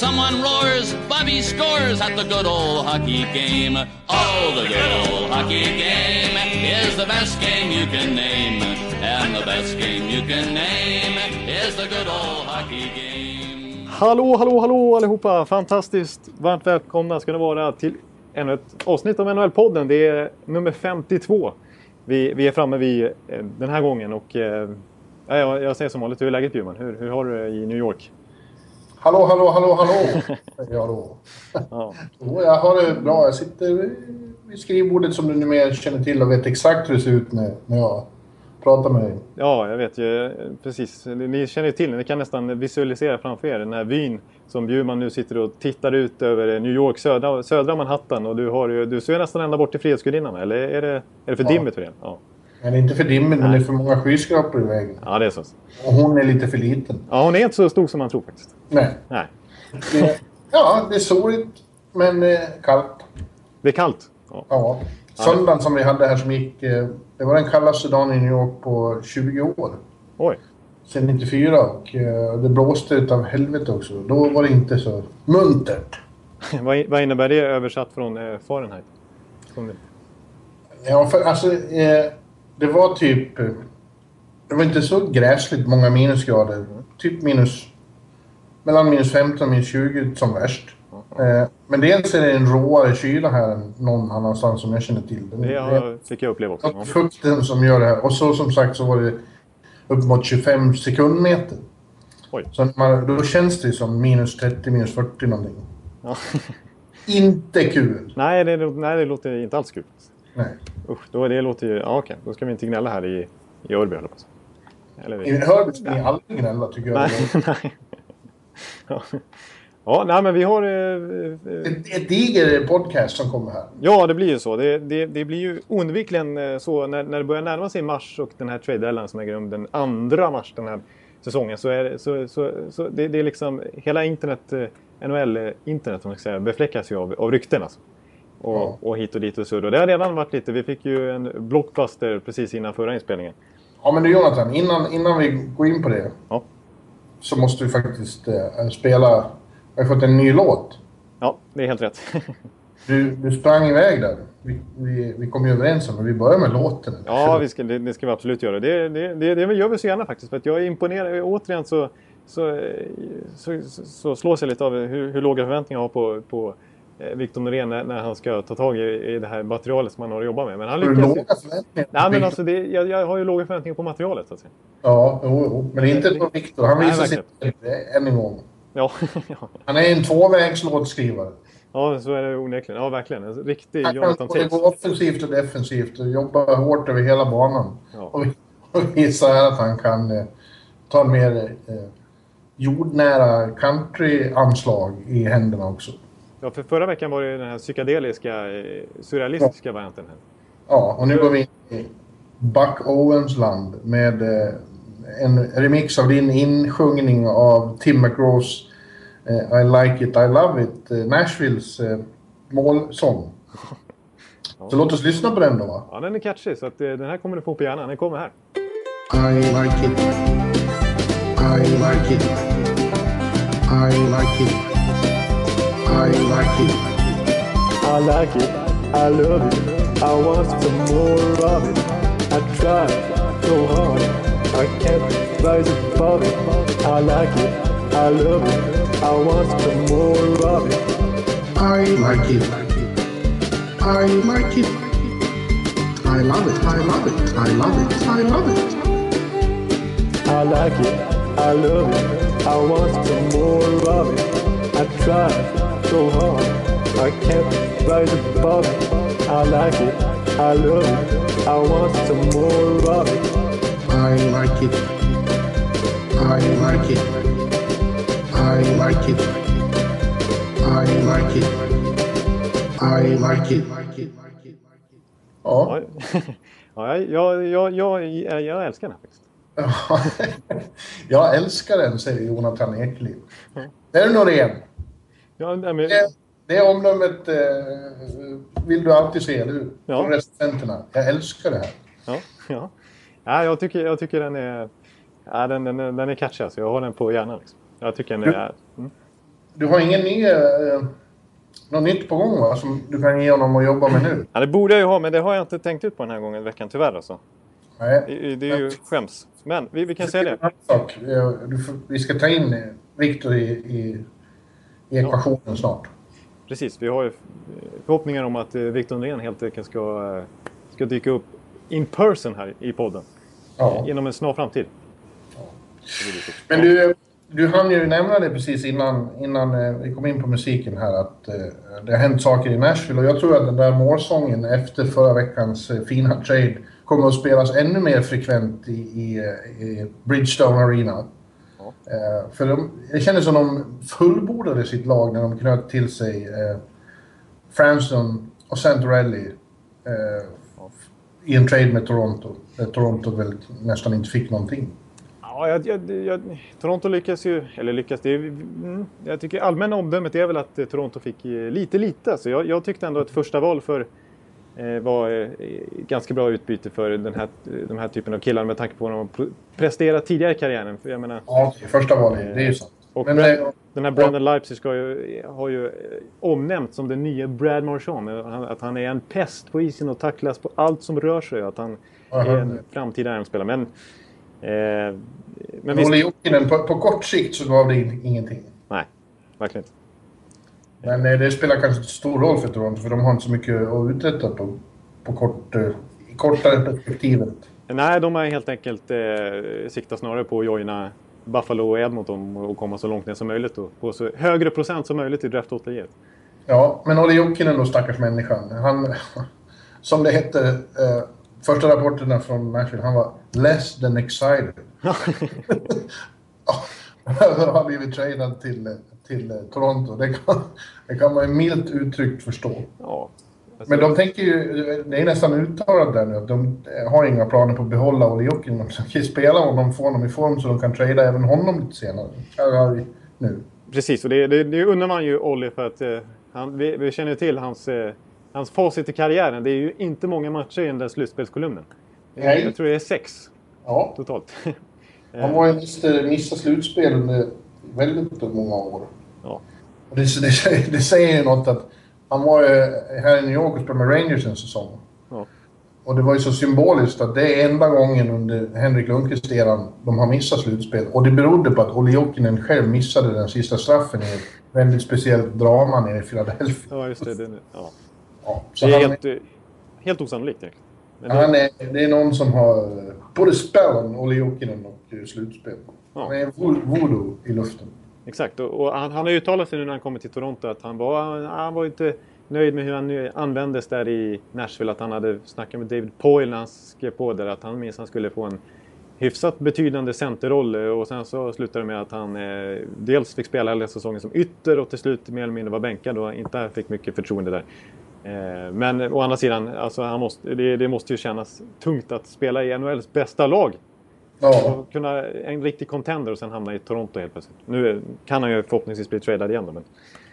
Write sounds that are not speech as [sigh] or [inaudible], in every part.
Someone roars, Bobby scores at the good old hockey game. Oh, the good old hockey game is the best game you can name. And the best game you can name is the good old hockey game. Hallå, hallå, hallå allihopa! Fantastiskt varmt välkomna ska ni vara till ännu ett avsnitt av NHL-podden. Det är nummer 52. Vi, vi är framme vid eh, den här gången och eh, ja, jag, jag säger som vanligt, hur är läget Bjurman? Hur, hur har du det i New York? Hallå, hallå, hallå, hallå! [laughs] säger jag då. Ja. [laughs] Jo, jag har det bra. Jag sitter vid skrivbordet som du numera känner till och vet exakt hur det ser ut när, jag pratar med dig. Ja, jag vet ju precis. Ni känner ju till, ni kan nästan visualisera framför er den här vyn som Bjurman nu sitter och tittar ut över New York, södra, södra Manhattan. Och du, har ju, du ser nästan ända bort till Frihetsgudinnan, eller är det, är det för Ja. dimmigt för det? Ja. Det är inte för dimmigt, men det är för många skyskrapor i vägen. ja, det är så. Och hon är lite för liten. Ja, hon är inte så stor som man tror faktiskt. Nej. Nej. Det, ja, det är soligt, men eh, kallt. Det är kallt. Ja. Ja. Söndagen som vi hade här som gick, eh, det var den kallaste dagen i New York på 20 år. Oj. Sen 94 och eh, det blåste utav helvete också. Då var det inte så muntert. [laughs] vad, vad innebär det översatt från eh, Fahrenheit? Ja, för alltså, eh, det var typ... Det var inte så gräsligt många minusgrader. Typ minus... Mellan minus 15 och minus 20 som värst. Eh, men dels är det en råare kyla här än någon annanstans som jag känner till. Den, Det det är har, fick jag uppleva också. Ja. fukten som gör det här. Och så som sagt så var det upp mot 25 sekundmeter. Oj. Så man, då känns det som minus 30, minus 40 någonting. Ja. Inte kul! nej, det, nej, det låter inte alls kul. Nej. Usch, då, det låter ju... Ja, okej. Då ska vi inte gnälla här i, i Örby, höll jag på att säga. Eller I vi. Hörby ska ni aldrig gnälla tycker jag. Nej, [laughs] nej. Ja. ja, nej men vi har... eh, eh, Ett, ett diger podcast som kommer här. Ja, det blir ju så. Det, det, det blir ju oundvikligen eh, så när, när det börjar närma sig mars och den här trade som äger rum den 2 mars den här säsongen så är det, så, så, så det, det är liksom hela internet, eh, NHL-internet om man ska säga, befläckas ju av, av rykten alltså. Och, Ja. och hit och dit och surr. Och det har redan varit lite, vi fick ju en blockbuster precis innan förra inspelningen. Ja men du Jonathan, innan, innan vi går in på det Ja, så måste vi faktiskt eh, spela... Vi har fått en ny låt. ja det är helt rätt. [laughs] Du, du sprang iväg där. Vi, vi, vi kom ju överens om att vi börjar med låten. Ja, vi ska, det, det ska vi absolut göra. Det, det, det, det gör vi så gärna faktiskt. För att jag är imponerad. Återigen så, så, så, så, så slås jag lite av hur, hur låga förväntningar jag har på, på eh, Victor Norén när, han ska ta tag i, i det här materialet som han har att jobba med. Men han lyckas låga förväntningar? Nej, men alltså det, jag, jag har ju låga förväntningar på materialet så att säga. Ja, jo, jo. Men inte på Viktor. Han visar sig verkligen. än en gång. Ja. [laughs] Han är en tvåvägslåtskrivare. ja, så är det onekligen. Ja, verkligen. En riktig Han kan Jonathan både gå offensivt och defensivt och jobba hårt över hela banan. Ja. Och, och visa här att han kan eh, ta mer eh, jordnära country-anslag i händerna också. Ja, för förra veckan var det den här psykedeliska, eh, surrealistiska varianten. Här. Ja, och nu går vi in i Buck Owens land med eh, en remix av din insjungning av Tim McGraws eh, I like it, I love it, Nashvilles målsång. Så låt oss lyssna på den då va? Ja, den är catchy så att, den här kommer du få på hjärnan. Den kommer här. I like it. I like it. I like it. I like it. I like it, I love it, I want some more of it. I try so hard, I can't rise above it. I like it, I love it, I want some more of it. I like it. I like it. I love it. I love it. I love it. I love it. I like it, I love it, I want some more of it. I try so hard, I can't rise above it. I like it, I love it, I want some more of it. I like it. I like it. I like it. I like it. I like it. Ja, [laughs] Ja, ja jag, jag, jag, jag, älskar den här faktiskt. [laughs] jag älskar den, säger Jonathan Eklind. Är det Norén? Ja, nej, men, Det, det omdömet eh, vill du alltid se, eller hur? Ja. Från recensenterna. Jag älskar det här. ja, ja. ja jag, tycker, jag tycker den är, ja, den, den, den är catchy. Alltså. Jag har den på hjärnan. Liksom. Jag tycker den är... Mm. Du har ingen ny... Eh, något nytt på gång va? Som du kan ge honom att jobba med nu? Ja, det borde jag ju ha, men det har jag inte tänkt ut på den här gången veckan tyvärr. Alltså. Nej. Det, det är ju skäms. Men vi, vi kan säga det. Du, vi ska ta in Viktor i, i, i ekvationen snart. Precis, vi har ju förhoppningar om att eh, Victor Norén helt enkelt ska, eh, ska dyka upp in person här i podden. Ja. Inom en snar framtid. Men du, du hann ju nämna det precis innan, innan eh, vi kom in på musiken här att det har hänt saker i Nashville och jag tror att den där målsången efter förra veckans fina trade kommer att spelas ännu mer frekvent i, i, i Bridgestone Arena. Eh, för de, det kändes som de fullbordade sitt lag när de knöt till sig eh, Fransson och Santorelli eh, i en trade med Toronto. Där Toronto väl nästan inte fick någonting. Ja, jag, jag, jag, Toronto lyckas ju, eller lyckas, det mm, jag tycker allmänna omdömet är väl att eh, Toronto fick eh, lite lite. Så jag, jag tyckte ändå att första val för var eh, ganska bra utbyte för den här, de här typen av killar med tanke på vad de presterat tidigare i karriären. För jag menar, Ja, första valet, det är ju sant. och Men eh, den här Brandon Leipzig ska ju, har ju eh, omnämnts som den nya Brad Marchand. Han- Att han är en pest på isen och tacklas på allt som rör sig. Att han jag är en framtida RM-spelare. Men, eh, men visst, Jokinen, på, på kort sikt så gav det in, ingenting. nej, verkligen inte. Men eh, det spelar kanske inte stor roll för Toronto, för de har inte så mycket att uträtta på, på kort, eh, i kortare perspektivet. Nej, de har helt enkelt eh, siktat snarare på att joina Buffalo och Edmonton och komma så långt ner som möjligt och få så högre procent som möjligt i draftlotteriet. Ja, men Olle Jokinen då, stackars människan. Han, [laughs] som det hette, eh, första rapporterna från Nashville, han var less than excited. [laughs] [laughs] Han har blivit tradad till, till eh, Toronto. Det kan, [laughs] det kan man ju milt uttryckt förstå. ja. Alltså, Men de tänker ju, det är nästan uttalat där nu, att de har inga planer på att behålla Olle Jokinen. De [laughs] ska spela honom, få honom i form så de kan trada även honom lite senare. Eller nu. Precis, och det, det, det undrar man ju Olli för att eh, han, vi, vi känner ju till hans, eh, hans facit i karriären. Det är ju inte många matcher i den där slutspelskolumnen. Nej. Jag tror det är sex Ja, totalt. han var ju missade slutspel under väldigt många år. Ja. Det, det, säger- det säger ju något att han var ju här i New York och spelade med Rangers en säsong. Ja. Och det var ju så symboliskt att det är enda gången under Henrik Lundqvist-eran de har missat slutspel. Och det berodde på att Olle Jokinen själv missade den sista straffen i ett väldigt speciellt drama nere i Philadelphia. ja, just det. det ja. Ja, Det är helt, eh, helt osannolikt egentligen. Men han är, det är någon som har eh, både spellen, Olle Jokinen och eh, slutspel. Ja. Han är vo- voodoo i luften. Exakt, och, och han, han har ju uttalat sig nu när han kommer till Toronto att han var, han var inte nöjd med hur han användes där i Nashville. Att han hade snackat med David Poyle när han skrev på där att han minns han skulle få en hyfsat betydande centerroll eh, och sen så slutade det med att han eh, dels fick spela hela säsongen som ytter och till slut mer eller mindre var bänkad och inte fick mycket förtroende där. Eh, men å andra sidan, alltså han måste, det, det måste ju kännas tungt att spela i NHLs bästa lag Ja, kunna en riktig contender och sen hamna i Toronto helt plötsligt. Nu kan han ju förhoppningsvis bli tradad igen då, men...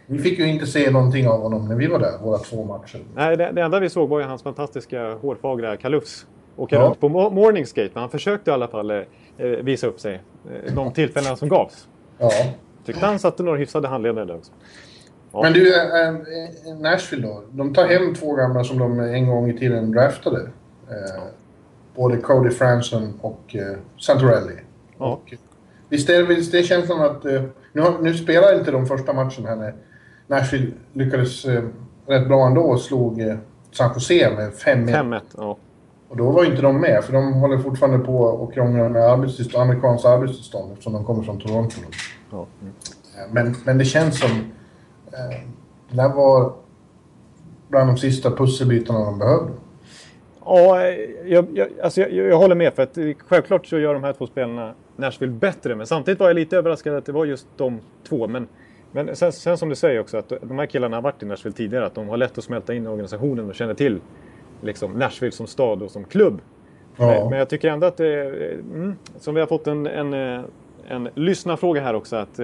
vi fick ju inte se någonting av honom när vi var där, våra två matcher. Nej, det, det enda vi såg var ju hans fantastiska hårfagra kalufs. Åka Ja. runt på mo- morning skate, men han försökte i alla fall eh, eh, visa upp sig. Eh, de tillfällena som gavs. Ja. Tyckte han satte några hyfsade handledare där också. Ja. Men du, äh, Nashville då. De tar hem två gamla som de en gång i tiden draftade. Eh, både Cody Franson och eh, Santorelli. Ja. Och, visst, är, visst är känslan att... Eh, nu, har, nu spelar inte de första matchen här när Nashville lyckades eh, rätt bra ändå och slog eh, San Jose med 5-1. 5-1, ja. Och då var inte de med, för de håller fortfarande på och krånglar med arbetstillstånd, amerikanskt arbetstillstånd eftersom de kommer från Toronto. ja. Mm. Eh, Men, men det känns som... Eh, det där var bland de sista pusselbitarna de behövde. Ja, jag, jag, alltså jag, jag håller med. För att eh, självklart så gör de här två spelarna Nashville bättre. Men samtidigt var jag lite överraskad att det var just de två. Men, men sen, sen som du säger också att de här killarna har varit i Nashville tidigare. Att de har lätt att smälta in i organisationen och känner till liksom, Nashville som stad och som klubb. Ja. Men, jag tycker ändå att det är... Mm, som vi har fått en, en, en, en lyssnarfråga här också. Att,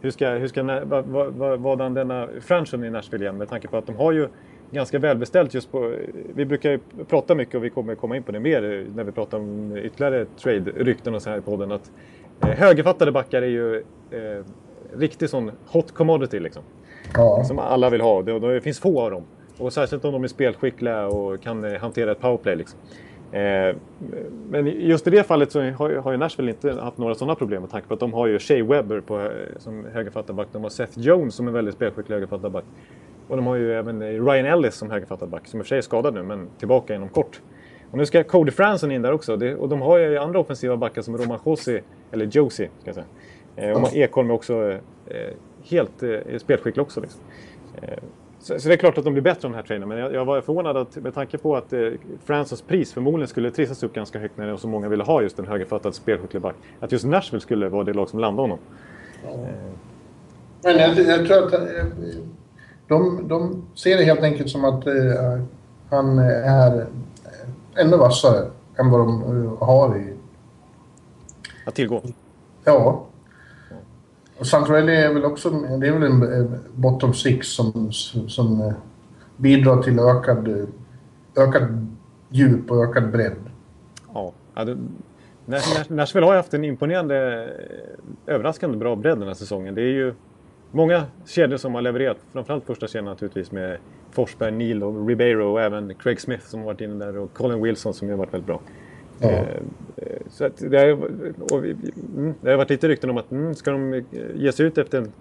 hur ska, hur ska, vad, vad, vadan denna franchisen i Nashville igen? Med tanke på att de har ju ganska välbeställt just på... Vi brukar ju prata mycket och vi kommer komma in på det mer när vi pratar om ytterligare trade-rykten och så här i podden. Att eh, högerfattade backar är ju eh, riktig sån hot commodity liksom. Ja. Som alla vill ha. Det, det finns få av dem. Och särskilt om de är spelskickliga och kan eh, hantera ett powerplay liksom. Eh, men just i det fallet så har, ju Nashville inte haft några sådana problem med tanke på att de har ju Shea Webber på, eh, som högerfattarback. De har Seth Jones som är väldigt spelskicklig högerfattarback. Och de har ju även Ryan Ellis som högerfattarback som i och för sig är skadad nu men tillbaka inom kort. Och nu ska Cody Franson in där också. Det, och de har ju andra offensiva backar som Roman Josi, eller Josie ska jag säga. Eh, och Ekholm är också eh, helt eh, spelskicklig också. Liksom. Eh, så, så, det är klart att de blir bättre de här traderna. Men jag, jag, var förvånad att med tanke på att eh, Fransons pris förmodligen skulle trissas upp ganska högt när det så många ville ha just en högerfattad spelskicklig back. Att just Nashville skulle vara det lag som landade honom. Ja. Eh. Men jag, jag, tror att eh, de, de ser det helt enkelt som att eh, han är ännu vassare än vad de eh, har i... Att tillgå? Ja. Och Santorelli är väl också det är väl en bottom six som, som eh, bidrar till ökad, ökad djup och ökad bredd. Ja, det, Nashville har haft en imponerande, överraskande bra bredd den här säsongen. Det är ju många kedjor som har levererat. Framförallt första kedjan naturligtvis med Forsberg, Neil och Ribeiro och även Craig Smith som har varit inne där och Colin Wilson som har varit väldigt bra. Ja. Eh, så det, har, och, mm, det har varit lite rykten om att mm, ska de ge sig ut efter en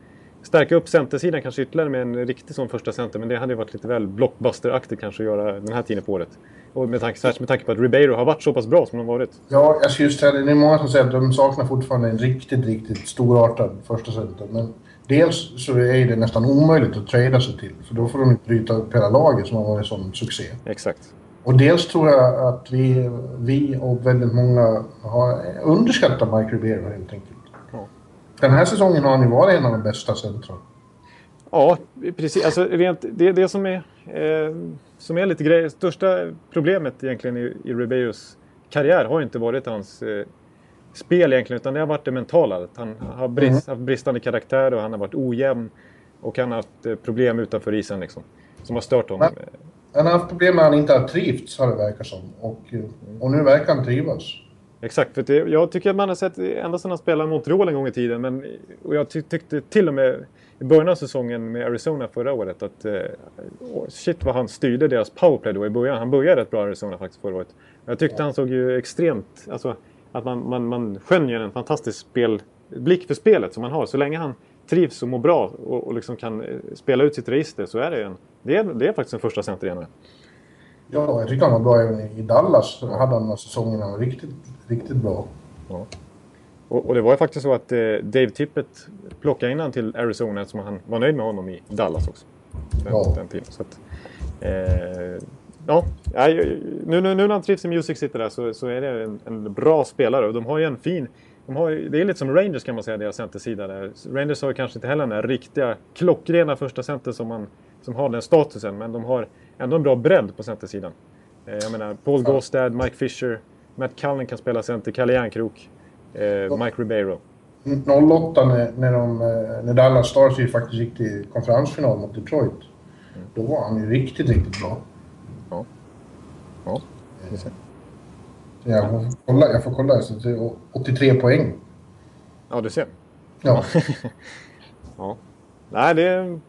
stärka upp centersidan kanske ytterligare med en riktig sån första center. Men det hade ju varit lite väl blockbusteraktigt kanske att göra den här tiden på året. Och med tanke, särskilt med tanke på att Ribeiro har varit så pass bra som de varit. Ja, alltså just det. Det är många som säger att de saknar fortfarande en riktigt, riktigt storartad första center. Men dels så är det nästan omöjligt att trada sig till. För då får de inte bryta upp hela laget som har varit en sån succé. Exakt. Och dels tror jag att vi, vi och väldigt många har underskattat Mike Ribeiro helt enkelt. Ja. Den här säsongen har han ju varit en av de bästa centrala. Ja, precis. Alltså, rent, det, det som är, eh, som är lite grej, största problemet egentligen i, i Ribeiros karriär har inte varit hans eh, spel egentligen, utan det har varit det mentala. Han har brist, mm. haft bristande karaktär och han har varit ojämn. Och han har haft eh, problem utanför isen liksom. Som har stört honom. Men, han har haft problem med att han inte har trivts, har det verkat som. Och, och nu verkar han trivas. Exakt, för det, jag tycker att man har sett ända sedan han spelade Montreal en gång i tiden. Men, och jag ty tyckte till och med i början av säsongen med Arizona förra året att eh, shit vad han styrde deras powerplay då i början. Han började rätt bra i Arizona faktiskt förra året. Jag tyckte ja. han såg ju extremt, alltså att man, man, man skönjer en fantastisk spel, blick för spelet som man har. Så länge han trivs och mår bra och, och liksom kan eh, spela ut sitt register så är det en, det är, det är faktiskt en första center igen. Ja, jag tyckte han var bra även i Dallas. Så hade han några säsonger han var riktigt, riktigt bra. Ja. Och, och, det var ju faktiskt så att eh, Dave Tippett plockade in honom till Arizona eftersom han var nöjd med honom i Dallas också. Den, ja. den tiden. Så att, eh, ja, nu, nu, nu när han trivs i Music City där så, så är det en, en, bra spelare och de har ju en fin... De har, det är lite som Rangers kan man säga, deras centersida där. Rangers har ju kanske inte heller den där riktiga klockrena första center som, man, som har den statusen, men de har ändå en bra bredd på centersidan. Eh, jag menar, Paul ja. Gostad, Mike Fisher, Matt Cullen kan spela center, Kalle Järnkrok, eh, Mike Ribeiro. 08 när, när, de, eh, när Dallas Stars ju faktiskt gick till konferensfinal mot Detroit. Mm. Då var han ju riktigt, riktigt bra. Ja. Vi ser. Jag får kolla, jag får kolla så det är 83 poäng. Ja, du ser. Ja. [laughs] ja. Nej, det...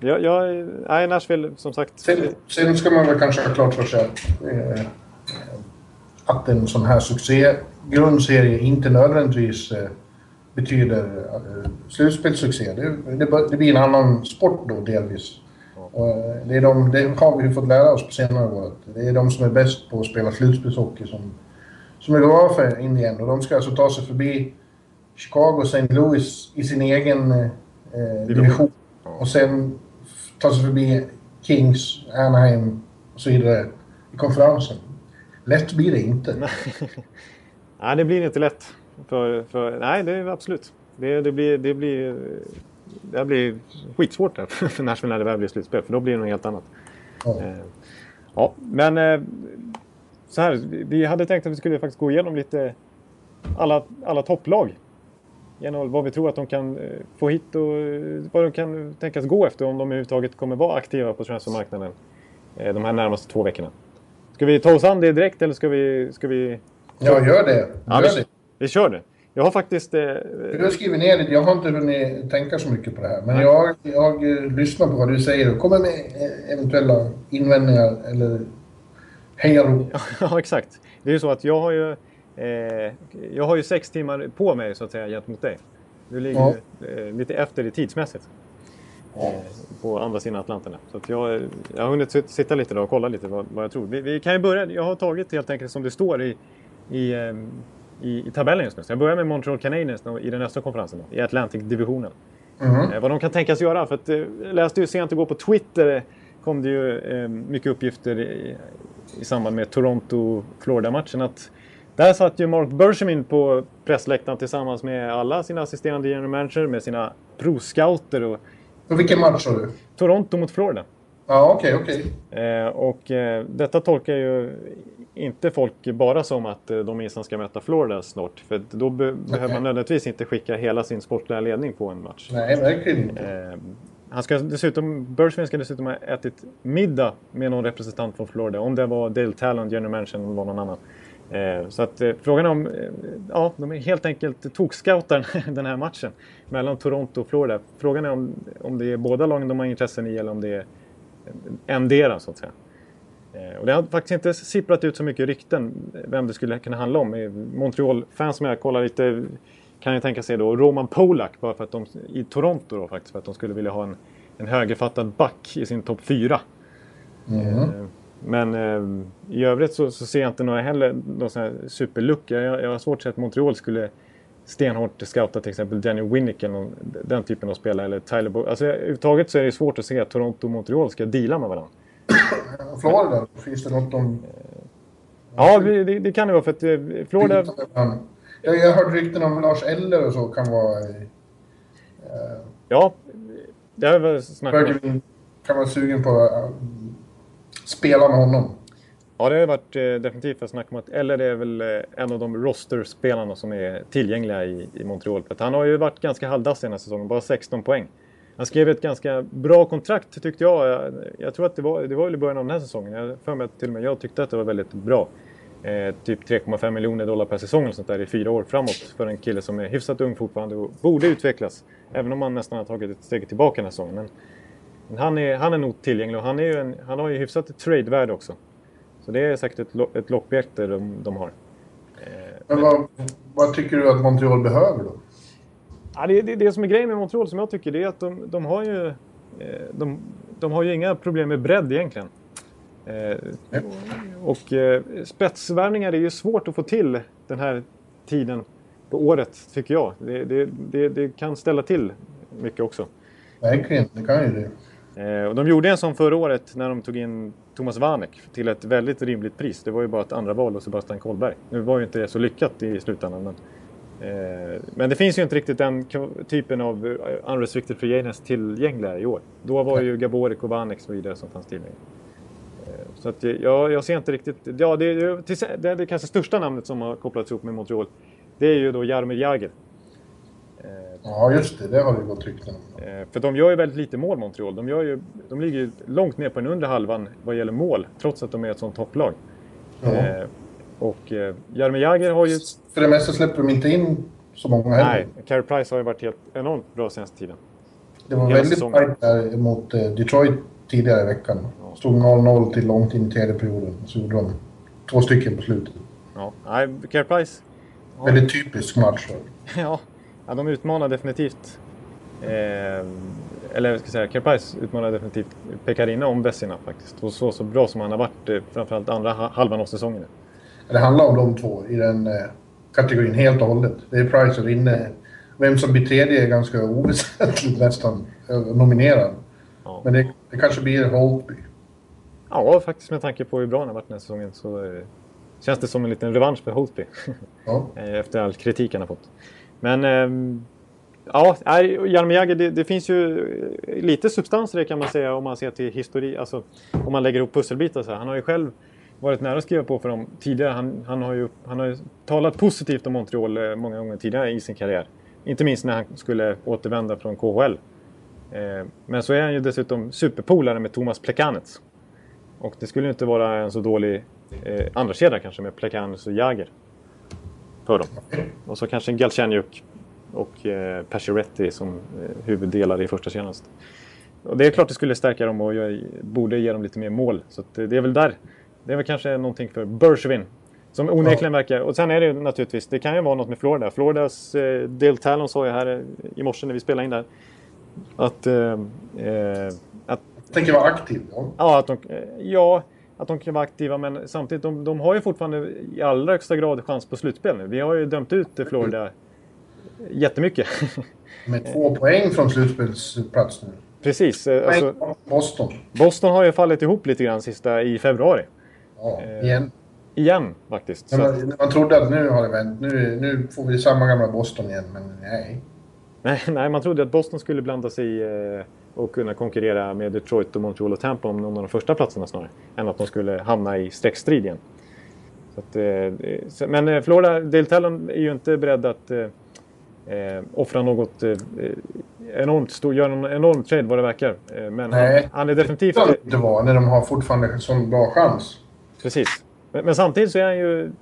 Jag, jag, nej, Nashville, som sagt. Sen, sen ska man väl kanske ha klart för sig att, eh, att en sån här succégrundserie inte nödvändigtvis eh, betyder eh, slutspelssuccé. Det, det, det, blir en annan sport då delvis. Och eh, det, är de, det har vi fått lära oss på senare år. Det är de som är bäst på att spela slutspelshockey som, som är bra för Indien. Och de ska alltså ta sig förbi Chicago och St. Louis i sin egen eh, division. Och sen ta sig förbi Kings, Anaheim och så vidare i konferensen. Lätt blir det inte. nej, [laughs] det blir inte lätt. För, för, nej, det är absolut. Det, det, blir, det, blir, det blir skitsvårt där [laughs] för Nashville när det väl blir slutspel. För då blir det något helt annat. Ja, eh, ja men eh, så här, vi hade tänkt att vi skulle faktiskt gå igenom lite alla, alla topplag. Genom vad vi tror att de kan eh, få hit och vad de kan tänkas gå efter om de överhuvudtaget kommer vara aktiva på transfermarknaden de här närmaste två veckorna. Ska vi ta oss an det direkt eller ska vi... Ska vi... Ja, gör det. Gör ja, vi, det. vi kör det. Jag har faktiskt... Eh, du har skrivit ner det. Jag har inte hunnit tänka så mycket på det här. Men jag, jag lyssnar på vad du säger och kommer med eventuella invändningar eller hejarop. [laughs] ja, exakt. Det är ju så att jag har ju... Eh, jag har ju sex timmar på mig så att säga gentemot dig. Du ligger ja. eh, lite efter i tidsmässigt. Eh, på andra sidan Atlanten. Så att jag, jag har hunnit sitta lite och kolla lite vad, vad jag tror. Vi, vi, kan ju börja. Jag har tagit helt enkelt som det står i, i, eh, i, i tabellen just nu. Så jag börjar med Montreal Canadiens i den östra konferensen, då, i Atlantic-divisionen. Mm. Eh, vad de kan tänkas göra. För att, eh, läste ju sent igår på Twitter kom det ju eh, mycket uppgifter i, i samband med Toronto-Florida-matchen att där satt ju Mark Bergevin på pressläktaren tillsammans med alla sina assisterande general manager, med sina pro-scouter. Och, och vilken match sa du? Toronto mot Florida. Ja, okej, okay, okej. Okay. Eh, och eh, detta tolkar ju inte folk bara som att eh, de minsann ska möta Florida snart. För då be okay. behöver man nödvändigtvis inte skicka hela sin sportliga ledning på en match. Nej, verkligen inte. Eh, han ska dessutom, Bergevin ska dessutom ha ätit middag med någon representant från Florida. Om det var Dale Talon, general manager eller någon annan. Eh, så att eh, frågan är om, eh, ja, de är helt enkelt tokscoutar [laughs] den här matchen mellan Toronto och Florida. Frågan är om, om det är båda lagen de har intressen i eller om det är endera så att säga. Och det har faktiskt inte sipprat ut så mycket rykten vem det skulle kunna handla om. Montreal-fans som jag kollar lite kan ju tänka sig då Roman Polak bara för att de, i Toronto då faktiskt, för att de skulle vilja ha en, en högerfattad back i sin topp 4. Mm. Men eh, i övrigt så, så, ser jag inte några heller någon sån här superlucka. Jag, jag har svårt att se att Montreal skulle stenhårt scouta till exempel Daniel Winnick eller någon, den typen av spelare. Eller Tyler Bo alltså, överhuvudtaget så är det svårt att se att Toronto och Montreal ska deala med varandra. [laughs] Florida, finns det något om... Ja, det, det, kan det vara för att eh, Florida... Jag, jag har hört rykten om Lars Eller och så kan vara... Uh... Ja, det har väl snackat om. Kan vara sugen på att spela med honom. Ja, det har varit eh, definitivt för snack om att Eller är väl eh, en av de roster-spelarna som är tillgängliga i, i Montreal. För han har ju varit ganska halvdassig den här säsongen, bara 16 poäng. Han skrev ett ganska bra kontrakt tyckte jag. Jag, jag tror att det var, det var i början av den här säsongen. Jag för mig att till och med jag tyckte att det var väldigt bra. Eh, typ 3,5 miljoner dollar per säsong eller sånt där i fyra år framåt för en kille som är hyfsat ung fortfarande och borde utvecklas. Även om han nästan har tagit ett steg tillbaka den här säsongen. Men han är, han är nog tillgänglig och han, är en, han har ju hyfsat trade-värde också. Så det är säkert ett, ett lockbete de, de har. Eh, men vad, vad, tycker du att Montreal behöver då? Ja, det, det, det som är grejen med Montreal som jag tycker det är att de, de har ju eh, de, de, har ju inga problem med bredd egentligen. Eh, och eh, spetsvärvningar är ju svårt att få till den här tiden på året tycker jag. Det, det, det, det kan ställa till mycket också. Verkligen, det kan ju det. Eh, och de gjorde en sån förra året när de tog in Thomas Vanek till ett väldigt rimligt pris. Det var ju bara ett andra val och Sebastian Kollberg. Nu var ju inte det så lyckat i slutändan. Men, men det finns ju inte riktigt den typen av eh, unrestricted free agents tillgängliga i år. Då var ju Gaborik och Vanek och så vidare som fanns tillgängliga. Eh, så att jag, jag ser inte riktigt... Ja, det, det, det, det kanske största namnet som har kopplats ihop med Montreal. Det är ju då Jaromir Jagr Ja, just det. Det har det gått rykten om. Eh, för de gör ju väldigt lite mål, Montreal. De, gör ju, de ligger långt ner på den undre halvan vad gäller mål, trots att de är ett sånt topplag. Ja. Och eh, Jaromir Jagr har ju... För det mesta släpper de inte in så många heller. Nej, Carey Price har ju varit helt enormt bra senaste tiden. Det var Hela väldigt fight där mot eh, Detroit tidigare i veckan. Ja. Stod 0-0 till långt in i tredje perioden. Så gjorde de två stycken på slutet. Ja, nej, Carey Price... Väldigt typisk match. [laughs] ja, Ja, de utmanar definitivt... Eh, eller ska jag säga, Kerpais utmanar definitivt Pekarina om Vessina faktiskt. Och så, så bra som han har varit eh, framförallt andra halvan av säsongen. Det handlar om de två i den eh, kategorin helt och hållet. Det är Price och Rinne. Vem som blir tredje är ganska oväsentligt [laughs] nästan eh, nominerad. Ja. Men det, det, kanske blir Holtby. Ja, faktiskt med tanke på hur bra han har varit den här säsongen så eh, känns det som en liten revansch för Holtby. [laughs] Ja. Efter all kritik han har fått. Men eh, ja, Jaromir Jagr, det, det, finns ju lite substans i det kan man säga om man ser till histori, alltså om man lägger ihop pusselbitar så här. Han har ju själv varit nära att skriva på för dem tidigare. Han, han, har, ju, han har ju talat positivt om Montreal eh, många gånger tidigare i sin karriär. Inte minst när han skulle återvända från KHL. Eh, men så är han ju dessutom superpolare med Thomas Plekanec. Och det skulle ju inte vara en så dålig eh, andra kedja kanske med Plekanec och Jagr. För dem. Och så kanske en Galchenyuk och eh, Pacioretty som eh, huvuddelar i första kedjan. Och det är klart det skulle stärka dem och jag borde ge dem lite mer mål. Så det är väl där. Det är väl kanske någonting för Bergevin. Som onekligen verkar... Och sen är det ju naturligtvis, det kan ju vara något med Florida. Floridas eh, Dale Talon sa ju här eh, i morse när vi spelade in där. Att... Eh, eh, att tänker vara aktiv? Ja. Ja, att de, eh, ja, att de kan vara aktiva men samtidigt, de, de har ju fortfarande i allra högsta grad chans på slutspel nu. Vi har ju dömt ut Florida jättemycket. [laughs] Med två poäng från slutspelsplats nu. Precis. Alltså, Boston. Boston har ju fallit ihop lite grann sista i februari. Ja, Eh, igen. Igen faktiskt. Man, man trodde att nu har det vänt. Nu, nu får vi samma gamla Boston igen, men nej. nej, [laughs] nej, man trodde att Boston skulle blanda sig i eh, och kunna konkurrera med Detroit, och Montreal och Tampa om någon av de första platserna snarare. Än att de skulle hamna i streckstrid igen. Så att, eh, men Florida, Talon är ju inte beredd att eh, offra något eh, enormt stort, göra någon enorm trade vad det verkar. Men han, Nej. han är definitivt... Det inte vara när de har fortfarande en sån bra chans. Precis. Men, men samtidigt så är han ju...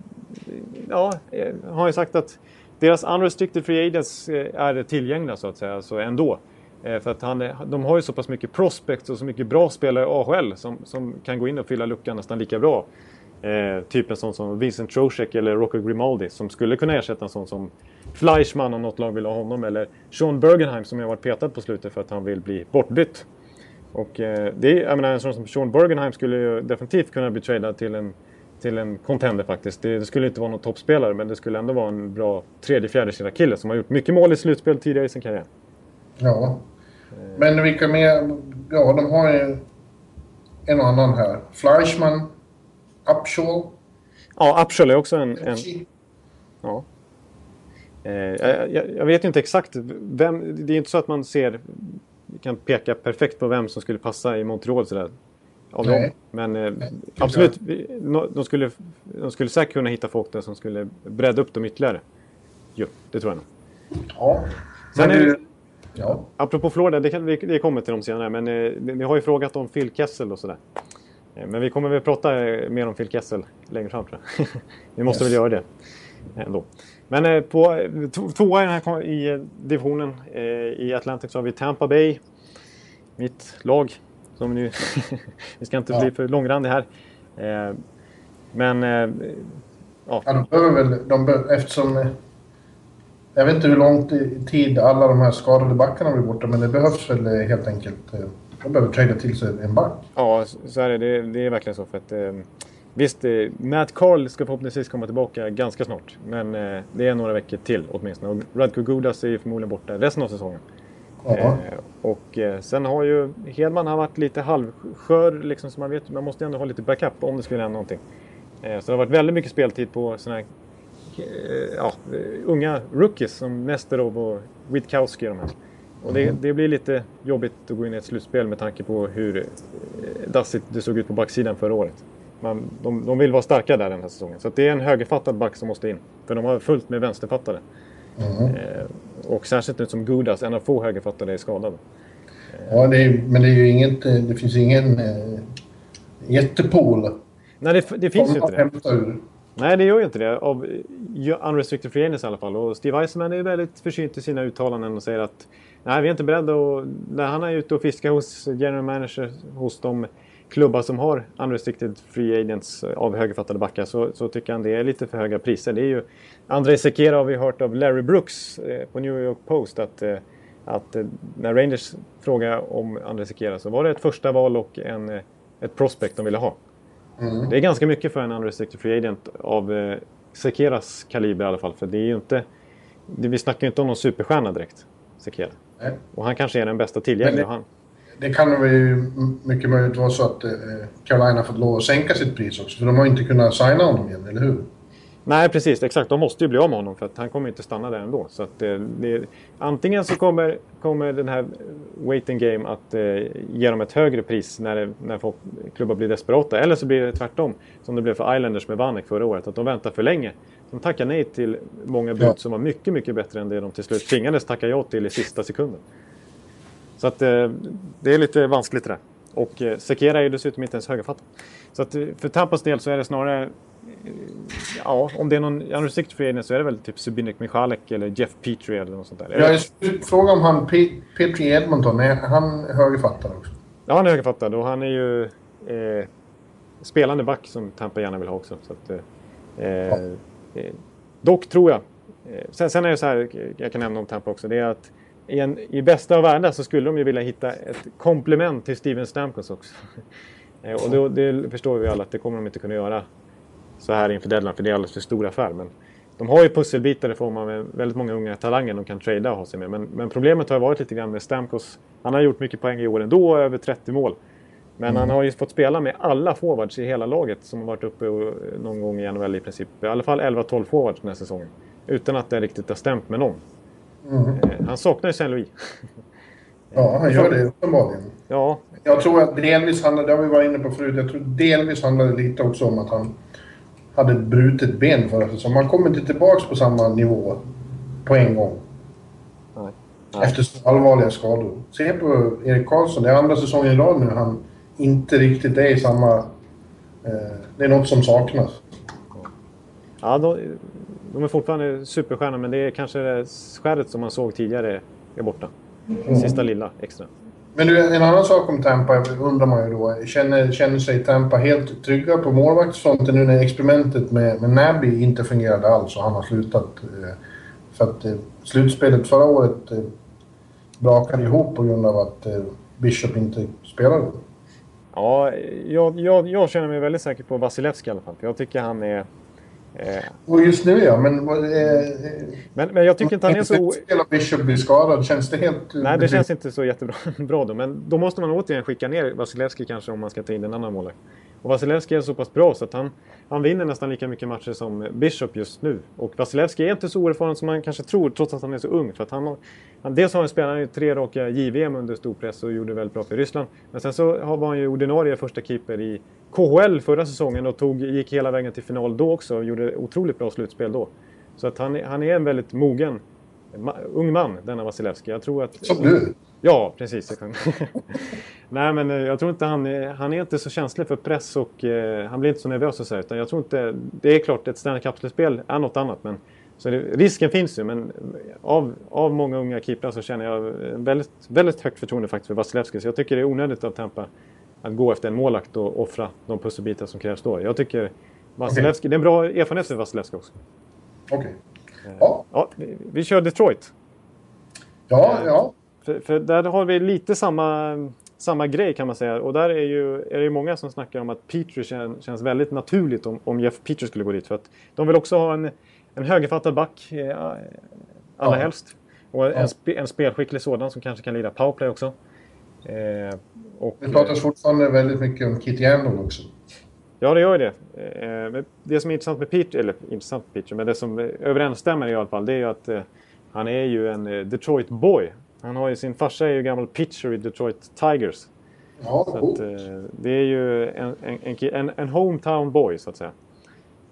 Ja, eh, har ju sagt att deras unrestricted free agents eh, är tillgängliga så att säga, så ändå. Eh, för att han, de har ju så pass mycket prospects och så mycket bra spelare i AHL som, som kan gå in och fylla luckan nästan lika bra. Eh, typ en sån som Vincent Trocek eller Rocco Grimaldi som skulle kunna ersätta en sån som Fleischmann om något lag vill ha honom. Eller Sean Bergenheim som har varit petad på slutet för att han vill bli bortbytt. Och eh, det är, jag menar, en sån som Sean Bergenheim skulle ju definitivt kunna bli tradad till en, till en contender faktiskt. Det, det skulle inte vara någon toppspelare men det skulle ändå vara en bra tredje, fjärde kille som har gjort mycket mål i slutspel tidigare i sin karriär. Ja. Men vilka mer? Ja, de har ju en och annan här. Fleischmann, Upshaw, Ja, Upshall är också en... en ja. eh, jag, jag- vet inte exakt vem... Det är inte så att man ser... kan peka perfekt på vem som skulle passa i Montreal sådär. Av Nej. dem. Men eh, absolut, vi- no- de skulle, de skulle säkert kunna hitta folk där som skulle bredda upp dem ytterligare. Jo, det tror jag nog. Ja. Sen Men är du, ja. Apropå Florida, det, kan, vi, det kommer till dem senare, men eh, ni har ju frågat om Phil Kessel och sådär. Eh, men vi kommer väl prata eh, mer om Phil Kessel längre fram tror jag. [laughs] vi måste Yes. väl göra det ändå. Men eh, på tvåa i, den här, i eh, divisionen eh, i Atlantic så har vi Tampa Bay. Mitt lag. Som nu [laughs] vi ska inte Ja. bli för långrandig här. Men ja, Ja, de behöver väl, de be, eftersom... Jag vet inte hur lång tid alla de här skadade backarna blir borta, men det behövs väl helt enkelt... De behöver trada till sig en back. Ja, så är det. Det, det är verkligen så. För att, visst, eh, Matt Carl ska förhoppningsvis komma tillbaka ganska snart. Men eh, det är några veckor till åtminstone. Och Radko Gudas är ju förmodligen borta resten av säsongen. Eh, och eh, sen har ju Hedman har varit lite halvskör. Liksom, så man, vet, man måste ändå ha lite backup om det skulle hända någonting. Eh, så det har varit väldigt mycket speltid på såna här ja, unga rookies som Nesterov och Witkowski och de här. Och det, det blir lite jobbigt att gå in i ett slutspel med tanke på hur dassigt det såg ut på backsidan förra året. Man, de, de vill vara starka där den här säsongen. Så det är en högerfattad back som måste in. För de har fullt med vänsterfattade. Mm. Eh, och särskilt nu som Gudas, en av få högerfattade, är skadad. Ja, det är, men det är ju inget... eh, Det finns ingen eh, jättepool. Nej, det, det finns ju inte det. ur. Nej, det gör ju inte det. Av eh, unrestricted free agents i alla fall. Och Steve Eisenman är väldigt försynt i sina uttalanden och säger att nej, vi är inte beredda att... När han är ute och fiskar hos general manager hos de klubbar som har unrestricted free agents av högerfattade backar så, så tycker han det är lite för höga priser. Det är ju... André Sekera har vi hört av Larry Brooks eh, på New York Post att, eh, att eh, när Rangers frågade om André Sekera så var det ett första val och en, eh, ett prospect de ville ha. Mm. Det är ganska mycket för en unrestricted free agent av eh, Sekeras kaliber i alla fall. För det är ju inte... Det, vi snackar ju inte om någon superstjärna direkt, Sekera. Nej. Och han kanske är den bästa tillgängliga. Det kan ju mycket möjligt vara så att eh, Carolina fått lov att sänka sitt pris också. För de har inte kunnat signa honom igen, eller hur? Nej, precis. Exakt. De måste ju bli av med honom för att han kommer inte stanna där ändå. Så att, eh, det, antingen så kommer, kommer den här waiting game att eh, ge dem ett högre pris när, det, när folk, klubbar blir desperata. Eller så blir det tvärtom, som det blev för Islanders med Vanek förra året. Att de väntar för länge. De tackar nej till många bud ja. som var mycket, mycket bättre än det de till slut tvingades tacka ja till i sista sekunden. Så att eh, det är lite vanskligt det där. Och eh, Sekera är ju dessutom inte ens högerfattad. Så att eh, för Tampas del så är det snarare ja, om det är någon unrestricted free agent så är det väl typ Subinik Michalek eller Jeff Petrie eller något sånt där. Jag skulle fråga om han P Petrie Edmonton, är han högerfattad också? Ja, han är högerfattad och han är ju eh, spelande back som Tampa gärna vill ha också. Så att, eh, ja. dock tror jag, sen, sen är det så här, jag kan nämna om Tampa också, det är att i, en, i bästa av världar så skulle de ju vilja hitta ett komplement till Steven Stamkos också. [laughs] Eh, och då, det förstår vi alla att det kommer de inte kunna göra så här inför deadline för det är alldeles för stor affär. Men de har ju pusselbitar i form av väldigt många unga talanger de kan trada och ha sig med. Men, men, problemet har varit lite grann med Stamkos. Han har gjort mycket poäng i år ändå, över 30 mål. Men mm. han har ju fått spela med alla forwards i hela laget som har varit uppe någon gång i NHL i princip. I alla fall 11-12 forwards den här säsongen. Utan att det riktigt har stämt med någon. Mm. Han saknar ju Saint-Louis. ja, han gör det uppenbarligen. Ja. Jag tror att delvis handlar, det har vi varit inne på förut, jag tror delvis handlar det lite också om att han hade ett brutet ben förra säsongen. Man kommer inte tillbaka på samma nivå på en gång. Nej. Nej. Efter så allvarliga skador. Se på Erik Karlsson, det är andra säsongen i rad nu han inte riktigt är i samma... Eh, det är något som saknas. Ja, de, de är fortfarande superstjärnor men det är kanske det skäret som man såg tidigare är borta. Sista lilla extra. Men du, en annan sak om Tampa undrar man ju då. Känner, känner sig Tampa helt trygga på målvaktsfronten nu när experimentet med, med Nabby inte fungerade alls och han har slutat? Eh, för att eh, slutspelet förra året eh, brakade ihop på grund av att Bishop inte spelade. Ja, jag, jag, jag känner mig väldigt säker på Vasilevski i alla fall. Jag tycker han är och just nu ja, men... Eh, men, men jag tycker inte han är så... Spela Bishop blir skadad, känns det helt... Nej, det känns inte så jättebra [laughs] bra då. Men då måste man återigen skicka ner Vasilevski kanske om man ska ta in en annan målvakt. Och Vasilevski är så pass bra så att han, han vinner nästan lika mycket matcher som Bishop just nu. Och Vasilevski är inte så oerfaren som man kanske tror, trots att han är så ung. För att han, han, dels har han spelat tre raka JVM under stor press och gjorde väldigt bra för Ryssland. Men sen så var han ju ordinarie första keeper i KHL förra säsongen och tog, gick hela vägen till final då också och gjorde otroligt bra slutspel då. Så att han, han är en väldigt mogen ung man, denna Vasilevski. Jag tror att... Som du? Ja, precis. [laughs] Nej, men eh, jag tror inte han är, han är inte så känslig för press och eh, han blir inte så nervös och så utan jag tror inte... Det är klart, ett Stanley Cup-spel är något annat, men så det, risken finns ju, men av, av många unga keeprar så känner jag väldigt, väldigt högt förtroende faktiskt för Vasilevski. Så jag tycker det är onödigt av Tampa att gå efter en målakt och offra de pusselbitar som krävs då. Jag tycker Vasilevski, okay. det är en bra erfarenhet för Vasilevski också. Okej. Okay. Eh, ja. ja. Vi kör Detroit. Ja, ja. För, för, där har vi lite samma, samma grej kan man säga. Och där är ju är det många som snackar om att Petrie känns, känns väldigt naturligt om, om Jeff Petrie skulle gå dit. För att de vill också ha en, en högerfattad back eh, allra ja. helst. Och en, ja. spe, en spelskicklig sådan som kanske kan lira powerplay också. Eh, och, det pratas fortfarande väldigt mycket om Kit Yandel också. Ja, det gör det. Eh, det som är intressant med Peter, eller intressant med Peter, men det som överensstämmer i alla fall, det är ju att eh, han är ju en eh, Detroit boy. Han har ju sin farsa är ju gammal pitcher i Detroit Tigers. Ja, så att, det är ju en, en, en, en hometown boy, så att säga.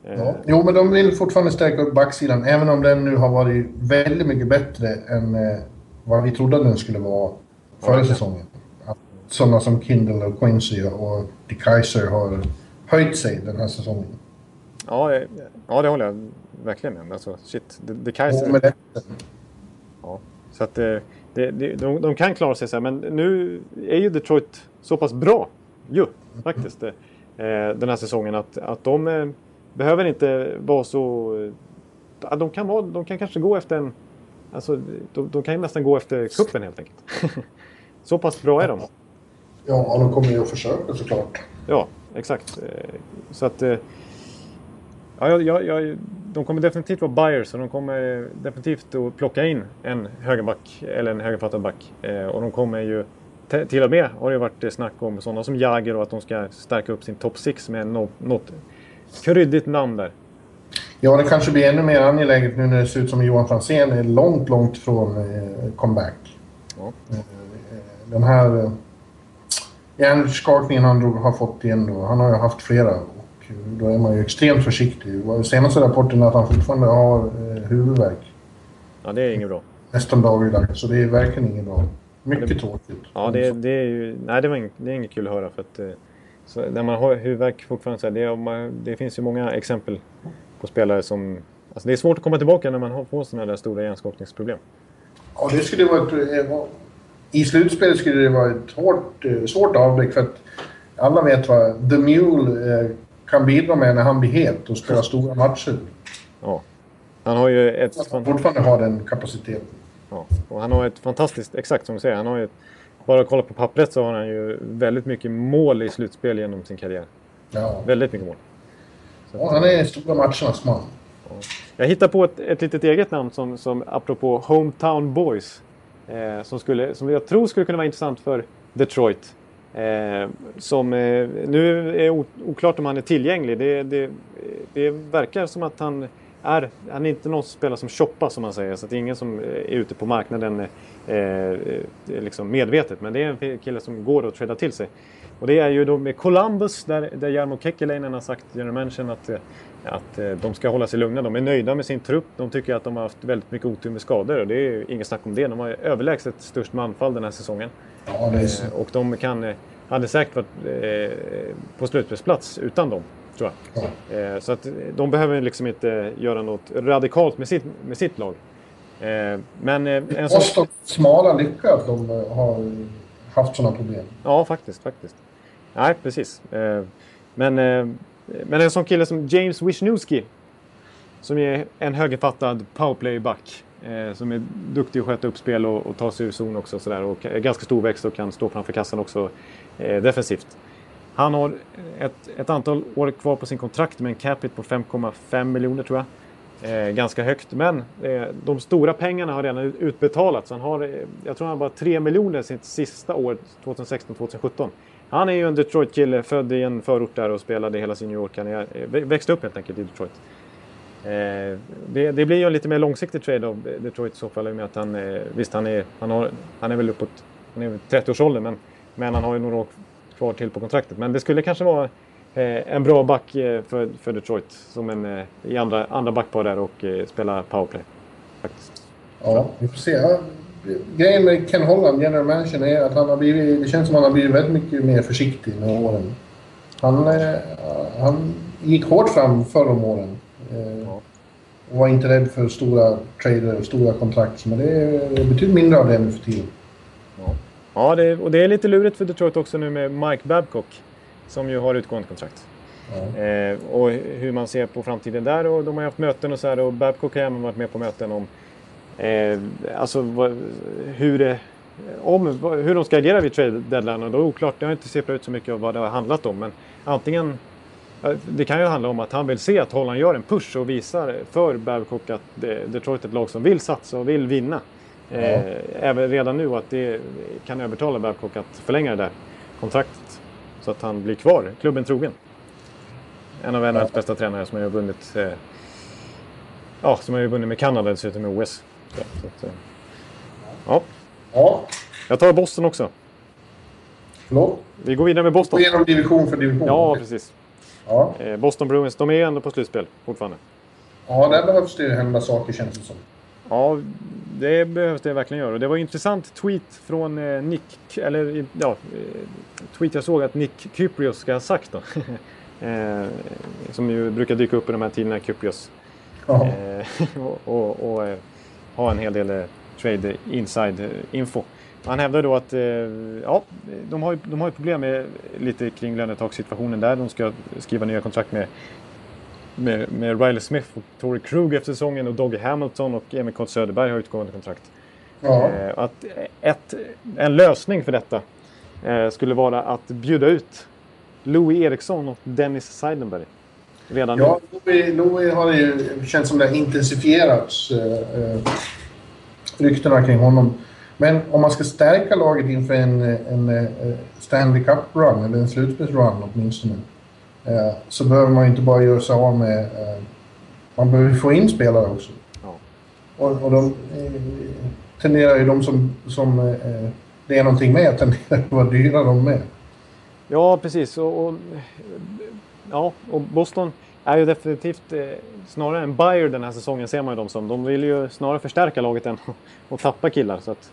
Ja. Jo, men de vill fortfarande stärka upp backsidan, även om den nu har varit väldigt mycket bättre än vad vi trodde den skulle vara förra säsongen. Sådana som Kindle och Quincy och De Kaiser har höjt sig den här säsongen. Ja, ja det håller jag verkligen med om. Alltså, shit, De, de Kaiser... med ja, så att det, det, de, de kan klara sig så här, men nu är ju Detroit så pass bra ju faktiskt eh, den här säsongen att, att de eh, behöver inte vara så... Eh, de kan, vara, de kan kanske gå efter en... Alltså, de, de kan nästan gå efter kuppen helt enkelt. [laughs] så pass bra är de. Ja, de kommer ju att försöka såklart. Ja, exakt. Eh, så att... Eh, ja, ja, ja, de kommer definitivt vara buyers och de kommer definitivt att plocka in en högerback eller en högerfattad back. Eh, och de kommer ju till och med har det varit snack om sådana som Jagger och att de ska stärka upp sin top 6 med något, något kryddigt namn där. Ja, det kanske blir ännu mer angeläget nu när det ser ut som Johan Franzén är långt, långt från eh, comeback. Ja. Eh, den här eh, hjärnskakningen han har fått igen då, han har ju haft flera då är man ju extremt försiktig. Senaste rapporten är att han fortfarande har eh, huvudvärk. Ja, det är inget bra. Nästan dagligdags, så det är verkligen inget bra. Mycket det, tråkigt. Ja, det, det, är ju... Nej, det, var det är inget kul att höra för att... Eh, så när man har huvudvärk fortfarande så här, det, man, det finns ju många exempel på spelare som... Alltså det är svårt att komma tillbaka när man får sådana där stora hjärnskakningsproblem. Ja, det skulle vara ett, eh, I slutspelet skulle det vara ett hårt, eh, svårt avbräck för att alla vet vad The Mule kan bidra med när han blir het och spelar stora matcher. Ja. Han har ju ett... Han fortfarande har den kapaciteten. Ja, och han har ett fantastiskt, exakt som du säger, han har ju ett, bara kolla på pappret så har han ju väldigt mycket mål i slutspel genom sin karriär. Ja. Väldigt mycket mål. Så ja, han är stora matchernas man. Ja. Jag hittar på ett, ett litet eget namn som, som apropå Hometown Boys. Eh, som, skulle, som jag tror skulle kunna vara intressant för Detroit. Eh, som eh, nu är oklart om han är tillgänglig. Det, det, det verkar som att han är, han är inte någon som spelar som shoppa som man säger. Så det är ingen som eh, är ute på marknaden eh, eh, liksom medvetet. Men det är en kille som går att träda till sig. Och det är ju då med Columbus där, där Jarmo Kekkeläinen har sagt, general manager, att, eh, att eh, de ska hålla sig lugna. De är nöjda med sin trupp. De tycker att de har haft väldigt mycket otur med skador. Och det är inget snack om det. De har överlägset störst manfall den här säsongen. Ja, så. Och de kan, hade säkert varit på slutspelsplats utan dem tror jag. Ja. Eh, så att de behöver liksom inte göra något radikalt med sitt, med sitt lag. Eh, men eh, en sån... Måste smala lycka att de har haft sådana problem. Ja, faktiskt. faktiskt. Nej, precis. Men, men en sån kille som James Wisniewski som är en högerfattad powerplay-back. Eh, som är duktig att sköta upp spel och, och ta sig ur zon också. Sådär, och är ganska storväxt och kan stå framför kassan också eh, defensivt. Han har ett, ett antal år kvar på sin kontrakt med en capita på 5,5 miljoner tror jag. Eh, ganska högt, men eh, de stora pengarna har redan utbetalats. Han har, eh, jag tror han har bara 3 miljoner sitt sista år, 2016-2017. Han är ju en Detroit-kille, född i en förort där och spelade hela sin New York-karriär. Eh, växte upp helt enkelt i Detroit. Eh, det, det, blir ju en lite mer långsiktig trade av Detroit i så fall. Med att han, eh, visst, han är, han, har, han är väl uppåt han är 30-årsåldern, men, men han har ju några år kvar till på kontraktet. Men det skulle kanske vara eh, en bra back eh, för, för Detroit som en, eh, i andra, andra backpar där och eh, spela powerplay. Faktiskt. Ja, vi får se. Ja, grejen med Ken Holland, general manager, är att han har blivit, det känns som att han har blivit väldigt mycket mer försiktig med åren. Han, han gick hårt fram förra om åren. Ja. Och var inte rädd för stora trader och stora kontrakt. Men det är betydligt mindre av det nu för tiden. Ja, det, och det är lite lurigt för Detroit också nu med Mike Babcock som ju har utgående kontrakt. Ja. Eh, och hur man ser på framtiden där och de har haft möten och så här och Babcock har även varit med på möten om eh, alltså vad, hur, det, om, hur de ska agera vid trade deadline och då är det oklart. Det har inte sipprat ut så mycket av vad det har handlat om men antingen det kan ju handla om att han vill se att Holland gör en push och visar för Babcock att Detroit är ett lag som vill satsa och vill vinna. Eh, även redan nu att det kan övertala Babcock att förlänga det där kontraktet. Så att han blir kvar, klubben trogen. En av NHLs bästa tränare som har vunnit eh, Ja, som har vunnit med Kanada dessutom i OS. Så, att, ja. ja. Jag tar Boston också. Förlåt? Vi går vidare med Boston. Gå igenom division för division. Ja, precis. Ja. Eh, Boston Bruins, de är ändå på slutspel fortfarande. Ja, där behövs det hända saker känns det som. Ja, det behövs det verkligen göra. Det var en intressant tweet från eh, Nick, eller ja, eh, tweet jag såg att Nick Kyprios ska ha sagt då. [laughs] som ju brukar dyka upp i de här tiderna, Kyprios. Eh, [laughs] och, och, och ha en hel del eh, trade inside info. Han hävdar då att ja, de har, de har problem med lite kring lönetakssituationen där. De ska skriva nya kontrakt med med, med Riley Smith och Tory Krug efter säsongen och Doggy Hamilton och Emil Kott Söderberg har utgående kontrakt. Ja. Eh, att ett, en lösning för detta eh, skulle vara att bjuda ut Louis Eriksson och Dennis Seidenberg. Redan ja, Louis, Louis har ju känts som det har intensifierats eh, eh, ryktena kring honom. Men om man ska stärka laget inför en, en, eh, Stanley Cup-run, eller en slutspelsrun åtminstone, Eh, så behöver man inte bara göra sig av med eh, Man behöver få in spelare också. Ja. Och, och de eh, tenderar ju de som, som eh, det är någonting med tenderar att vara dyra de med. Ja, precis. Och, och, ja, och Boston är ju definitivt eh, snarare en buyer den här säsongen ser man ju dem som. De vill ju snarare förstärka laget än [laughs] att tappa killar. Så att,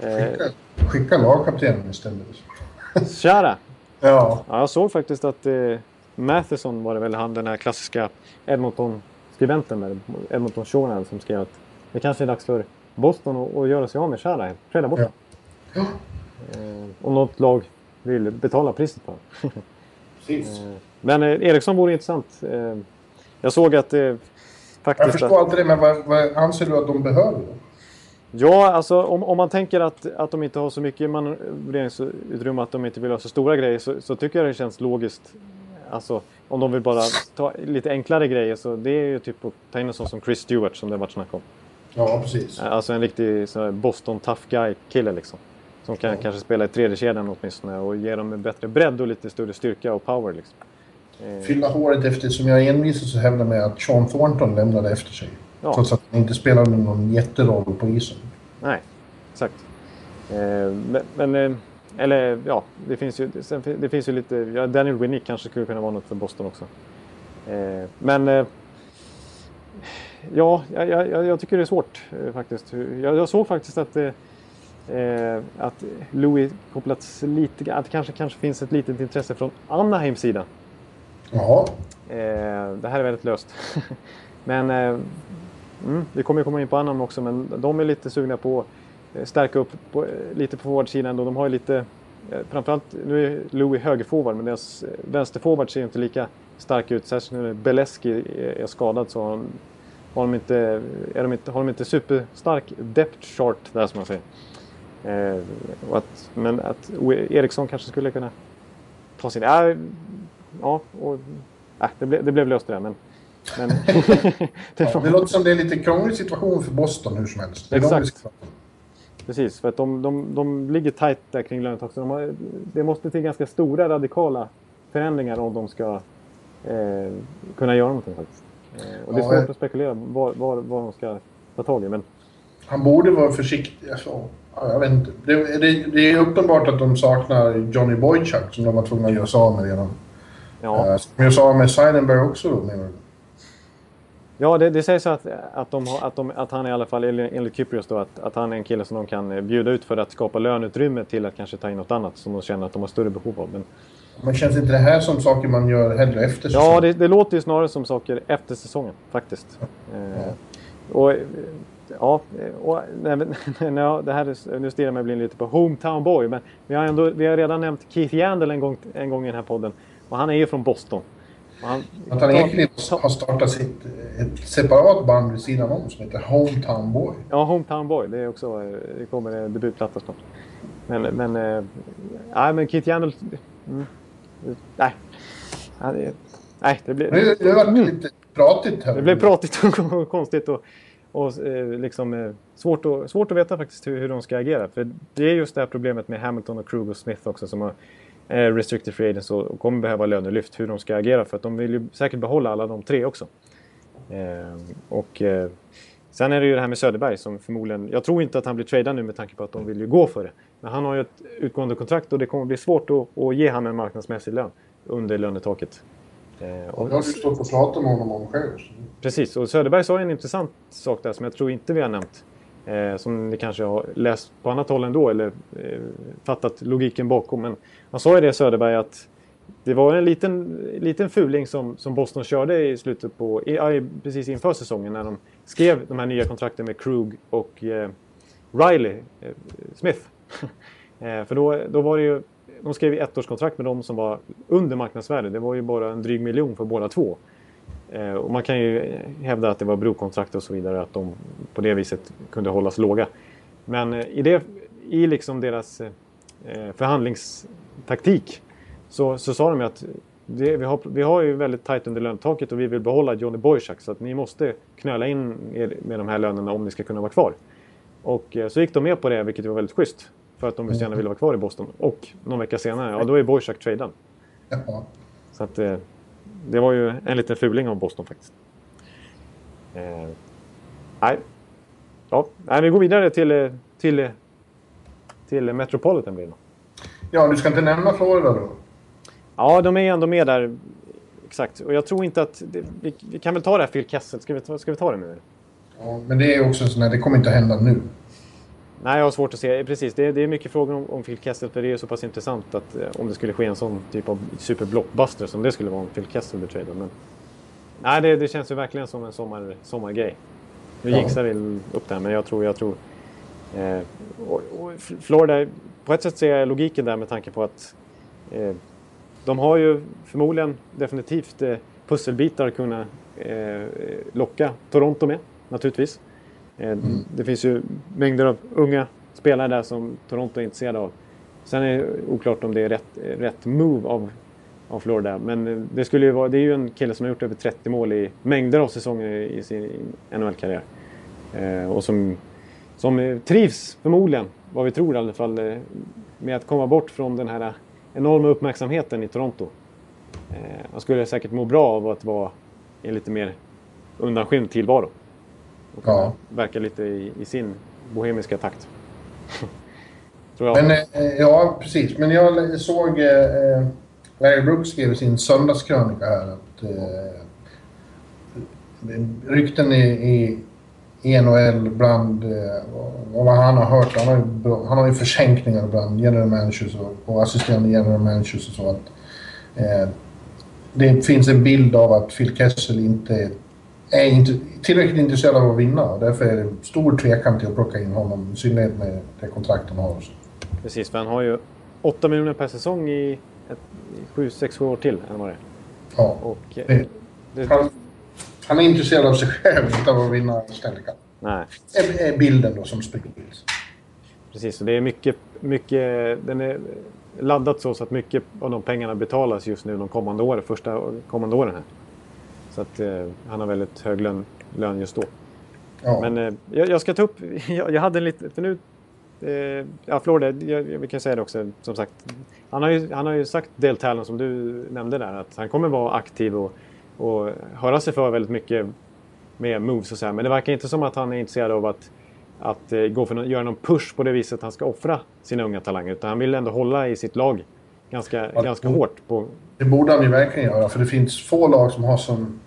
eh, Skicka, skicka lagkaptenen istället. [laughs] Kära! Ja. Ja, jag såg faktiskt att eh, Matheson var det väl han den här klassiska Edmonton-skribenten Edmonton Journal som skrev att det kanske är dags för Boston att, göra sig av med Chara. Trada bort Ja. honom. eh, Om något lag vill betala priset för honom. Precis. [laughs] Eh, Men eh, Eriksson vore intressant. Eh, jag såg att eh, Jag faktiskt... förstår inte det, men vad, vad anser du att de behöver? Ja, alltså om, om man tänker att, att de inte har så mycket manövreringsutrymme, att de inte vill ha så stora grejer, så, så tycker jag det känns logiskt. Alltså, om de vill bara ta lite enklare grejer, så det är ju typ att ta in en sån som Chris Stewart som det har varit snack om. Ja, precis. Alltså en riktig Boston tough guy-kille liksom. Som kan Ja. kanske spela i tredje kedjan åtminstone och ge dem en bättre bredd och lite större styrka och power liksom. Eh, Fylla håret efter, som jag envisas att hävda med att Sean Thornton lämnade efter sig. Ja. Trots att han inte spelade någon jätteroll på isen. Nej, exakt. Eh, men, eh, eller ja, det finns ju, det finns ju lite, ja, Daniel Winnick kanske skulle kunna vara något för Boston också. Eh, men eh, ja, jag, jag, jag tycker det är svårt eh, faktiskt. Jag, jag såg faktiskt att, eh, eh, att Louis kopplats lite, att det kanske, kanske finns ett litet intresse från Anaheims sida. Jaha. Eh, det här är väldigt löst. [laughs] men eh, mm, vi kommer ju komma in på annan också, men de är lite sugna på att stärka upp på, eh, lite på forwardsidan. ändå. De har ju lite, eh, framförallt, nu är Louis högerforward, men deras vänsterforward ser ju inte lika stark ut. Särskilt nu när Beleski är, skadad så har de, har de inte, är de inte, har de inte superstark depth chart där som man säger. Eh, och att, men att Eriksson kanske skulle kunna ta sin... Äh, ja och, äh, det, blev, det blev löst det där men... men [laughs] det Ja, det låter som det är en lite krånglig situation för Boston hur som helst. Exakt. Precis, för att de, de, de ligger tajt där kring lönetak. Så de har, det måste till ganska stora radikala förändringar om de ska eh, kunna göra någonting faktiskt. Eh, och det är svårt att spekulera var, var, vad de ska ta tag i. Men Han borde vara försiktig. Alltså, ja, jag vet inte. Det, det, det är uppenbart att de saknar Johnny Boychuk som de var tvungna att göra sig av med redan. Ja, Ja. Som jag sa med Seidenberg också då. menar du? ja det, det sägs att, att, de att, de, att han i alla fall, enligt Kyprios då, att, att han är en kille som de kan eh, bjuda ut för att skapa löneutrymme till att kanske ta in något annat som de känner att de har större behov av. Men, Men känns inte det här som saker man gör hellre efter Ja, säsongen? det, det låter ju snarare som saker efter säsongen faktiskt. Eh, och, eh, ja, och, nej, [laughs] nej, det här är, nu stirrar jag mig blind lite på Hometown Boy, men vi har, ändå, vi har redan nämnt Keith Yandel en gång, en gång i den här podden. Och han är ju från Boston. Och han, Att han egentligen har startat sitt, ett separat band vid sidan om som heter Hometown Boy. Ja, Hometown Boy. Det, är också, eh, det kommer en debutplatta snart. Men, men, eh, nej, men Keith Yandel... Mm, nej. Det, nej, det blir... Nu, nu har det lite pratigt här. Det blev pratigt [laughs] och konstigt och, och eh, liksom, eh, svårt, att, svårt att veta faktiskt hur, hur de ska agera. För det är just det här problemet med Hamilton och Krug och Smith också som har eh, restricted free agents och, kommer behöva lönelyft. Hur de ska agera för att de vill ju säkert behålla alla de tre också. Eh, och eh, sen är det ju det här med Söderberg som förmodligen... Jag tror inte att han blir tradad nu med tanke på att de vill ju gå för det. Men han har ju ett utgående kontrakt och det kommer bli svårt att, att ge honom en marknadsmässig lön under lönetaket. Eh, Och det har du stått och pratat med honom om själv. Precis, och Söderberg sa en intressant sak där som jag tror inte vi har nämnt. Eh, som ni kanske har läst på annat håll ändå eller eh, fattat logiken bakom. Men han sa ju det Söderberg att det var en liten, liten fuling som, som Boston körde i slutet på, i, i- precis inför säsongen när de skrev de här nya kontrakten med Krug och eh, Riley eh, Smith. [laughs] eh, för då, då var det ju, de skrev ju ettårskontrakt med dem som var under marknadsvärde. Det var ju bara en dryg miljon för båda två. Eh, och man kan ju hävda att det var brokontrakt och så vidare, att de på det viset kunde hållas låga. Men eh, i, det, i liksom deras eh, eh förhandlingstaktik så, så sa de ju att det, vi, har, vi har ju väldigt tajt under lönetaket och vi vill behålla Johnny Boychuk så att ni måste knöla in er med de här lönerna om ni ska kunna vara kvar. Och eh, så gick de med på det, vilket var väldigt schysst. För att de så gärna ville vara kvar i Boston. Och någon vecka senare, ja då är Boychuk tradad. Ja. Så att eh, det var ju en liten fuling av Boston faktiskt. Eh, nej. Ja, nej, vi går vidare till, till, till Metropolitan blir det Ja, du ska inte nämna Florida då? Ja, de är ändå med där. Exakt. Och jag tror inte att... Det, vi, vi, kan väl ta det här Phil Kessel. Ska vi, ska vi ta det nu? Ja, men det är också en sån här... Det kommer inte att hända nu. Nej, jag har svårt att se. Precis, det är, det är mycket frågor om, om Phil Kessel för det är så pass intressant att eh, om det skulle ske en sån typ av superblockbuster som det skulle vara om Phil Kessel blir traded. Men nej, det, det, känns ju verkligen som en sommar, sommargrej. Nu ja. vi upp där, men jag tror... Jag tror eh, och, och Florida, på ett sätt ser jag logiken där med tanke på att eh, de har ju förmodligen definitivt eh, pusselbitar att kunna eh, locka Toronto med, naturligtvis. Eh, mm. Det finns ju mängder av unga spelare där som Toronto är intresserade av. Sen är det oklart om det är rätt, rätt move av, av Florida. Men det, skulle ju vara, det är ju en kille som har gjort över 30 mål i mängder av säsonger i sin NHL-karriär. Eh, och som, som trivs förmodligen, vad vi tror i alla fall, eh, med att komma bort från den här enorma uppmärksamheten i Toronto. Eh, han skulle säkert må bra av att vara i en lite mer undanskymd tillvaro. Och ja. verka lite i, i, sin bohemiska takt. [laughs] Men, eh, ja, precis. Men jag såg eh, Larry Brooks skrev i sin söndagskrönika här att eh, rykten i i NHL bland eh, vad han har hört. Han har ju, han har ju försänkningar bland general managers och, och assisterande general managers och så. Att, eh, det finns en bild av att Phil Kessel inte är inte tillräckligt intresserad av att vinna och därför är det stor tvekan till att plocka in honom, i synnerhet med det kontrakt han har. Precis, för han har ju 8 miljoner per säsong i 7-6 år till, än vad det är. Ja. Och, eh, det, det, han, är intresserad av sig själv, [laughs] av att vinna Stanley Cup. Nej. Är bilden då som sprids. Precis, och det är mycket, mycket... Den är laddat så, så att mycket av de pengarna betalas just nu de kommande åren, första kommande åren här. Så att eh, han har väldigt hög lön, lön just då. Ja. Men eh, jag, jag, ska ta upp... [laughs] Jag, jag hade en lite... För nu... Eh, ja, Florida, jag, vi kan säga det också, som sagt. Han har ju, han har ju sagt Talon, som du nämnde där, att han kommer vara aktiv och och höra sig för väldigt mycket med moves och så här. Men det verkar inte som att han är intresserad av att, att uh, gå för att göra någon push på det viset att han ska offra sina unga talanger. Utan han vill ändå hålla i sitt lag ganska, ja, ganska hårt. På... Det borde han ju verkligen göra. För det finns få lag som har som,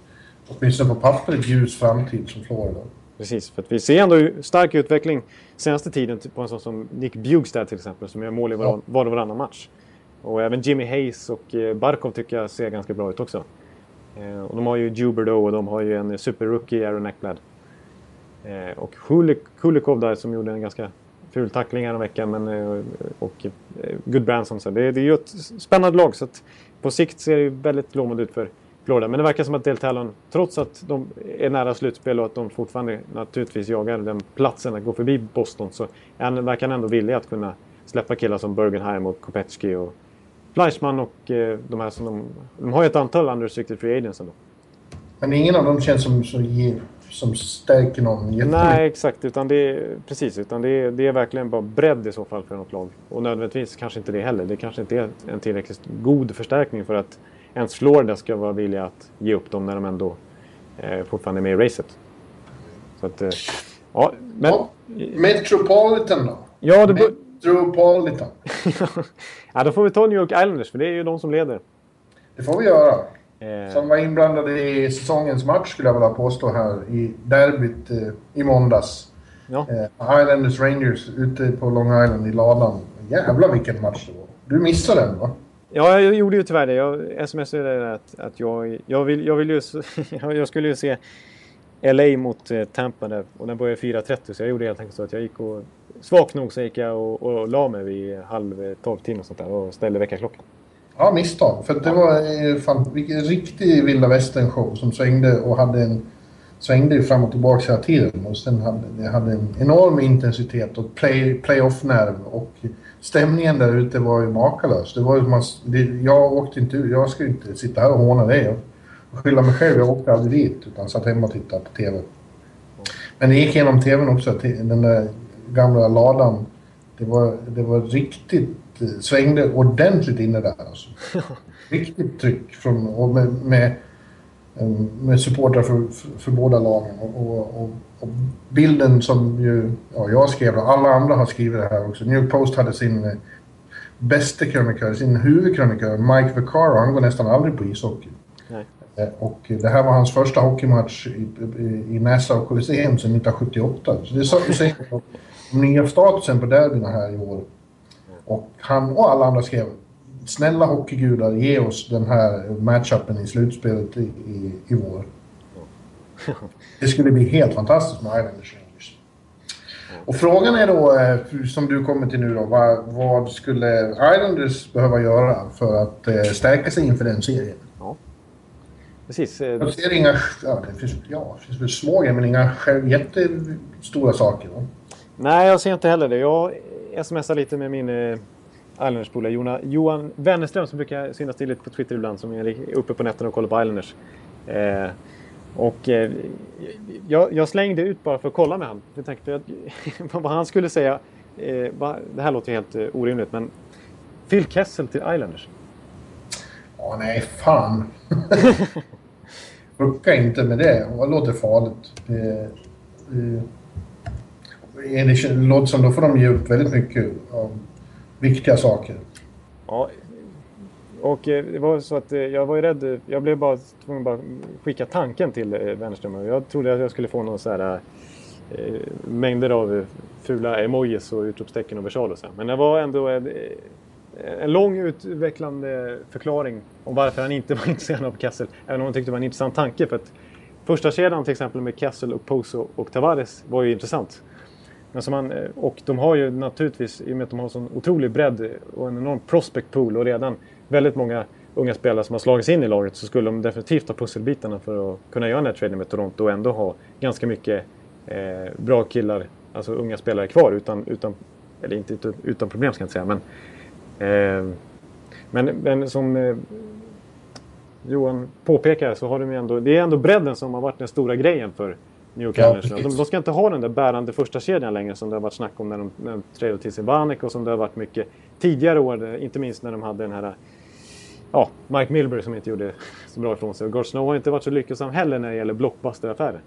åtminstone på pappret, ljus framtid som Florida. Precis, för vi ser ändå stark utveckling senaste tiden på en sån som Nick Bjugstad till exempel som gör mål i var, ja. var och varannan match. Och även Jimmy Hayes och eh, Barkov tycker jag ser ganska bra ut också. Eh, och de har ju Juberdo och de har ju en superrookie, Aaron Eckblad. Eh, och Kulikov där som gjorde en ganska ful tackling häromveckan veckan. Men, eh, och Good Branson. Så det, det är ju ett spännande lag. Så att på sikt ser det väldigt lovande ut för Florida. Men det verkar som att Deltalon, trots att de är nära slutspel och att de fortfarande naturligtvis jagar den platsen att gå förbi Boston så verkar han ändå villig att kunna släppa killar som Bergenheim och Kopecki och Fleischmann och eh, de här som de... De har ju ett antal unrestricted free agents ändå. Men ingen av dem känns som, som, som stärker någon jättemycket. Nej, exakt. Utan det är, precis, utan det är, det är verkligen bara bredd i så fall för något lag. Och nödvändigtvis kanske inte det heller. Det kanske inte är en tillräckligt god förstärkning för att ens Florida ska vara villiga att ge upp dem när de ändå eh, fortfarande är med i racet. Så att, eh, ja, men... Ja, Metropolitan då? Ja, det... Metropolitan. [laughs] ja, då får vi ta New York Islanders, för det är ju de som leder. Det får vi göra. Eh. Som var inblandade i säsongens match, skulle jag vilja påstå här, i derbyt eh, i måndags. Ja. Eh, Islanders Rangers ute på Long Island i ladan. Jävlar vilken match det var. Du missade den, va? Ja, jag gjorde ju tyvärr det. Jag smsade att, att jag, jag, vill, jag, vill ju, [laughs] jag skulle ju se LA mot eh, Tampa där och den började 4.30 så jag gjorde helt enkelt så att jag gick och svagt nog så gick jag och, och la mig vid halv tolv timme och sånt där och ställde väckarklockan. Ja, misstag. För det var eh, fan, vilken riktig vilda västern-show som svängde och hade en svängde fram och tillbaka hela tiden. Och sen hade det hade en enorm intensitet och play, playoff-nerv. Och stämningen där ute var ju makalös. Det var ju man, det, jag åkte inte ut. Jag skulle inte sitta här och håna dig skylla mig själv. Jag åkte aldrig dit utan satt hemma och tittade på TV. Men det gick genom TVn också. Den där gamla ladan. Det var, det var riktigt, eh, svängde ordentligt inne där alltså. [laughs] Riktigt tryck från, och med, med med supportrar för, för, båda lagen. Och, och, och, bilden som ju, ja, jag skrev och alla andra har skrivit det här också. New Post hade sin eh, bästa krönikör, sin huvudkrönikör, Mike Vaccaro. Han går nästan aldrig på ishockey. Eh, och det här var hans första hockeymatch i, i, i Nassau Coliseum sedan 1978. Så det säger om nya statusen på derbyna här i år. Och han och alla andra skrev snälla hockeygudar, ge oss den här matchupen i slutspelet i, i, i vår. Det skulle bli helt fantastiskt med Islanders Rangers. Och frågan är då, eh, som du kommer till nu då, vad, vad skulle Islanders behöva göra för att eh, stärka sig inför den serien? Ja, precis. Jag eh, ser inga, ja det finns, ja, det finns väl små grejer, men inga jättestora saker. Då. Nej, jag ser inte heller det. Jag smsar lite med min Islanders-polare Johan Wennerström som brukar synas till lite på Twitter ibland som är uppe på nätterna och kollar på Islanders. Eh, och eh, jag, jag, slängde ut bara för att kolla med honom. Jag tänkte att, [laughs] vad han skulle säga. Eh, va, det här låter helt eh, orimligt men Phil Kessel till Islanders. Åh nej, fan. [laughs] Rucka inte med det. Det låter farligt. Eh, eh, det låter som då får de ge upp väldigt mycket av viktiga saker. Ja, och eh, det var så att eh, jag var ju rädd. Jag blev bara tvungen att skicka tanken till eh, Wennerström. Jag trodde att jag skulle få någon så här mängder av fula emojis och utropstecken och versaler och så. Men det var ändå Eh, en, lång utvecklande förklaring om varför han inte [laughs] var intresserad av Kessel. Även om han tyckte det var en intressant tanke. För att första kedjan till exempel med Kessel, och Poso och Tavares var ju intressant. Men som han, eh, och de har ju naturligtvis, i och med att de har sån otrolig bredd och en enorm prospect pool och redan väldigt många unga spelare som har slagits in i laget så skulle de definitivt ha pusselbitarna för att kunna göra den här traden med Toronto och ändå ha ganska mycket eh, bra killar, alltså unga spelare kvar utan, utan eller inte utan, utan problem ska jag inte säga men men, men som eh, Johan påpekar så har de ju ändå, det är ändå bredden som har varit den stora grejen för New ja, de, de, ska inte ha den där bärande första kedjan längre som det har varit snack om när de, när de trädde till sig Vanek och som det har varit mycket tidigare år, inte minst när de hade den här ja, Mike Milbury som inte gjorde så bra ifrån sig. Och Gord Snow har inte varit så lyckosam heller när det gäller blockbusteraffärer.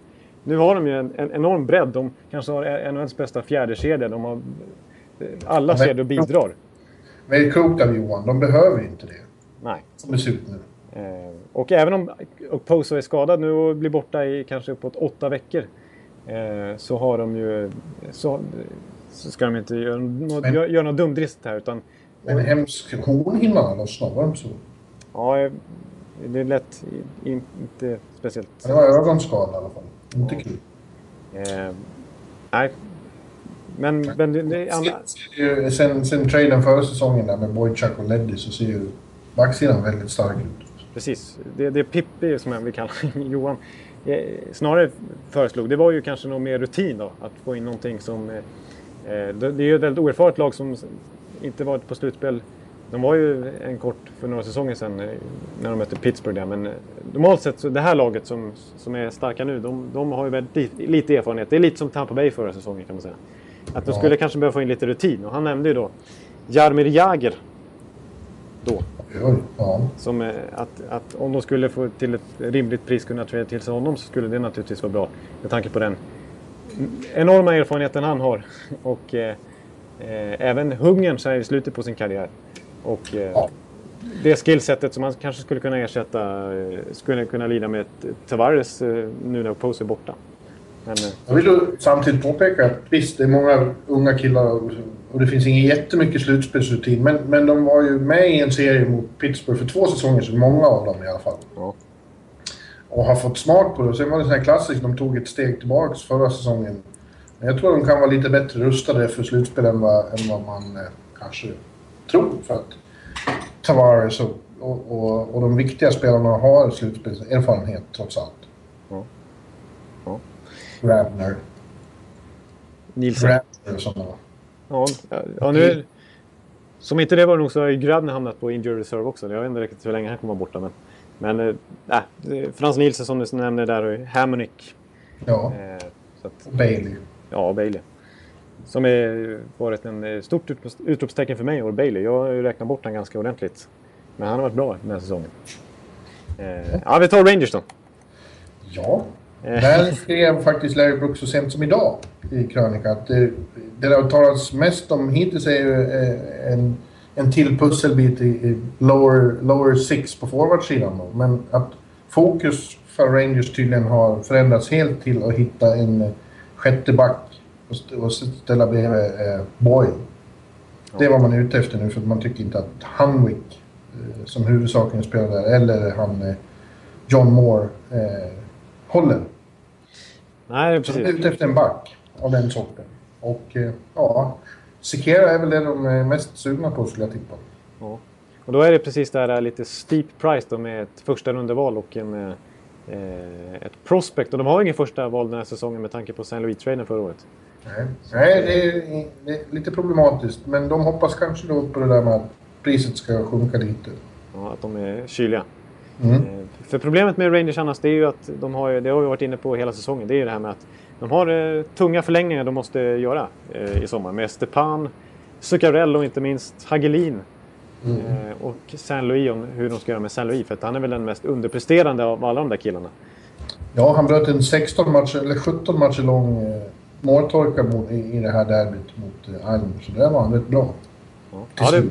Nu har de ju en, en enorm bredd. De kanske har NHLs bästa fjärdekedja. De har alla kedjor bidrar. Väldigt klokt av Johan. De behöver inte det. Nej. Som det ser ut nu. Eh, och även om Poso är skadad nu och blir borta i kanske uppåt åtta veckor eh, så har de ju... Så, så ska de inte göra, något, men, göra något dumdristigt här utan... Men hemsk hornhinnan lossnade, var det så? Ja, det är lätt inte speciellt... Det var ögonskada i alla fall. Inte kul. Eh, nej. Men, men det, det andra... Sen, sen traden förra säsongen där med Boychuk och Leddy så ser ju backsidan väldigt stark ut. Precis. Det, det Pippi, som jag vill kalla [laughs] Johan, eh, snarare föreslog, det var ju kanske något mer rutin då. Att få in någonting som... Eh, eh det, är ju ett väldigt oerfaret lag som inte varit på slutspel. De var ju en kort för några säsonger sedan eh, när de mötte Pittsburgh där. Men normalt sett så det här laget som, som är starka nu, de, de har ju väldigt lite erfarenhet. Det är lite som Tampa Bay förra säsongen kan man säga. Att de skulle kanske behöva få in lite rutin. Och han nämnde ju då Jarmir Jagr då. Ja. Som, att, att om de skulle få till ett rimligt pris kunna trada till sig honom så skulle det naturligtvis vara bra. Med tanke på den enorma erfarenheten han har. Och eh, eh även hungern så här i slutet på sin karriär. Och eh, ja. det skillsetet som han kanske skulle kunna ersätta eh, skulle kunna lida med Tavares eh, nu när Pose är borta. Men, eh, jag vill samtidigt påpeka att visst, det är många unga killar och det finns ingen jättemycket slutspelsrutin. Men, men de var ju med i en serie mot Pittsburgh för två säsonger sedan, många av dem i alla fall. Ja. Och har fått smak på det. Sen var det sån här klassisk, de tog ett steg tillbaka förra säsongen. Men jag tror de kan vara lite bättre rustade för slutspel än vad, än vad man eh, kanske tror. För att Tavares och, och, och, och de viktiga spelarna har slutspelserfarenhet trots allt. Ja. Ja. Radner. Nilsson. Radner och sådana. Ja, ja nu, som inte det var nog så har ju Grabner hamnat på injury reserve också. Jag vet inte riktigt hur länge han kommer vara borta. Men, men äh, Frans Nielsen som du nämnde där och Hammonick. Ja, eh, att, Bailey. Ja, Bailey. Som har varit en eh, stort utropstecken för mig och Bailey. Jag har ju räknat bort honom ganska ordentligt. Men han har varit bra den här säsongen. Eh, ja, vi tar Rangers då. Ja. Eh. Där skrev faktiskt Larry Brooks så sent som idag i krönika att det, det har talats mest om hittills är ju eh, en, en till pusselbit i, i lower, lower six på forwardsidan. Då. Men att fokus för Rangers tydligen har förändrats helt till att hitta en eh, sjätte back och ställa bredvid eh, Boyle. Det är vad man är ute efter nu för man tycker inte att Hanwick eh, som huvudsakligen spelar där eller han eh, John Moore eh, håller. Nej, precis. Ute efter en back av den sorten. Och eh, ja, Sekera är väl det de är mest sugna på skulle jag tippa. Ja. Och då är det precis det här lite steep price då med ett första rundeval och en, eh, ett prospect. Och de har ingen första val den här säsongen med tanke på St. Louis-traden förra året. Nej, Nej det, är, det, är, lite problematiskt. Men de hoppas kanske då på det där med att priset ska sjunka lite. Ja, att de är kyliga. Mm. För problemet med Rangers annars, det är ju att de har, det har vi varit inne på hela säsongen, det är ju det här med att de har eh, tunga förlängningar de måste göra eh, i sommar. Med Stepan, Zuccarello och inte minst Hagelin. Mm. Eh, och San Louis, om hur de ska göra med San Louis. För att han är väl den mest underpresterande av alla de där killarna. Ja, han bröt en 16 matcher, eller 17 matcher lång eh, måltorka mot, i, i det här derbyt mot eh, Alm. Så där var han rätt bra. Ja. Det.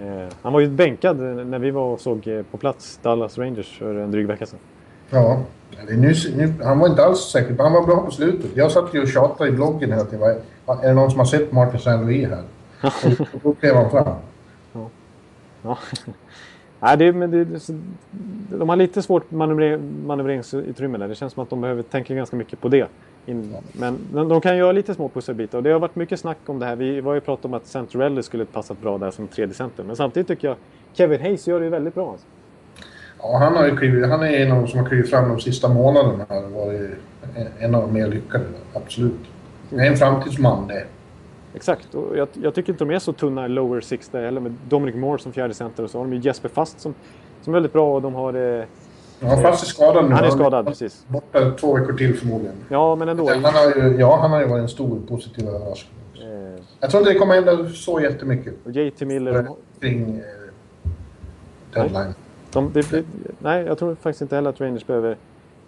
Eh, han var ju bänkad när vi var och såg eh, på plats Dallas Rangers för en dryg vecka sedan. Ja, nu, nu, han var inte alls säker. Han var bra på slutet. Jag satt ju och tjatade i bloggen hela tiden. Är det någon som har sett Martin St. Louis här? [laughs] Och, då klev han fram. Ja. Nej, det, men det, de har lite svårt manövreringsutrymme där. Det känns som att de behöver tänka ganska mycket på det. In, men de, kan göra lite små pusselbitar. Och det har varit mycket snack om det här. Vi var ju pratat om att Centrelli skulle passat bra där som tredje center. Men samtidigt tycker jag Kevin Hayes gör det ju väldigt bra. Alltså. Ja, han, har ju klivit, han är en av de som har klivit fram de sista månaderna Han och varit en, av de mer lyckade. Absolut. Det är en framtidsman det. Exakt. Och jag, jag tycker inte de är så tunna lower six där heller. Med Dominic Moore som fjärde center och så har de ju Jesper Fast som, som är väldigt bra. Och de har... Eh, Ja, fast är skadad nu. han är skadad, precis. Borta två veckor till förmodligen. Ja, men ändå. Han har ju, ja, han har ju varit en stor positiv överraskning. Eh, Jag tror inte det kommer hända så jättemycket och JT Miller. De, kring eh, deadline. De, det, det, nej, jag tror faktiskt inte heller att Rangers behöver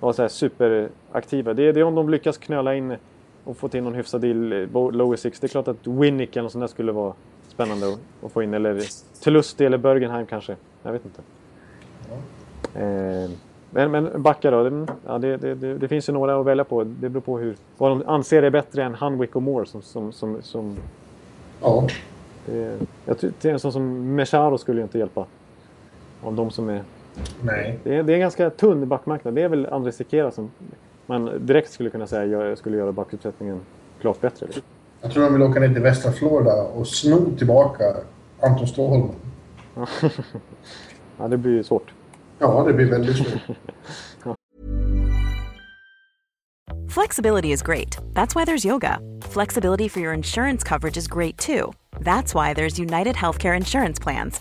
vara så här superaktiva. Det, det är om de lyckas knöla in och få till någon hyfsad deal eh, lower six. Det är klart att Winnick eller något sånt där skulle vara spännande att, få in. Eller Telusti eller Bergenheim kanske. Jag vet inte. Eh, men, men backa då. Det, ja, det, det, det, finns ju några att välja på. Det beror på hur, vad de anser är bättre än Hanwick och Moore. Som, som, som, som, Ja. det, jag ty- det är en sån som Mecharo skulle ju inte hjälpa. Av de som är Nej. det är, det är en ganska tunn backmarknad. Det är väl André Sekera som man direkt skulle kunna säga gör, skulle göra backuppsättningen klart bättre. liksom. Jag tror de vill åka ner till västra Florida och sno tillbaka Anton Ståholm. [laughs] Ja, det blir svårt. Ja, det blir väldigt svårt. [laughs] Flexibility is great. That's why there's yoga. Flexibility for your insurance coverage is great too. That's why there's United Healthcare Insurance Plans.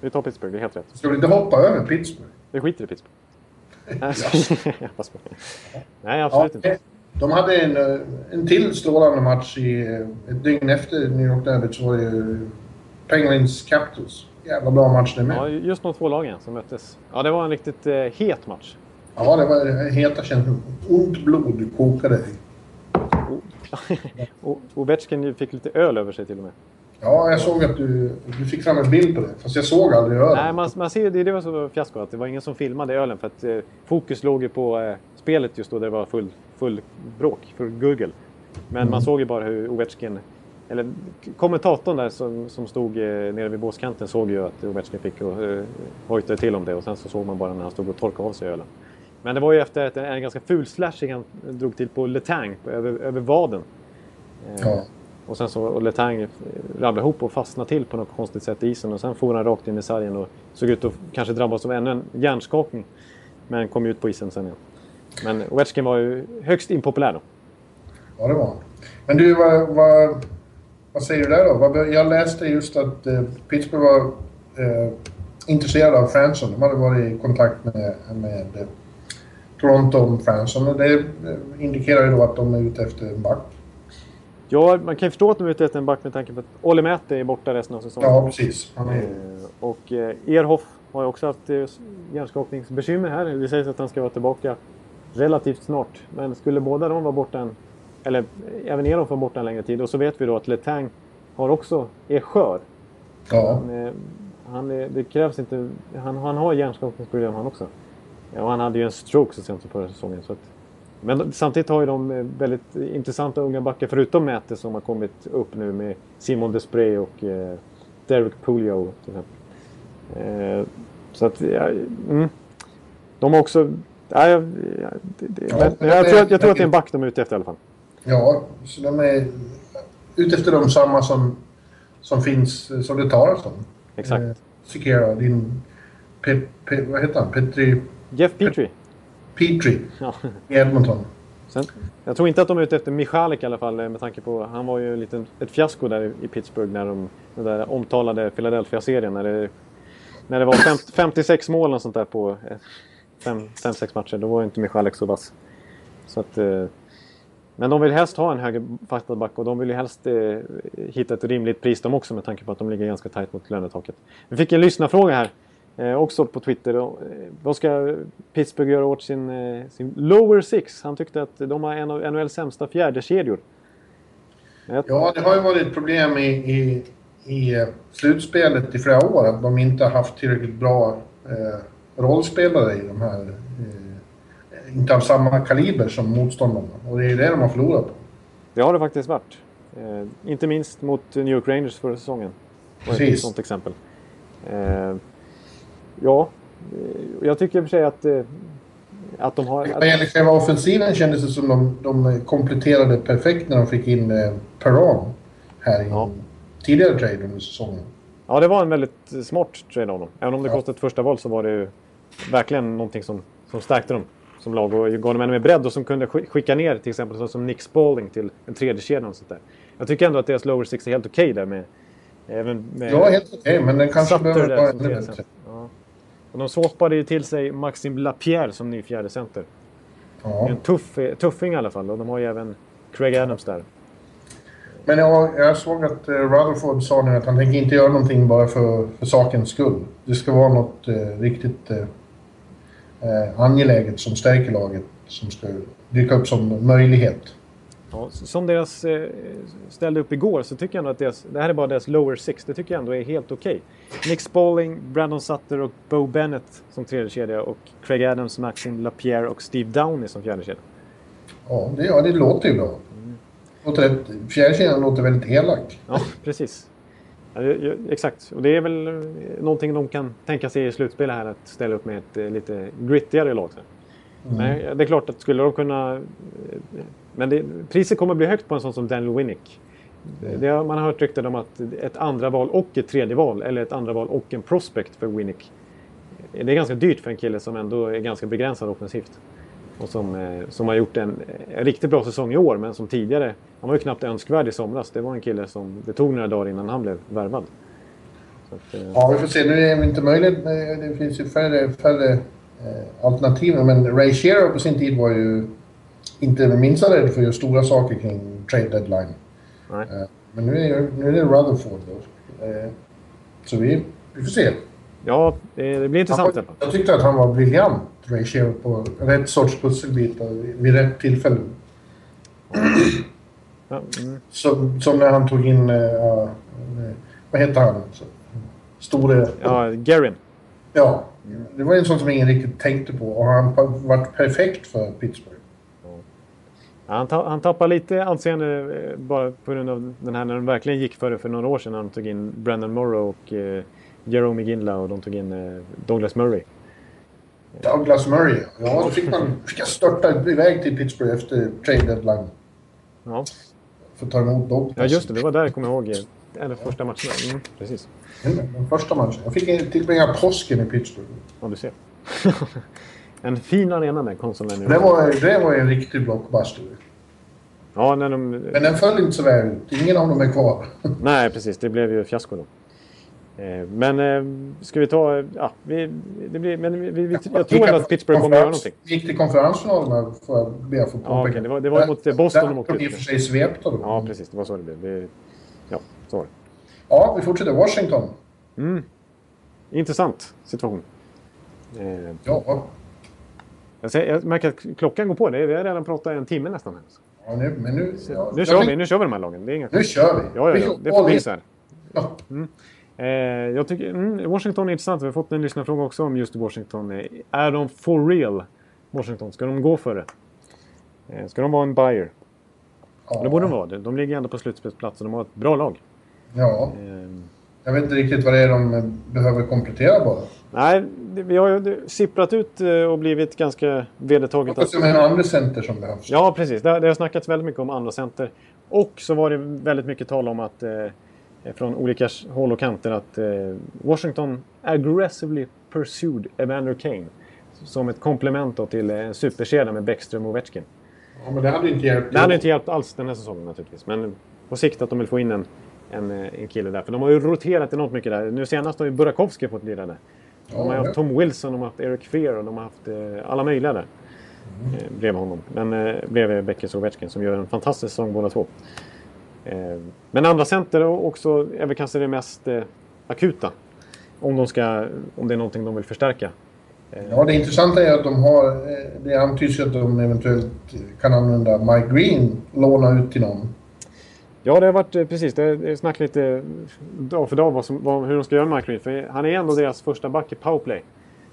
Vi tar Pittsburgh, det är helt rätt. Ska vi inte hoppa över Pittsburgh? Vi skiter i Pittsburgh. [laughs] [laughs] Nej, absolut inte. eh, de hade en, eh, en till strålande match i eh, ett dygn efter New York Derbyt så var det ju Penguins Capitals. Jävla bra match det Ja, med. just de två lagen som möttes. Ja, det var en riktigt eh, het match. Ja, det var heta känslor. Ont blod kokade. Och [laughs] Ovechkin fick lite öl över sig till och med. Ja, jag såg att du, du fick fram en bild på det. Fast jag såg aldrig ölen. Nej, man, man ser ju, det, det var så fiasko att det var ingen som filmade ölen för att eh, fokus låg ju på eh, spelet just då det var full, full bråk, full gurgel. Men man såg ju bara hur Ovechkin, eller kommentatorn där som, som stod eh, nere vid båskanten såg ju att Ovechkin fick och eh, hojtade till om det och sen så såg man bara när han stod och torkade av sig ölen. Men det var ju efter ett, en ganska ful slashing han drog till på Letang över, över vaden. Eh, Ja och sen så och Letang ramlade ihop och fastnade till på något konstigt sätt i isen och sen for han rakt in i sargen och såg ut att kanske drabbas av ännu en hjärnskakning. Men kom ut på isen sen igen. Men Ovechkin var ju högst impopulär då. Ja, det var han. Men du, vad, vad, vad säger du där då? Jag läste just att eh, Pittsburgh var eh, intresserade av Fransson. De hade varit i kontakt med, med eh, Toronto om Fransson och det eh, indikerar ju då att de är ute efter en back. Ja, man kan ju förstå att de är ute efter en back med tanke på att Olli Mäte är borta resten av säsongen. Ja, precis. Han är, Eh, Och eh, Erhoff har ju också haft eh, hjärnskakningsbekymmer här. Det sägs att han ska vara tillbaka relativt snart. Men skulle båda de vara borta en... Eller även Erhoff vara borta en längre tid. Och så vet vi då att Letang har också... är skör. ja. Han, han är, det krävs inte... Han, han har hjärnskakningsproblem han också. Ja, och han hade ju en stroke så sent som förra säsongen. Så att, men samtidigt har ju de eh, väldigt intressanta unga backar förutom Mäte som har kommit upp nu med Simon Desprez och eh, Derek Pulio. Eh, så att, ja, mm. De har också... Ja, ja, det, Ja, men, men jag, tror, jag tror att det är en back de är ute efter i alla fall. ja, så de är ute efter de samma som, som finns, som det talas om. Exakt. Eh, Sikera, din... Pe, pe, vad heter han? Petri... Jeff Petrie. Petri Ja. i Edmonton. Sen, jag tror inte att de är ute efter Michalik i alla fall eh, med tanke på han var ju en liten, ett fiasko där i- Pittsburgh när de den där omtalade Philadelphia-serien när det, när det var fem, [laughs] 56 mål och sånt där på 5-6 matcher. Då var ju inte Michalik så vass. Så att, eh, men de vill helst ha en högerfattad back och de vill ju helst eh, hitta ett rimligt pris de också med tanke på att de ligger ganska tajt mot lönetaket. Vi fick en lyssnarfråga här eh, också på Twitter. Och, eh, vad ska Pittsburgh göra åt sin, eh, sin lower six? Han tyckte att de har en av NHLs sämsta fjärdekedjor. Ja, det har ju varit ett problem i, i, i eh, slutspelet i flera år att de inte har haft tillräckligt bra eh, rollspelare i de här... Eh, inte av samma kaliber som motståndarna. Och det är det de har förlorat på. Det har det faktiskt varit. Inte minst mot New York Rangers förra säsongen. Var ett Precis. sånt exempel. Ja, eh, jag tycker i och för sig att, eh, att de har... Vad gäller själva offensiven kändes det som de, de kompletterade perfekt när de fick in eh, Perron här i Ja. tidigare trade under säsongen. Ja, det var en väldigt smart trade av dem. Även om det Ja. kostade ett första val så var det ju verkligen någonting som, som stärkte dem som lag och gav dem ännu mer bredd och som kunde sk- skicka ner till exempel som Nick Spalding till en tredje kedja och sånt där. Jag tycker ändå att deras lower six är helt okej där med... Även med Ja, helt okej, men den kanske Sutter behöver vara ännu bättre. Och de swappade ju till sig Maxim Lapierre som ny fjärde center. Ja. En tuff, tuffing i alla fall och de har ju även Craig Adams där. Men jag, jag såg att eh, Rutherford sa nu att han tänker inte göra någonting bara för, för sakens skull. Det ska vara något eh, riktigt eh, eh, angeläget som stärker laget som ska dyka upp som möjlighet. Ja, som deras eh, ställde upp igår så tycker jag ändå att deras, det här är bara deras lower six. Det tycker jag ändå är helt okej. Nick Spalling, Brandon Sutter och Bo Bennett som tredje kedja och Craig Adams, Maxim Lapierre och Steve Downey som fjärde kedja. Ja, det, ja, det låter ju bra. Rätt, fjärde kedjan låter väldigt elak. Ja, precis. Ja, det- exakt. Och det är väl eh, någonting de kan tänka sig i slutspel här att ställa upp med ett eh, lite grittigare lag. sen. Men det är klart att skulle de kunna... eh, Men det, priset kommer att bli högt på en sån som Daniel Winnick. Det har, man har hört rykten om att ett andra val och ett tredje val, eller ett andra val och en prospect för Winnick. Det är ganska dyrt för en kille som ändå är ganska begränsad offensivt. Och som, eh, som har gjort en, en riktigt bra säsong i år, men som tidigare... Han var ju knappt önskvärd i somras. Det var en kille som... Det tog några dagar innan han blev värvad. Att, eh, Ja, vi får se. Nu är det inte möjligt. eh, Det finns ju färre, färre eh, alternativ. Men Ray Shero på sin tid var ju inte det minsta rädd för att göra stora saker kring trade deadline. nej. Eh, Men nu är, nu är det Rutherford då. Eh, Så vi, vi får se. Ja, det, det blir Han intressant fall. jag tyckte att han var briljant, Ray Shero, på rätt sorts pusselbitar vid rätt tillfälle. Ja, mm. Som, som när han tog in... eh, vad heter han? Store... ja Gerin. Ja, det var en sån som ingen riktigt tänkte på och han varit perfekt för Pittsburgh. Han, ta, han tappar lite anseende eh, bara på grund av den här när de verkligen gick för det för några år sedan när de tog in Brandon Morrow och eh, Jerome Ginla och de tog in eh, Douglas Murray. Douglas Murray, ja, då fick man fick störta iväg till Pittsburgh efter trade deadline Ja, för att ta emot Douglas. ja just det. Det var där jag kommer ihåg. eh, av första matcherna. Mm, precis. Den första matchen. Jag fick tillbringa påsken i Pittsburgh. Ja, du ser. [laughs] En fin arena med konsolen. Det var, det var en riktig blockbuster. Ja, när de... Men den föll inte så väl ut. Ingen av dem är kvar. [laughs] Nej, precis. Det blev ju fiasko då. Eh, men eh, ska vi ta... Ja, vi, det blir, men vi, vi, jag tror ändå att Pittsburgh kommer att göra någonting. gick till konferensfinalerna, får jag be att få Ja, okej, det var- det var mot Boston de åkte Där ut. i och för sig svepta då. Ja, precis. Det var så det blev. Ja, så var det. Ja, vi fortsätter. Washington. Intressant situation. Eh, Ja, jag, ser, jag märker att klockan går på. Det. Vi har redan pratat en timme nästan. Här. ja nu, men nu... Ja, Nu kör vi, nu kör vi de här lagen. Det är inga Nu kör vi. Ja, ja, ja. Det får bli så här. Ja. Eh, jag tycker, mm, Washington är intressant. Vi har fått en lyssnarfråga också om just Washington. Eh, är de for real, Washington? Ska de gå för det? Eh, ska de vara en buyer? Ja. Det borde de vara. De- ligger ändå på slutspelsplats och de har ett bra lag. Ja, Eh, jag vet inte riktigt vad det är de eh, behöver komplettera bara. nej, vi har ju sipprat ut eh, och blivit ganska vedertaget. Det är en andra center som behövs. Ja, precis. Det, det har snackats väldigt mycket om andra center. Och så var det väldigt mycket tal om att eh, från olika håll och kanter att eh, Washington aggressively pursued Evander Kane. Som ett komplement till en superkedja med Bäckström och Ovechkin. Ja, men det hade inte hjälpt. Det hade inte hjälpt alls den här säsongen naturligtvis. Men på sikt att de vill få in en, en, eh, en kille där. För de har ju roterat enormt mycket där. Nu senast har ju Burakovsky fått lira där. De har haft Tom Wilson, de har haft Eric Fear och de har haft eh, alla möjliga där. Eh, bredvid honom. Men eh, bredvid Beckes och Ovechkin som gör en fantastisk säsong båda två. Eh, men andra center också är väl kanske det mest eh, akuta. Om, de ska, om det är någonting de vill förstärka. Ja, det intressanta är att de har... eh, Det antyds att de eventuellt kan använda Mike Green, låna ut till någon. Ja, det har varit eh, precis. Det är snack lite eh, dag för dag vad som, vad, hur de ska göra med Mike Reed. För han är ändå deras första back i powerplay.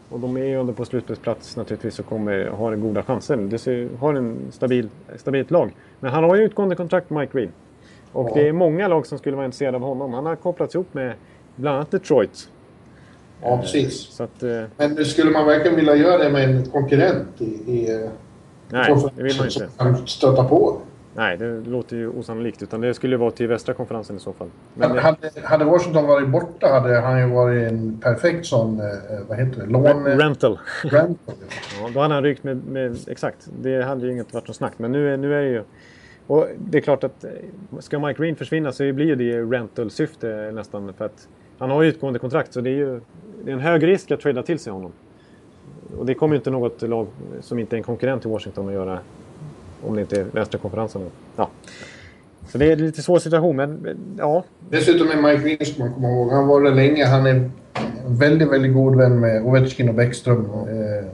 Och de är ju ändå på slutspelsplats naturligtvis och kommer ha en goda chanser. Ser, har en stabil, stabilt lag. Men han har ju utgående kontrakt med Mike Reed. Och Ja. det är många lag som skulle vara intresserade av honom. Han har kopplats ihop med bland annat Detroit. Ja, precis. Så att... eh, Men skulle man verkligen vilja göra det med en konkurrent i... i eh, Nej, det vill man som inte. kan stöta på? Nej, det låter ju osannolikt. Utan det skulle vara till västra konferensen i så fall. Men det, hade, hade Washington varit borta hade han ju varit en perfekt sån, eh, vad heter det, lån... rental. [laughs] rental. Ja, då hade han rykt med, med... Exakt. Det hade ju inget varit något snack. Men nu, är- nu är det ju... Och det är klart att eh, ska Mike Green försvinna så blir ju det rental-syfte nästan. För att han har ju utgående kontrakt så det är ju det är en hög risk att trada till sig honom. Och det kommer ju inte något lag som inte är en konkurrent till Washington att göra. Om det inte är västra konferensen. Ja. Så det är en lite svår situation men ja. Dessutom är Mike Green, ska man komma ihåg, han var det länge. Han är väldigt, väldigt god vän med Ovechkin och Bäckström. Eh,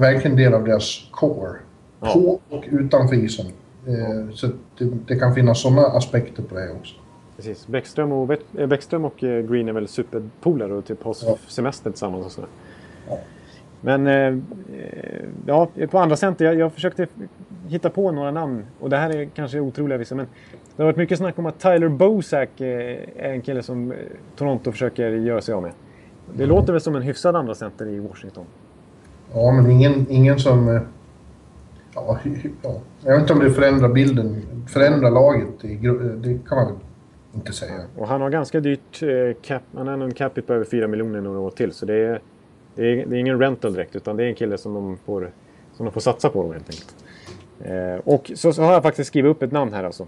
verkligen del av deras core. Ja. På och utanför isen. Eh, så det, det kan finnas sådana aspekter på det också. Precis. Bäckström och, eh, Bäckström och eh, Green är väl superpolare och typ har Ja. semester tillsammans och sådär. Ja. Men eh, eh, ja, på andra center, jag, jag försökte hitta på några namn. Och det här är kanske otroliga vissa, men det har varit mycket snack om att Tyler Bozak eh, är en kille som eh, Toronto försöker göra sig av med. Det låter väl som en hyfsad andra center i Washington. Ja, men ingen, ingen som... eh, Ja, ja. Jag vet inte om det förändrar bilden, förändrar laget. Det kan man väl inte säga. Och han har ganska dyrt cap, han har en capita på över 4 miljoner några år till. Så det är, det är, det är ingen rental direkt utan det är en kille som de får, som de får satsa på helt enkelt. Eh, och så, så har jag faktiskt skrivit upp ett namn här alltså.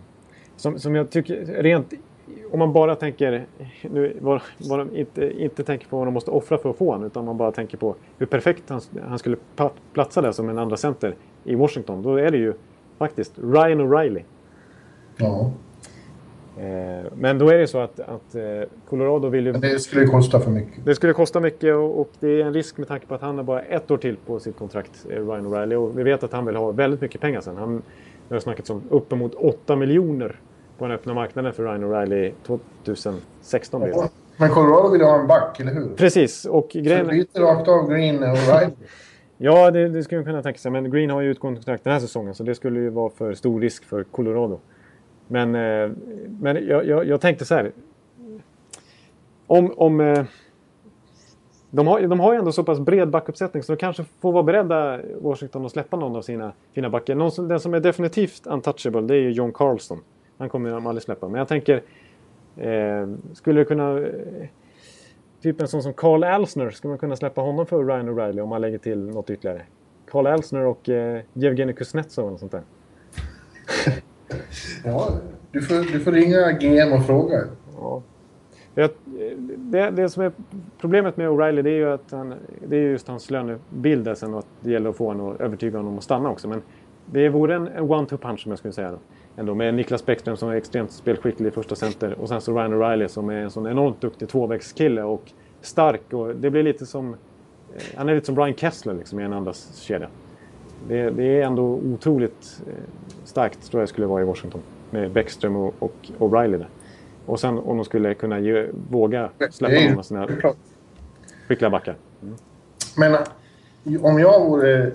Som, som jag tycker rent, om man bara tänker, nu, vad, vad de inte, inte tänker på vad de måste offra för att få honom utan man bara tänker på hur perfekt han, han skulle platsa där som en andra center i Washington. Då är det ju faktiskt Ryan O'Reilly. Ja, men då är det så att, att eh, Colorado vill ju... men det skulle kosta för mycket. Det skulle kosta mycket och, och det är en risk med tanke på att han har bara ett år till på sitt kontrakt, eh, Ryan O'Reilly. Och vi vet att han vill ha väldigt mycket pengar sen. Han det har snackats om uppemot 8 miljoner på den öppna marknaden för Ryan O'Reilly 2016. blir det. Men Colorado vill ha en back, eller hur? Precis, och Så grejen... byter rakt av Green och O'Reilly. Ja, det, det skulle man kunna tänka sig. Men Green har ju utgående kontrakt den här säsongen så det skulle ju vara för stor risk för Colorado. Men, eh, men jag, jag, jag tänkte så här. Om... om eh, de har, de har ju ändå så pass bred backuppsättning så de kanske får vara beredda, Washington, att släppa någon av sina fina backar. Någon som, den som är definitivt untouchable, det är ju John Carlson. Han kommer de aldrig släppa. Men jag tänker, eh, skulle det kunna... Eh, typ en sån som Carl Alsner, skulle man kunna släppa honom för Ryan O'Reilly om man lägger till något ytterligare? Carl Alsner och eh, Jevgenij Kuznetsov eller sånt där. [laughs] ja, du får, du får ringa GM och fråga. Ja. Det, det som är problemet med O'Reilly det är ju att han, det är just hans lönebild sen och att det gäller att få honom att övertyga honom att stanna också. Men det vore en, en one-two punch som jag skulle säga. Då. Ändå, med Niklas Bäckström som är extremt spelskicklig i första center och sen så Ryan O'Reilly som är en sån enormt duktig tvåvägskille och stark. Och det blir lite som... Eh, han är lite som Brian Kessler liksom, i en andras kedja. Det, det, är ändå otroligt eh, starkt tror jag skulle vara i Washington. Med Bäckström och, och O'Reilly där. Och sen om de skulle kunna ge, våga släppa någon av sina skickliga backar. Mm. Men eh, om jag vore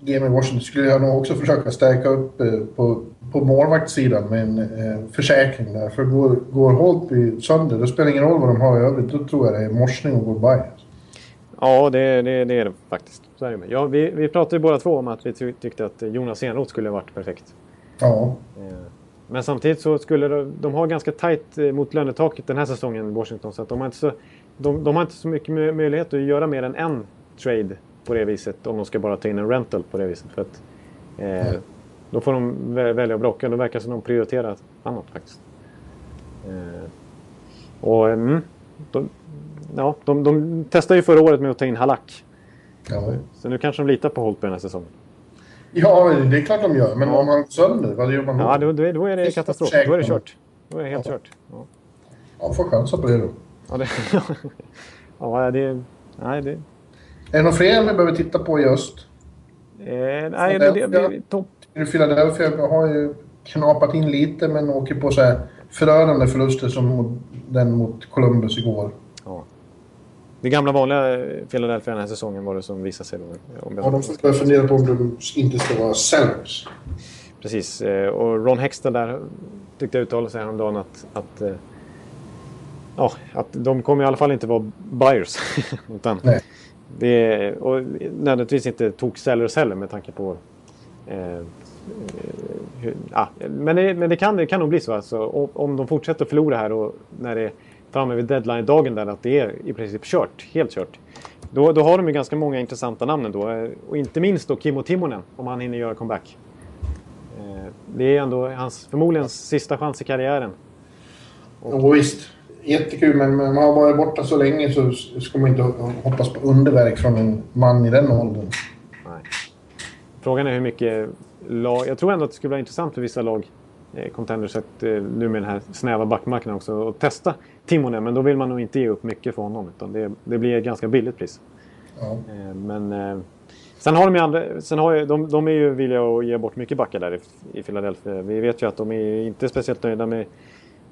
GM i Washington skulle jag nog också försöka stärka upp eh, på, på målvaktssidan med en eh, försäkring där. För går, går Holtby sönder, det spelar ingen roll vad de har i övrigt. Då tror jag det är morsning och goodbye. Ja, det, det, det är det faktiskt. Så är det med. Ja, vi, vi pratade ju båda två om att vi tyckte att Jonas Enroth skulle ha varit perfekt. Ja. Eh, men samtidigt så skulle de, de ha ganska tajt eh, mot lönetaket den här säsongen, Washington. Så att de, har inte så, de, de har inte så mycket möjlighet att göra mer än en trade på det viset om de ska bara ta in en rental på det viset. För att, eh, mm. Då får de välja att bråka. Då verkar som de prioriterar annat faktiskt. Eh, och mm, de, ja, de, de testade ju förra året med att ta in Halak. Ja. Så nu kanske de litar på Holtby den här säsongen. Ja, det är klart de gör. Men om han går sönder, vad gör man då? Ja, då, då är det katastrof. Då är det kört. Då är det helt ja. kört. Ja. ja, får chansa på det då. Ja, det, [laughs] ja, det... Nej, det... Är det några fler vi behöver titta på i öst? Eh, nej, det, det, det, topp. Philadelphia har ju knapat in lite men åker på så här förödande förluster som den mot Columbus igår. Det gamla vanliga Philadelphia den här säsongen var det som visade sig. Om ja, de får börja fundera på om de inte ska vara sellers. Precis, eh, och Ron Hextall där tyckte jag uttalade sig häromdagen att, att eh, ja, att de kommer i alla fall inte vara buyers. [laughs] utan Nej. Det, och nödvändigtvis inte tog sellers heller med tanke på eh, hur, ja, men det, men det, kan, det kan nog bli så. Alltså, om de fortsätter förlora här och när det framme vid deadline-dagen där att det är i princip kört, helt kört. Då, då har de ju ganska många intressanta namn ändå. Och inte minst då Kimmo Timonen, om han hinner göra comeback. Eh, det är ändå hans förmodligen sista chans i karriären. Och, jo, visst. Jättekul, men man har varit borta så länge så ska man inte hoppas på underverk från en man i den åldern. Nej. Frågan är hur mycket lag... Jag tror ändå att det skulle vara intressant för vissa lag, eh, contenders, att, eh, nu med den här snäva backmarknaden också, att testa Timonen. Men då vill man nog inte ge upp mycket för honom, utan det, det blir ett ganska billigt pris. Ja. Eh, men... Eh, Sen har de ju andra, sen har ju, de, de är ju villiga att ge bort mycket backar där i, i Philadelphia. Vi vet ju att de är inte speciellt nöjda med,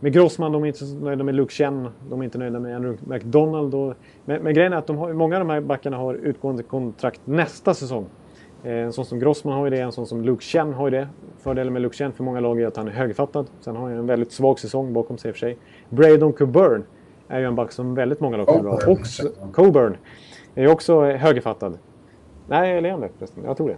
med Grossman, de är inte nöjda med Luke Chen, de är inte nöjda med Andrew McDonald. Och, men, men grejen är att de har, många av de här backarna har utgående kontrakt nästa säsong. Eh, en sån som Grossman har ju det, en sån som Luke Chen har ju det. Fördelen med Luke Chen för många lag är att han är högfattad. Sen har han en väldigt svag säsong bakom sig i och för sig. Braydon Coburn är ju en back som väldigt många lag kommer ha. Också, Coburn är ju också högerfattad. Nej, eller är han det förresten? Jag tror det.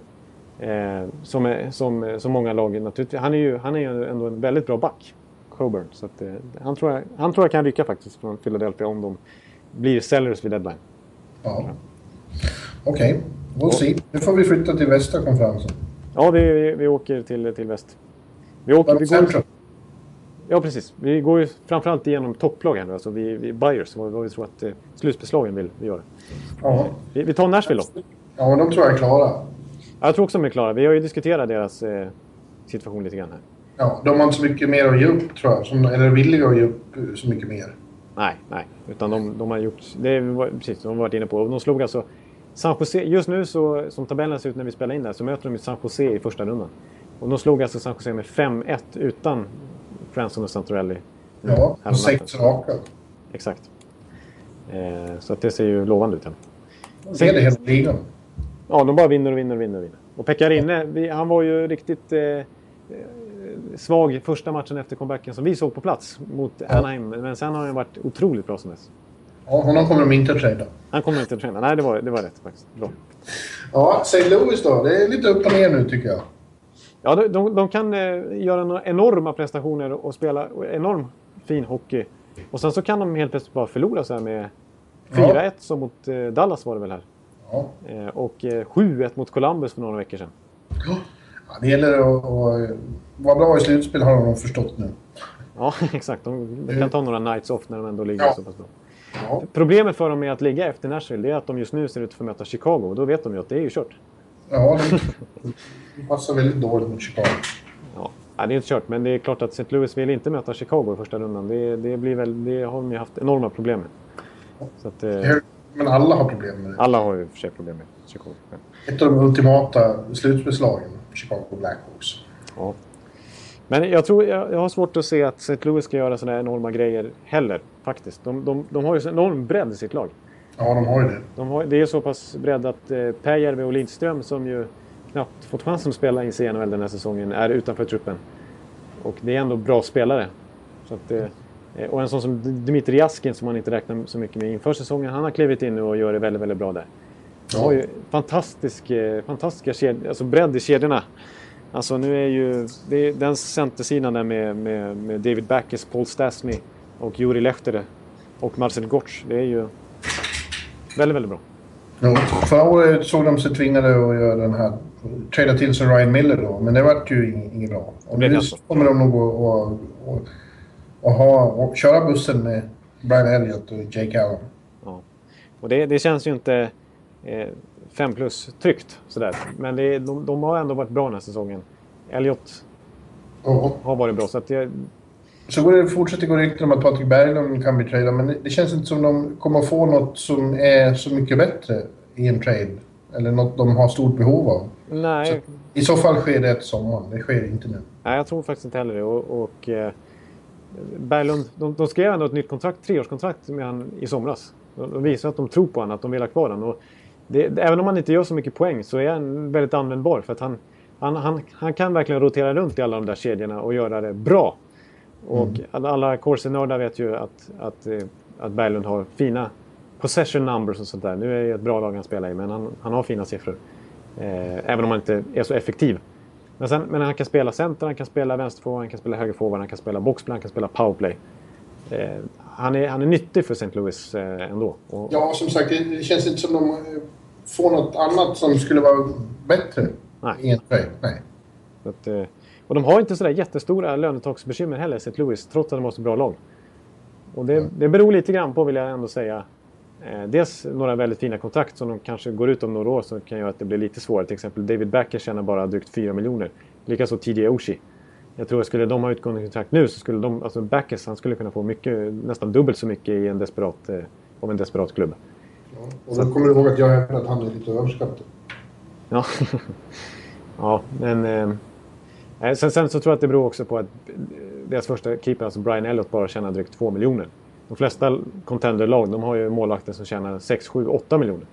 Eh, som, är, som, som många lag naturligtvis. Han är ju han är ju ändå en väldigt bra back. Coburn. Så att, eh, han, tror jag, han tror jag kan rycka faktiskt från Philadelphia om de blir sellers vid deadline. Ja. Okej, okay. We'll see. Nu får vi flytta till västra konferensen. Ja, vi, vi, vi åker till, till väst. Vi åker, vi går, Ja, precis. Vi går ju framförallt igenom topplag här nu. Alltså vi, vi buyers, vad, vad vi tror att eh, slutspelslagen vill vi göra. Ja. Vi, vi tar Nashville då. Ja, men de tror jag är klara. Jag tror också de är klara. Vi har ju diskuterat deras eh, situation lite grann här. Ja, de har inte så mycket mer att ge upp tror jag. Som, eller villiga att ge upp eh, så mycket mer. Nej, nej. Utan de, de har gjort... Det är precis de har varit inne på. De slog alltså San Jose. Just nu så, som tabellen ser ut när vi spelar in där, så möter de San Jose i första rundan. Och de slog alltså San Jose med 5-1 utan Franson och Santorelli. Ja, och sex raka. Exakt. Eh, så att det ser ju lovande ut. Det är det hela ligan. Ja, de bara vinner och vinner och vinner. Och, vinner. och Pekarinne, han var ju riktigt eh, eh, svag första matchen efter comebacken som vi såg på plats mot. Anaheim. Men sen har han varit otroligt bra som dess. Ja, honom kommer de inte att trada. Han kommer inte att trada. Nej, det var, det var rätt faktiskt. Bra. Ja, St. Louis då. Det är lite upp och ner nu tycker jag. Ja, de, de, de kan eh, göra några enorma prestationer och spela enorm fin hockey Och sen så kan de helt plötsligt bara förlora så här med 4-1 ja. som mot eh, Dallas var det väl här. Ja. Eh, och eh, 7-1 mot Columbus för några veckor sedan. Ja, det gäller att, att vara bra i slutspel har de förstått nu. Ja, [laughs] exakt. De, de kan ta några nights off när de ändå ligger ja. så pass bra. Ja. Problemet för dem med att ligga efter Nashville är att de just nu ser ut för att möta Chicago. Och då vet de ju att det är ju kört. Ja, det passar väldigt dåligt mot Chicago. Ja. ja, det är inte kört. Men det är klart att St. Louis vill inte möta Chicago i första rundan. Det, det, blir väl, det har de ju haft enorma problem med. Så att, eh, men alla har problem med det. Alla har ju för sig problem med Chicago. Ett av de ultimata slutspelslagen, Chicago Blackhawks. Ja. Men jag, tror, jag, jag har svårt att se att St. Louis ska göra sådana enorma grejer heller. Faktiskt. De, de, de har ju så enorm bredd i sitt lag. Ja, de har ju det. De har, det är så pass bredd att eh, Pääjärvi och Lindström som ju knappt fått chansen att spela i CNHL den här säsongen är utanför truppen. Och det är ändå bra spelare. Så att, eh, och en sån som Dmitrij Jaskin som man inte räknar så mycket med inför säsongen. Han har klivit in nu och gör det väldigt, väldigt bra där. De har ju fantastisk, eh, fantastiska kedjor, alltså bredd i kedjorna. Alltså nu är ju det den centersidan där med, med, med David Backes, Paul Stastny och Juri Lehtere och Marcel Gotch. Det är ju väldigt, väldigt bra. Ja, förra året såg de sig tvingade att göra den här, trada till sig Ryan Miller då, men det vart ju inget bra. Och nu kommer de nog att och, och, och, ha, och köra bussen med Brian Elliott och Jake Allen. Ja. Och det, det känns ju inte eh, 5 plus tryggt sådär. Men det, de, de, har ändå varit bra den här säsongen. Elliot oh. har varit bra. Så att jag... Så går det, fortsätter gå rykten om att Patrik Berglund kan bli tradad, men det känns inte som de kommer få något som är så mycket bättre i en trade. Eller något de har stort behov av. Nej. Så, I så fall sker det ett sommar. Det sker inte nu. Nej, jag tror faktiskt inte heller det. Och, och eh, Berglund, de, de skrev ändå ett nytt kontrakt, treårskontrakt med han i somras. De, de visar att de tror på honom, att de vill ha kvar honom. Och det, även om han inte gör så mycket poäng så är han väldigt användbar. För att han, han, han, han kan verkligen rotera runt i alla de där kedjorna och göra det bra. Och mm. alla corsi-nördar vet ju att, att, eh, att Berglund har fina possession numbers och sånt där. Nu är det ett bra lag han spelar i, men han, han har fina siffror. Eh, även om han inte är så effektiv. Men, sen, men han kan spela center, han kan spela vänsterforward, han kan spela högerforward, han kan spela boxplay, han kan spela powerplay. Eh, han, är, han är nyttig för St. Louis eh, ändå. Och... Ja, som sagt, det känns inte som de får något annat som skulle vara bättre Nej. i en trade. Nej. Att, eh, och de har inte sådär jättestora lönetaksbekymmer heller, St. Louis, trots att de har så bra lag. Och det, mm. det beror lite grann på, vill jag ändå säga, eh, dels några väldigt fina kontrakt som de kanske går ut om några år som kan göra att det blir lite svårare. Till exempel David Backer tjänar bara drygt 4 miljoner. Likaså TJ Oshie. Jag tror att skulle de ha utgående kontrakt nu så skulle de, alltså Backes, han skulle kunna få mycket, nästan dubbelt så mycket i en desperat, eh, av en desperat klubb. Ja, och då kommer du ihåg att jag hävdar att han är lite överskattad. Ja, [laughs] ja men... Eh, sen, sen, så tror jag att det beror också på att eh, deras första keeper, alltså Brian Elliott, bara tjänar drygt 2 miljoner. De flesta contenderlag, de har ju målvakter som tjänar 6, 7, 8 miljoner.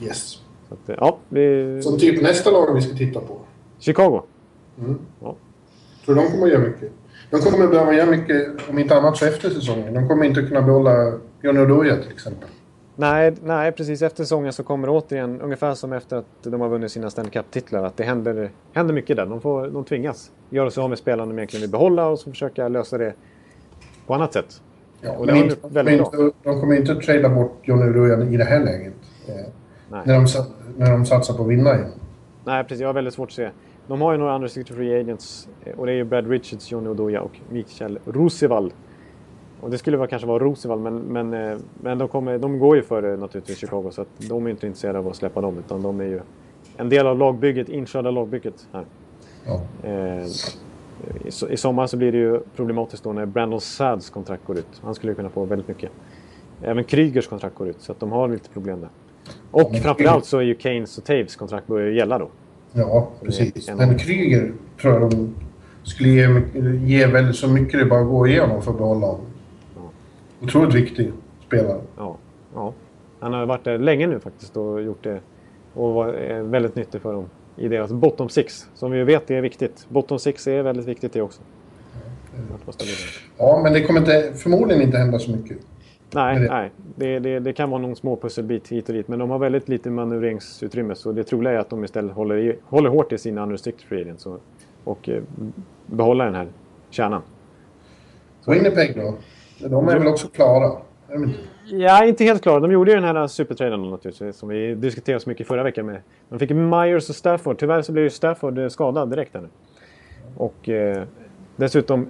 Yes. Så att, eh, ja, vi... Som typ nästa lag vi ska titta på. Chicago. Mm. Ja. Tror de kommer att göra mycket. De kommer att behöva göra mycket, om inte annat så efter säsongen. De kommer inte kunna behålla Johnny Oduya till exempel. Nej, nej, precis efter säsongen så kommer det återigen, ungefär som efter att de har vunnit sina Stanley Cup-titlar, att det händer, händer mycket där. De, får, de tvingas göra sig av med spelarna de egentligen vill behålla och så försöka lösa det på annat sätt. Ja, och det inte, väldigt de, bra. de kommer inte att trada bort Johnny Oduya i det här läget. Eh, när, de, när de satsar på att vinna igen. Nej, precis. Jag har väldigt svårt att se. De har ju några andra free agents och det är ju Brad Richards, Johnny Oduya och Mikael Roosevelt. Och det skulle vara, kanske vara Roosevelt men, men, eh, men de, kommer, de går ju före naturligtvis Chicago så att de är inte intresserade av att släppa dem utan de är ju en del av lagbygget, inkörda lagbygget här. Ja. Eh, i, I sommar så blir det ju problematiskt då när Brandon Sads kontrakt går ut. Han skulle kunna få väldigt mycket. Även Krygers kontrakt går ut så att de har lite problem där. Och ja, framförallt så är ju Keynes och Taves kontrakt börjar gälla då. Ja, precis. Men Kryger tror jag de skulle ge, ge väldigt så mycket det bara går igenom för att behålla honom. Otroligt viktig spelare. Ja, ja. Han har varit där länge nu faktiskt och gjort det och var väldigt nyttig för dem i deras bottom six. Som vi vet är viktigt. Bottom six är väldigt viktigt det också. Ja, men det kommer inte, förmodligen inte hända så mycket. Nej, det... nej. Det, det, det, kan vara någon små pusselbit hit och dit. Men de har väldigt lite manövreringsutrymme. Så det troliga är att de istället håller, i, håller hårt i sina unrestricted free agents och, och eh, behåller den här kärnan. Så Winnipeg då? De är väl också klara? Ja, inte helt klara. De gjorde ju den här supertraden naturligtvis, som vi diskuterade så mycket förra veckan med. De fick Myers och Stafford. Tyvärr så blev ju Stafford eh, skadad direkt här nu. Och eh, dessutom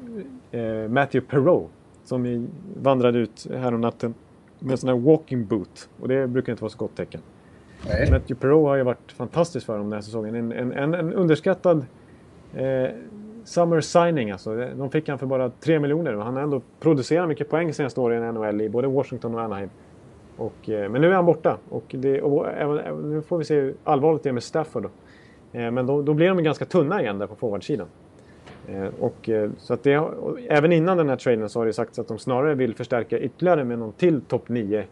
eh, Matthew Perreault som vandrade ut här om natten med en sån här walking boot. Och det brukar inte vara så gott tecken. Nej. Matthew Perreault har ju varit fantastisk för dem den här säsongen. En, en, en, en underskattad eh, summer signing alltså. De fick han för bara 3 miljoner och han har ändå producerat mycket poäng senaste åren i NHL i både Washington och Anaheim. Och, eh, men nu är han borta och, det, och även, nu får vi se hur allvarligt det är med Stafford. Då. Eh, men då, då blir de ganska tunna igen där på forwardsidan. Eh, och, eh, så att det, och även innan den här traden så har det sagts att de snarare vill förstärka ytterligare med någon till topp 9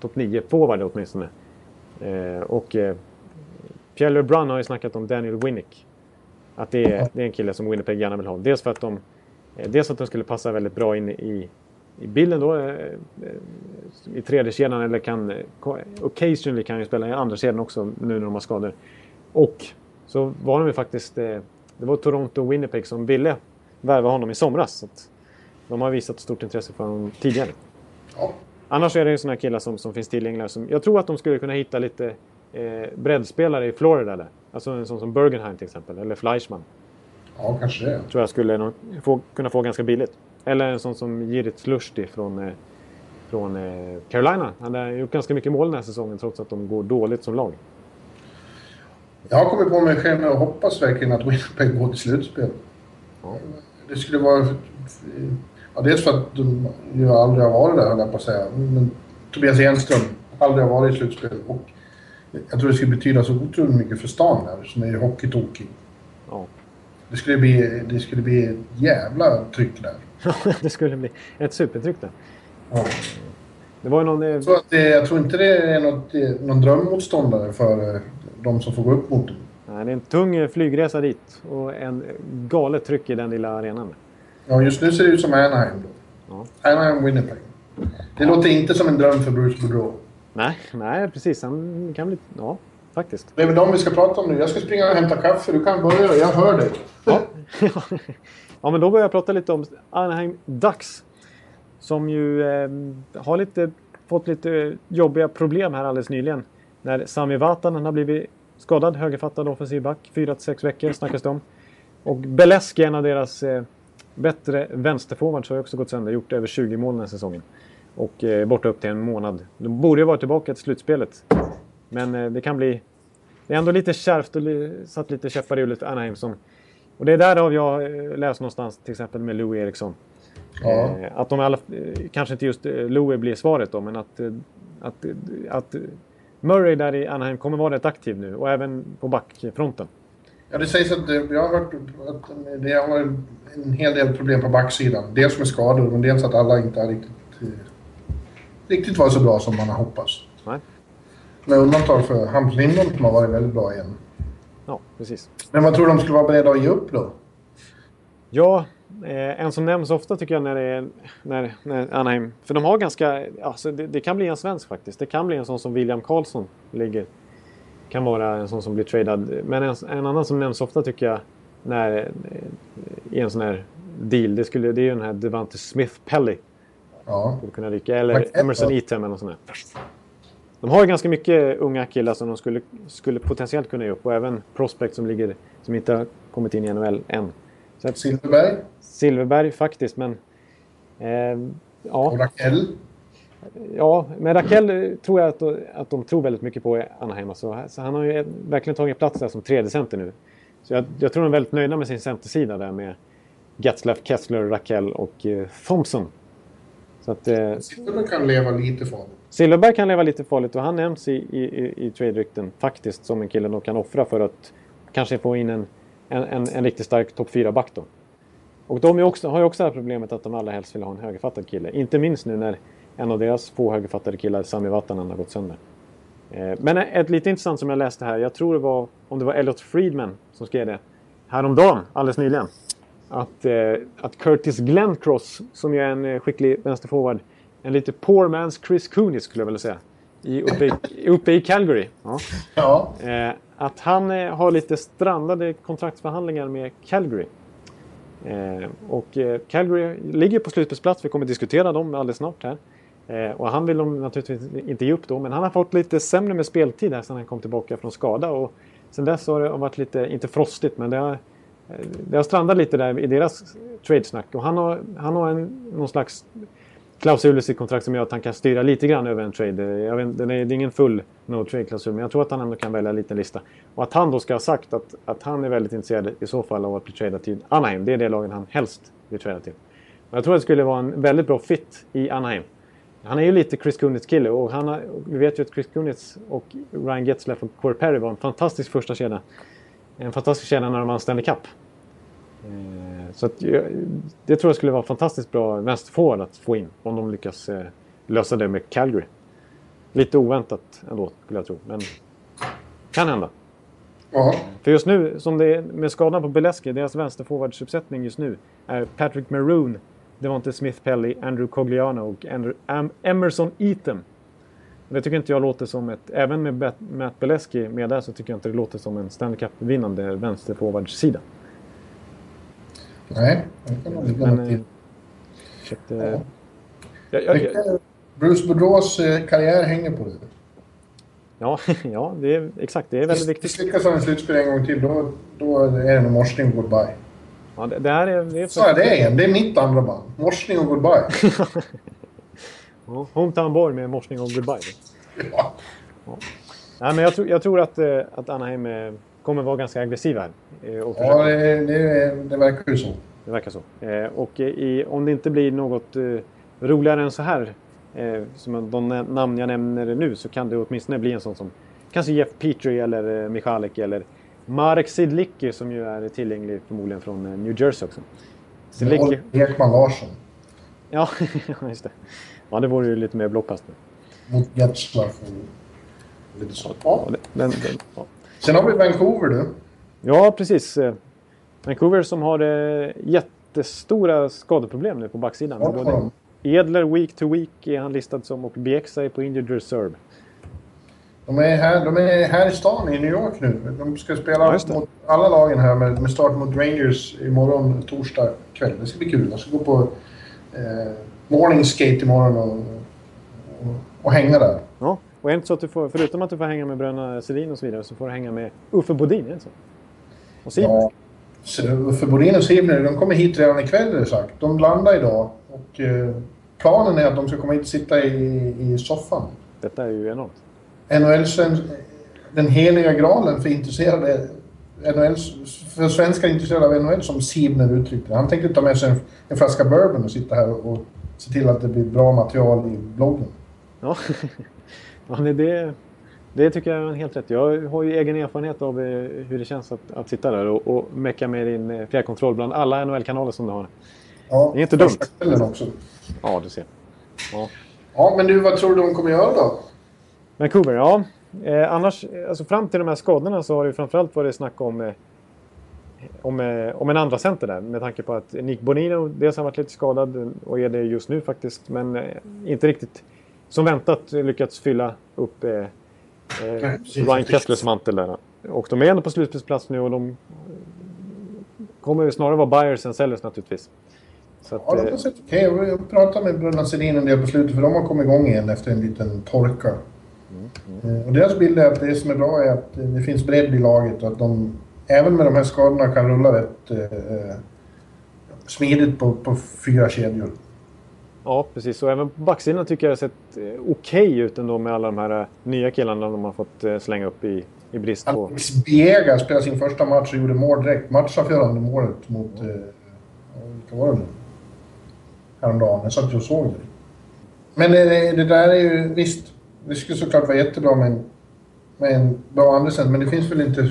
topp 9 forward åtminstone. Eh, och eh, Pierre LeBrun har ju snackat om Daniel Winnick. Att det är, det är en kille som Winnipeg gärna vill ha. Dels för att de, eh, dels att de skulle passa väldigt bra in i, i bilden då. Eh, I tredje kedjan eller kan... eh, Occasionally kan ju spela i andra kedjan också nu när de har skador. Och så var de ju faktiskt... Det var Toronto och Winnipeg som ville värva honom i somras. Så att de har visat stort intresse för honom tidigare. Annars är det ju sådana killar som, som finns tillgängliga. Som, jag tror att de skulle kunna hitta lite eh, breddspelare i Florida där. Alltså en sån som Bergenheim till exempel, eller Fleischmann. ja, kanske det. Tror jag skulle nog få, kunna få ganska billigt. Eller en sån som Jirit Slushti från, eh, från eh, Carolina. Han har gjort ganska mycket mål den här säsongen trots att de går dåligt som lag. Jag har kommit på mig själv och hoppas verkligen att Winnipeg går till slutspel. Ja. Det skulle vara... Ja, dels för att de ju aldrig har varit där, höll jag på att säga. Men Tobias Enström aldrig har varit i slutspel. Och jag tror det skulle betyda så otroligt mycket för stan där, som är hockeytokig. Ja. Det skulle bli, det skulle bli ett jävla tryck där. [laughs] det skulle bli ett supertryck där. Ja. Det var någon... Eh, Så att det, jag tror inte det är något, eh, någon drömmotståndare för eh, de som får gå upp mot dem. nej, det är en tung eh, flygresa dit och en eh, galet tryck i den lilla arenan. Ja, just nu ser det ut som Anaheim då. Ja. Anaheim Winnipeg. Det låter inte som en dröm för Bruce Boudreau. Nej, nej, precis. Han kan bli... Ja, faktiskt. Det är väl de vi ska prata om nu. Jag ska springa och hämta kaffe. Du kan börja. Jag hör dig. Ja. [laughs] ja, men då börjar jag prata lite om Anaheim Ducks. Som ju eh, har lite, fått lite jobbiga problem här alldeles nyligen. När Sami Vatanen har blivit skadad, högerfattad offensiv back. 4-6 veckor snackas det om. Och Beleski, en av deras eh, bättre vänsterforwards, har också gått sönder. Gjort över 20 mål den här säsongen. Och eh, borta upp till en månad. De borde ju vara tillbaka till slutspelet. Men eh, det kan bli... Det är ändå lite kärvt och li, satt lite käppar i hjulet för Anaheim som och det är därav jag eh, läst någonstans till exempel med Louis Eriksson. Ja. Eh, Att de alla, kanske inte just Louis blir svaret då, men att, att, att Murray där i Anaheim kommer vara rätt aktiv nu och även på backfronten. Ja, det sägs att jag har hört att det har varit en hel del problem på backsidan. Dels med skador, men dels att alla inte har riktigt, riktigt varit så bra som man har hoppats. Nej? Med undantag för Hampus Lindholm som har varit väldigt bra igen. Ja, precis. Men vad tror du de skulle vara beredda att ge upp då? Ja, eh, en som nämns ofta tycker jag när det är när, när Anaheim... För de har ganska... Alltså det, det kan bli en svensk faktiskt. Det kan bli en sån som William Karlsson ligger... Kan vara en sån som blir tradad. Men en, en annan som nämns ofta tycker jag när, i en sån här deal. Det, skulle, det är ju den här Devante Smith-Pelly. Ja. Skulle kunna ryka. Eller Marquette, Emerson va? Etem eller något sånt där. De har ju ganska mycket unga killar som de skulle, skulle potentiellt kunna ge upp. Och även prospect som ligger som inte har kommit in i NHL än. Så att, Silverberg Silverberg faktiskt, men... Eh, och ja, Rakell. ja, men Rakell eh, tror jag att, att de tror väldigt mycket på i Anaheim. Alltså, så han har ju verkligen tagit plats där som tredje center nu. Så jag, jag tror de är väldigt nöjda med sin centersida där med Getzlaff, Kessler, Rakell och eh, Thompson. Så att, eh, Silverberg kan leva lite farligt. Silverberg kan leva lite farligt och han nämns i, i, i, i trade-rykten faktiskt som en kille de kan offra för att kanske få in en, en, en, en riktigt stark topp 4-back då. Och de också, har ju också det här problemet att de allra helst vill ha en högerfattad kille. Inte minst nu när en av deras få högerfattade killar, Sami Vatanen, har gått sönder. Eh, men ett lite intressant som jag läste här, jag tror det var, om det var Elliot Friedman som skrev det, häromdagen, alldeles nyligen. Att, eh, att Curtis Glencross, som ju är en eh, skicklig vänsterforward, en lite poor man's Chris Cooney skulle jag vilja säga, i, uppe, i, uppe i Calgary. Ja. Ja. Eh, att han har lite strandade kontraktsförhandlingar med Calgary. Och Calgary ligger på slutspelsplats. Vi kommer diskutera dem alldeles snart här. Och han vill de naturligtvis inte ge upp då, men han har fått lite sämre med speltid här sedan han kom tillbaka från skada. Och sen dess har det varit lite, inte frostigt, men det har, Eh, det har strandat lite där i deras tradesnack. Och han har, han har en, någon slags klausul i sitt kontrakt som gör att han kan styra lite grann över en trade. Eh, jag vet, det är ingen full no trade-klausul, men jag tror att han ändå kan välja en liten lista. Och att han då ska ha sagt att, att han är väldigt intresserad i så fall av att bli tradad till Anaheim. Det är det lagen han helst vill trada till. Och jag tror att det skulle vara en väldigt bra fit i Anaheim. Han är ju lite Chris Kunitz kille och han har, vi vet ju att Chris Kunitz och Ryan Getzlaff och Corey Perry var en fantastisk första kedja. En fantastisk kedja när de vann Stanley Cup. Eh, så att, det tror jag skulle vara fantastiskt bra vänsterforward att få in om de lyckas eh, lösa det med Calgary. Lite oväntat ändå skulle jag tro, men kan hända. Ja. För just nu, som det är med skadan på Beleski, deras vänsterforwardsuppsättning just nu är Patrick Maroon, Devonte Smith Pelly, Andrew Cogliano och Andrew, Am, Emerson Eaton. Det tycker inte jag låter som ett... Även med Matt Beleski med där så tycker jag inte det låter som en Stanley Cup-vinnande vänsterforwardssida. Nej, det kan nog ligga något i. Ja. Jag, jag, jag, Bruce Boudreaus eh, karriär hänger på det. Ja, [laughs] ja det är, exakt. Det är väldigt viktigt. Misslyckas han i slutspel en gång till, då, då är det en morsning och goodbye. Ja, det, det här är... Det är så är det är en. Det är mitt andra band. Morsning och goodbye. [laughs] ja, Hometown Boy med morsning och goodbye. Ja. ja. Nej, men jag, tror, jag tror att, eh, att Anaheim eh, kommer vara ganska aggressiva här. Och ja, det, det, det verkar ju så. Det verkar så. Och i, om det inte blir något roligare än så här eh, som de namn jag nämner nu så kan det åtminstone bli en sån som kanske Jeff Petrie eller eh, Michalek eller Marek Sidlicki som ju är tillgänglig förmodligen från eh, New Jersey också. Sidlicki... Ekman Larsson. Ja, [laughs] just det. Ja, det vore ju lite mer blockpassning. Mot Getzlaff och lite så. Ja. Den, den, ja. Sen har vi Vancouver du. Ja, precis. Vancouver som har eh, jättestora skadeproblem nu på backsidan. Ja, Både Edler Week to Week är han listad som och Bieksa är på Injured Reserve. De är, här, de är här i stan i New York nu. De ska spela ja, mot alla lagen här med, med start mot Rangers imorgon torsdag kväll. Det ska bli kul. Jag ska gå på eh, morning skate imorgon och, och, och hänga där. Ja, och är det inte så att du får, förutom att du får hänga med bröderna Sedin och så vidare, så får du hänga med Uffe Bodin, är det så? Och Sibner. Ja, Uffe Bodin och Sibner, de kommer hit redan ikväll, är det sagt. De landar idag och eh, planen är att de ska komma hit och sitta i, i soffan. Detta är ju enormt. NHL, den heliga graalen för intresserade NHL, för svenskar intresserade av NHL som Sibner uttryckte. Han tänkte ta med sig en, en flaska bourbon och sitta här och se till att det blir bra material i bloggen. Ja, [laughs] ja det, det tycker jag är helt rätt. Jag har ju egen erfarenhet av eh, hur det känns att, att sitta där och, och mecka med din eh, fjärrkontroll bland alla NHL-kanaler som du har. Ja, det är inte dumt. också. Ja, du ser. Ja. ja, men du, vad tror du de kommer göra då? Vancouver, ja. Eh, annars, alltså fram till de här skadorna så har det framförallt varit snack om, eh, om, eh, om en andra center där. Med tanke på att Nick Bonino dels har varit lite skadad och är det just nu faktiskt. Men eh, inte riktigt som väntat lyckats fylla upp eh, eh, Ryan Kesslers mantel där. Och de är ändå på slutspelsplats nu och de kommer snarare vara buyers än sellers naturligtvis. Så att, ja, det har sett okej okay. Jag pratade med Bröderna Sedin en del på slutet för de har kommit igång igen efter en liten torka. Mm, mm. Och deras bild är att det som är bra är att det finns bredd i laget och att de även med de här skadorna kan rulla rätt eh, smidigt på, på fyra kedjor. Ja, precis. Och även på backsidan tycker jag det har sett eh, okej okay ut ändå med alla de här eh, nya killarna de har fått eh, slänga upp i, i brist på... Alex Biega spelade sin första match och gjorde mål direkt. Matchavgörande målet mot... Eh, vilka var det nu? Häromdagen. Jag satt och såg det. Men det, det där är ju visst. Det skulle såklart vara jättebra med en, med en bra Andersen, men det finns väl inte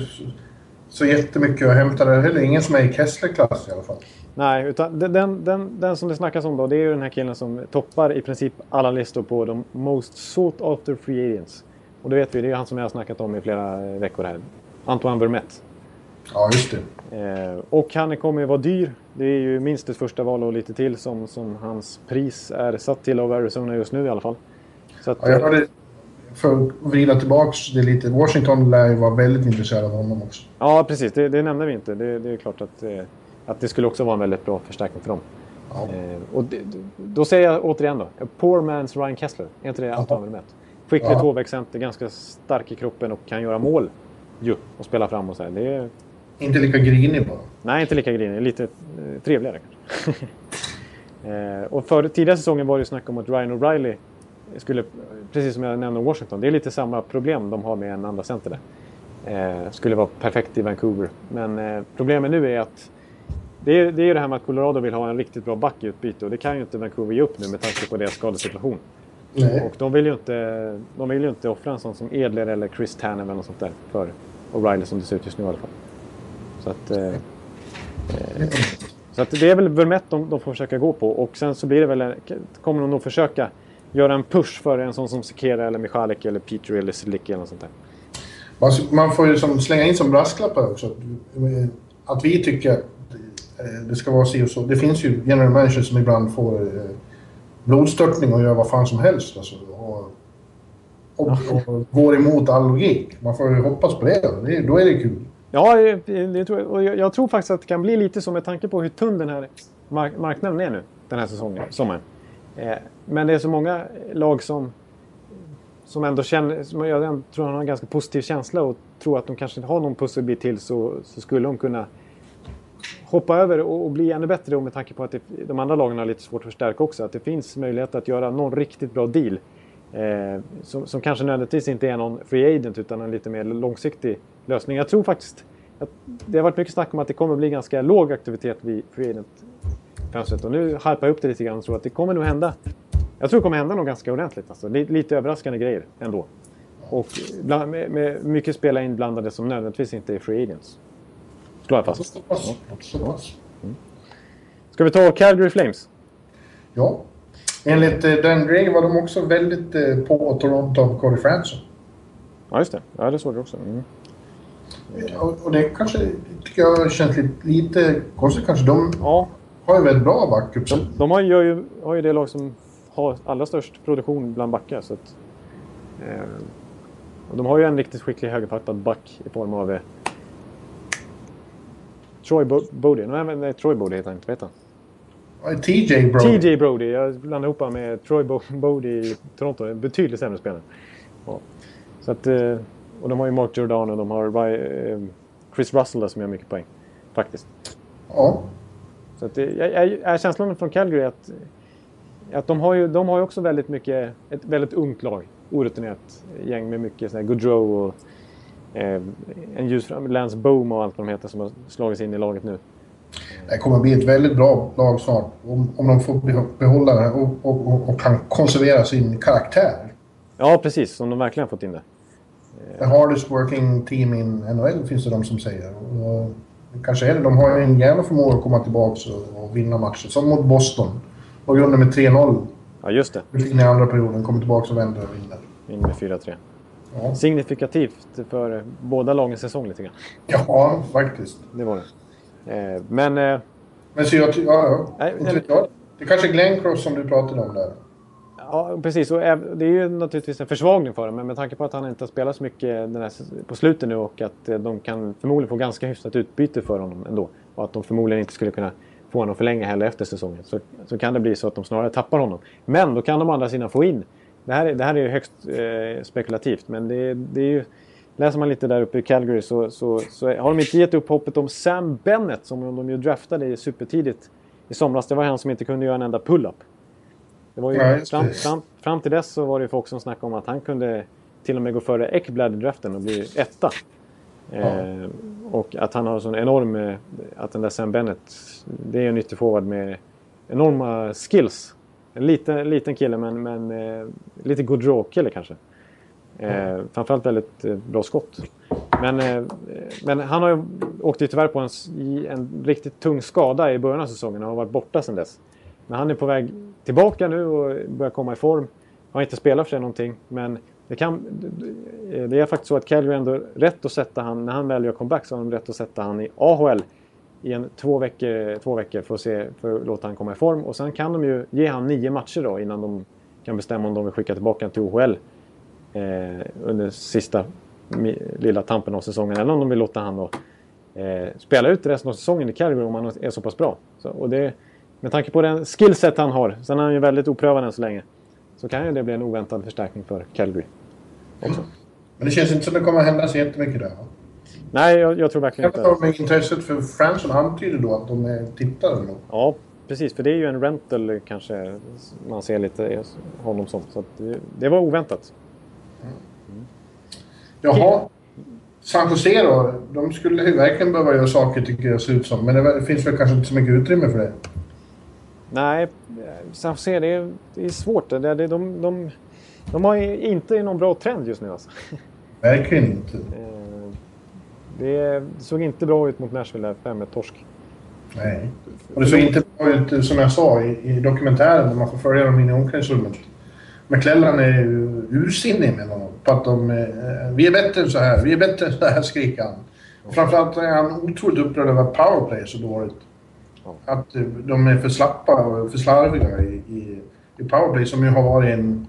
så, jättemycket att hämta där heller. Ingen som är i Kessler-klass i alla fall. Nej, utan den, den, den som det snackas om då, det är ju den här killen som toppar i princip alla listor på de Most Sought After Free Agents. Och det vet vi, det är han som jag har snackat om i flera veckor här. Antoine Vermette. Ja, just det. Eh, och han kommer ju vara dyr. Det är ju minst ett första val och lite till som, som hans pris är satt till av Arizona just nu i alla fall. Så att, ja, jag hörde, för att vrida tillbaka det lite, Washington lär ju vara väldigt intresserad av honom också. Ja, precis. Det, det nämnde vi inte. Det, det är klart att eh, Att det skulle också vara en väldigt bra förstärkning för dem. Ja. Eh, och det, då säger jag återigen då, poor man's Ryan Kessler. Är inte det allt han vill med? Skicklig Ja. tvåvägscenter, ganska stark i kroppen och kan göra mål ju och spela fram och så här. Det är, Inte lika grinig bara. nej, inte lika grinig. Lite eh, trevligare kanske. [laughs] eh, och för tidigare säsongen var det ju snack om att Ryan O'Reilly skulle, precis som jag nämnde Washington, det är lite samma problem de har med en andra center där. Eh, skulle vara perfekt i Vancouver. Men eh, problemet nu är att det är, det är det här med att Colorado vill ha en riktigt bra back i utbyte och det kan ju inte Vancouver ge upp nu med tanke på deras skadesituation. Nej. Och de vill ju inte, de vill ju inte offra en sån som Edler eller Chris Tanev eller något sånt där för O'Reilly som det ser ut just nu i alla fall. Så att, eh, eh, så att det är väl Vermette de, de får försöka gå på och sen så blir det väl, kommer de nog försöka göra en push för en sån som Sekera eller Michalek eller Petri eller Silicki eller något sånt där. Man, får ju som slänga in som brasklappar också. Att, eh, vi tycker att eh, det ska vara si och så. Det finns ju general managers som ibland får eh, blodstörtning och gör vad fan som helst. Alltså, och, och, och går emot all logik. Man får ju hoppas på det. Då, det, då är det kul. Ja, det, det tror jag, och jag, tror faktiskt att det kan bli lite så med tanke på hur tunn den här mark marknaden är nu den här säsongen, sommaren. Eh, men det är så många lag som, som ändå känner, som jag tror har en ganska positiv känsla och tror att de kanske har någon pusselbit till så, så skulle de kunna hoppa över och, och bli ännu bättre och med tanke på att det, de andra lagen har lite svårt att förstärka också. Att det finns möjlighet att göra någon riktigt bra deal. Eh, som, som kanske nödvändigtvis inte är någon free agent utan en lite mer långsiktig lösning. Jag tror faktiskt att det har varit mycket snack om att det kommer bli ganska låg aktivitet vid free agent agent-fönstret. Och nu hypar jag upp det lite grann och tror att det kommer nog hända. Jag tror det kommer hända något ganska ordentligt. Alltså. Lite, lite överraskande grejer ändå. Och bland, med, med mycket spelare inblandade som nödvändigtvis inte är free agents. Slår jag fast. Så pass. Ska vi ta Calgary Flames? Ja. Enligt eh, Dan Gray var de också väldigt eh, på Toronto av Cody Franson. Ja, just det. Ja, det såg jag också. Mm. Och, och det kanske, tycker jag, känns lite, lite konstigt kanske. De Ja, har ju väldigt bra backups. de, de har, ju, har ju det lag som har allra störst produktion bland backar. Så att, eh, och de har ju en riktigt skicklig högerfattad back i form av eh, Troy Bo Bodie. Nej, nej, Troy Bodie heter han inte. Vet han? TJ bro. TJ Brody. Jag blandade ihop med Troy Bo Bodie i Toronto. En betydligt sämre spelare. Ja. Så att, eh, och de har ju Mark Giordano och de har eh, Chris Russell där som gör mycket poäng. Faktiskt. Ja. Så det, jag, jag, är känslan från Calgary att, att de, har ju, de har ju också väldigt mycket, ett väldigt ungt lag. Orutinerat gäng med mycket sån här Goodrow och eh, en ljusfram, Lance Boom och allt vad de heter som har slagits in i laget nu. Det kommer bli ett väldigt bra lag snart. Om, om de får behålla det och, och, och, och kan konservera sin karaktär. Ja, precis. Som de verkligen har fått in det. The hardest working team in NHL finns det de som säger. Och, kanske är det. De har en jävla förmåga att komma tillbaka och, och vinna matcher. Som mot Boston. Låg under med 3-0 Ja, just det. in i andra perioden. Kommer tillbaka och vänder och vinner. In med 4-3. Ja, Signifikativt för båda lagens säsong lite grann. ja faktiskt. Det var det. Eh, men eh, Men så jag... Ja, ja. Nej, Inte nej. Det kanske är Glenn som du pratade om där. Ja, precis. Och det är ju naturligtvis en försvagning för dem. Men med tanke på att han inte har spelat så mycket den här, på slutet nu och att eh, de kan förmodligen få ganska hyfsat utbyte för honom ändå. Och att de förmodligen inte skulle kunna få honom förlänga heller efter säsongen. Så, så kan det bli så att de snarare tappar honom. Men då kan de å andra sidan få in. Det här, är- det här är ju högst eh, spekulativt. Men det, det är ju... Läser man lite där uppe i Calgary så, så, så har de inte gett upp hoppet om Sam Bennett som de ju draftade supertidigt i somras. Det var han som inte kunde göra en enda pull-up. Det var ju, Nej, fram, fram, fram till dess så var det folk som snackade om att han kunde till och med gå före Ekblad i draften och bli etta. Eh, och att han har sån enorm... eh, Att den där Sam Bennett, det är en ytterforward med enorma skills. En liten, liten kille men, men eh, lite good draw-kille kanske. Eh, framförallt väldigt eh, bra skott. Men, eh, men han har ju åkt ju tyvärr på en, en riktigt tung skada i början av säsongen och har varit borta sedan dess. Men han är på väg tillbaka nu och börjar komma i form. Har inte spelat för sig någonting men det, kan, det är faktiskt så att Calgary ändå rätt att sätta han, när han väl gör comeback så har de rätt att sätta han i AHL i en två veckor, två veckor för, att se, för att låta han komma i form. Och sen kan de ju ge han nio matcher då innan de kan bestämma om de vill skicka tillbaka honom till OHL eh, under sista lilla tampen av säsongen. Eller om de vill låta han då eh, spela ut resten av säsongen i Calgary om han är så pass bra. Så, och det, med tanke på den skillset han har, sen är han ju väldigt oprövad än så länge, så kan ju det bli en oväntad förstärkning för Calgary. Också. Men det känns inte som det kommer att hända så jättemycket där. Nej, jag, jag tror verkligen inte... om intresset för Franson antyder då att de är tittare då. Ja, precis. För det är ju en rental kanske man ser lite honom som. Så det, det var oväntat. Jaha. San Jose då? De skulle ju verkligen behöva göra saker tycker jag ser ut som. Men det finns väl kanske inte så mycket utrymme för det. Nej, San Jose, det är, det är svårt. Det, det, de, de, de har inte någon bra trend just nu alltså. [laughs] Verkligen inte. Eh, Det såg inte bra ut mot Nashville där, 5 torsk. Nej. Och det såg inte bra ut som jag sa i, i dokumentären när man får följa dem in i omklädningsrummet. McClellan är ursinnig emellanåt på att de... Eh, vi är bättre än så här, vi är bättre än så här, skriker han. Framförallt är han otroligt upprörd över powerplay så dåligt. Att eh, de är för slappa och för slarviga i, i, i powerplay som ju har varit en,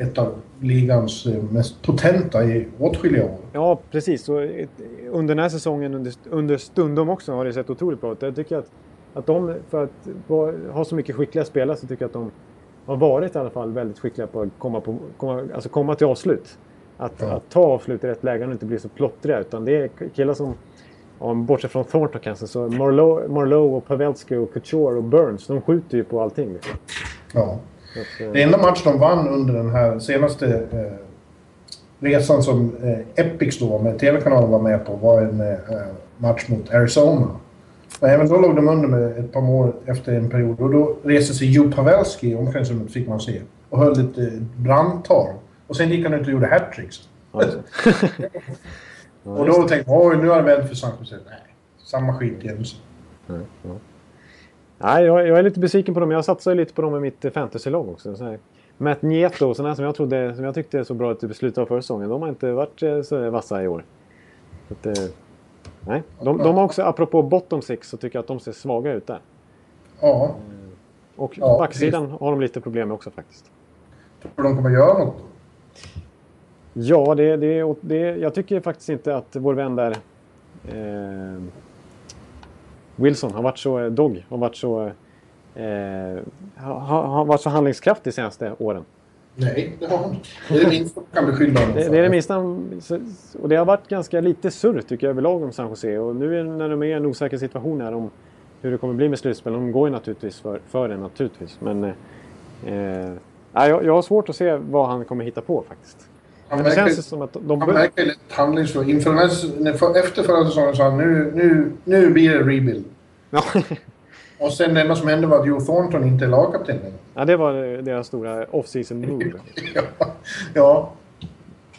ett av ligans eh, mest potenta i åtskilliga år. Ja, precis. Och ett- under den här säsongen, under, under stundom också, har det sett otroligt bra ut. Jag tycker att, att de, för att ha så mycket skickliga spelare, så tycker jag att de har varit i alla fall väldigt skickliga på att komma, på, komma, alltså komma till avslut. Att, Ja. att ta avslut i rätt lägen och inte bli så plottriga. Utan det är killar som, om, bortsett från Thornton kanske, så Marlowe, Marlowe och Pavelski och Couture och Burns, de skjuter ju på allting. Liksom. Ja. Att, eh, Det enda match de vann under den här senaste eh, resan som eh, Epics då med TV-kanalen var med på var en eh, match mot Arizona. Men även då låg de under med ett par mål efter en period och då reste sig Joe Pavelski i omklädningsrummet fick man se och höll ett eh, brandtal. Och sen gick han ut och gjorde hattricks. [laughs] alltså. Och då tänkte man oj nu har det vänt för San Jose. Nej, samma skit igen. Nej, jag, jag är lite besviken på dem. Jag satsar lite på dem i mitt eh, fantasylag också. Så här. Matt Nieto, sådana som jag, trodde, som jag tyckte så bra ut i slutet av förra säsongen. De har inte varit eh, så vassa i år. Att, eh, nej. De, de har också, apropå bottom six, så tycker jag att de ser svaga ut där. Ja, Och Ja, backsidan har de lite problem med också faktiskt. tror de kommer göra något? Ja, det, det, det, jag tycker faktiskt inte att vår vän där eh, Wilson har varit så, Dog har varit så eh, har, har varit så handlingskraftig de senaste åren. Nej, det har han. Det är det minsta man kan beskylla honom Det, det är det minsta, och det har varit ganska lite surr tycker jag överlag om San Jose. Och nu är- när de är i en osäker situation här om hur det kommer bli med slutspel. De går ju naturligtvis för, för det naturligtvis. Men eh, eh, jag, jag har svårt att se vad han kommer hitta på faktiskt. Han det känns som att de... Han verkar lite handlingsförlamad. Inför den här, efter förra säsongen sa han nu, nu, nu blir det rebuild. Ja. [laughs] Och sen det enda som hände var att Joe Thornton inte är lagkapten längre. Ja, det var deras stora off-season move. [laughs] ja. ja.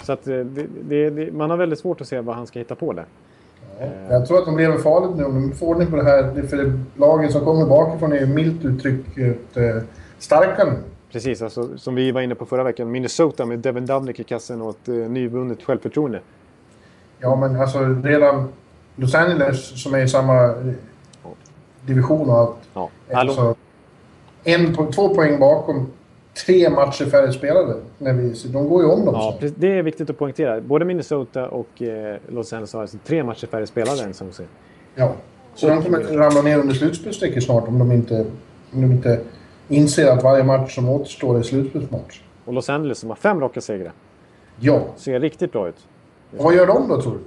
Så att eh, det, det, det, man har väldigt svårt att se vad han ska hitta på där. Jag tror att de lever farligt nu om de får ordning på det här. För lagen som kommer bakifrån är ju milt uttryckt eh, starka nu. Precis, alltså, som vi var inne på förra veckan. Minnesota med Devin Dubnik i kassen och ett eh, nyvunnet självförtroende. Ja, men alltså redan Los Angeles som är i samma eh, division och allt. Ja. Alltså, en, två poäng bakom, tre matcher färre spelade. När vi, de går ju om dem. Ja, precis. det är viktigt att poängtera. Både Minnesota och eh, Los Angeles har alltså tre matcher färre spelare än San Jose. Ja. Så de kommer ramla ner under slutspelsstrecket snart om de inte, om de inte inser att varje match som återstår är slutspelsmatch. Och Los Angeles som har fem raka segrar. Ja. Ser riktigt bra ut. Och vad gör de då tror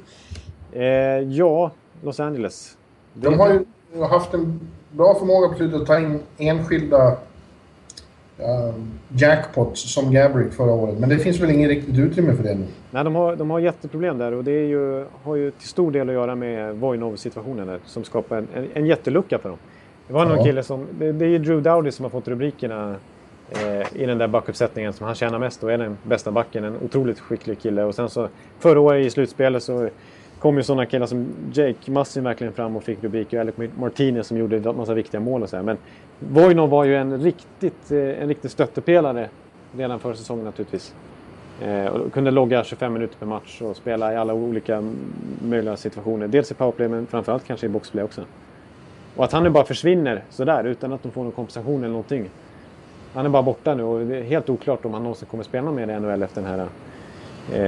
du? Eh, ja, Los Angeles. Det- De har ju haft en bra förmåga på slutet att ta in enskilda uh, jackpots som Gabrick förra året. Men det finns väl inget riktigt utrymme för det nu. Nej, de har, de har jätteproblem där och det är ju, har ju till stor del att göra med Voinov-situationen där som skapar en, en, en jättelucka för dem. Det var någon Ja. kille som... Det, det är Drew Dowdy som har fått rubrikerna eh, i den där backuppsättningen som han tjänar mest och är den bästa backen. En otroligt skicklig kille. Och sen så förra året i slutspelet så kom ju sådana killar som Jake Massin verkligen fram och fick rubriker. Och Alec Martinez som gjorde en massa viktiga mål och så här. Men Voinov var ju en riktigt, eh, en riktig stöttepelare redan för säsongen naturligtvis. Eh, och kunde logga 25 minuter per match och spela i alla olika möjliga situationer. Dels i powerplay men framförallt kanske i boxplay också. Och att han nu bara försvinner sådär utan att de får någon kompensation eller någonting. Han är bara borta nu och det är helt oklart om han någonsin kommer spela med i NHL efter den här eh,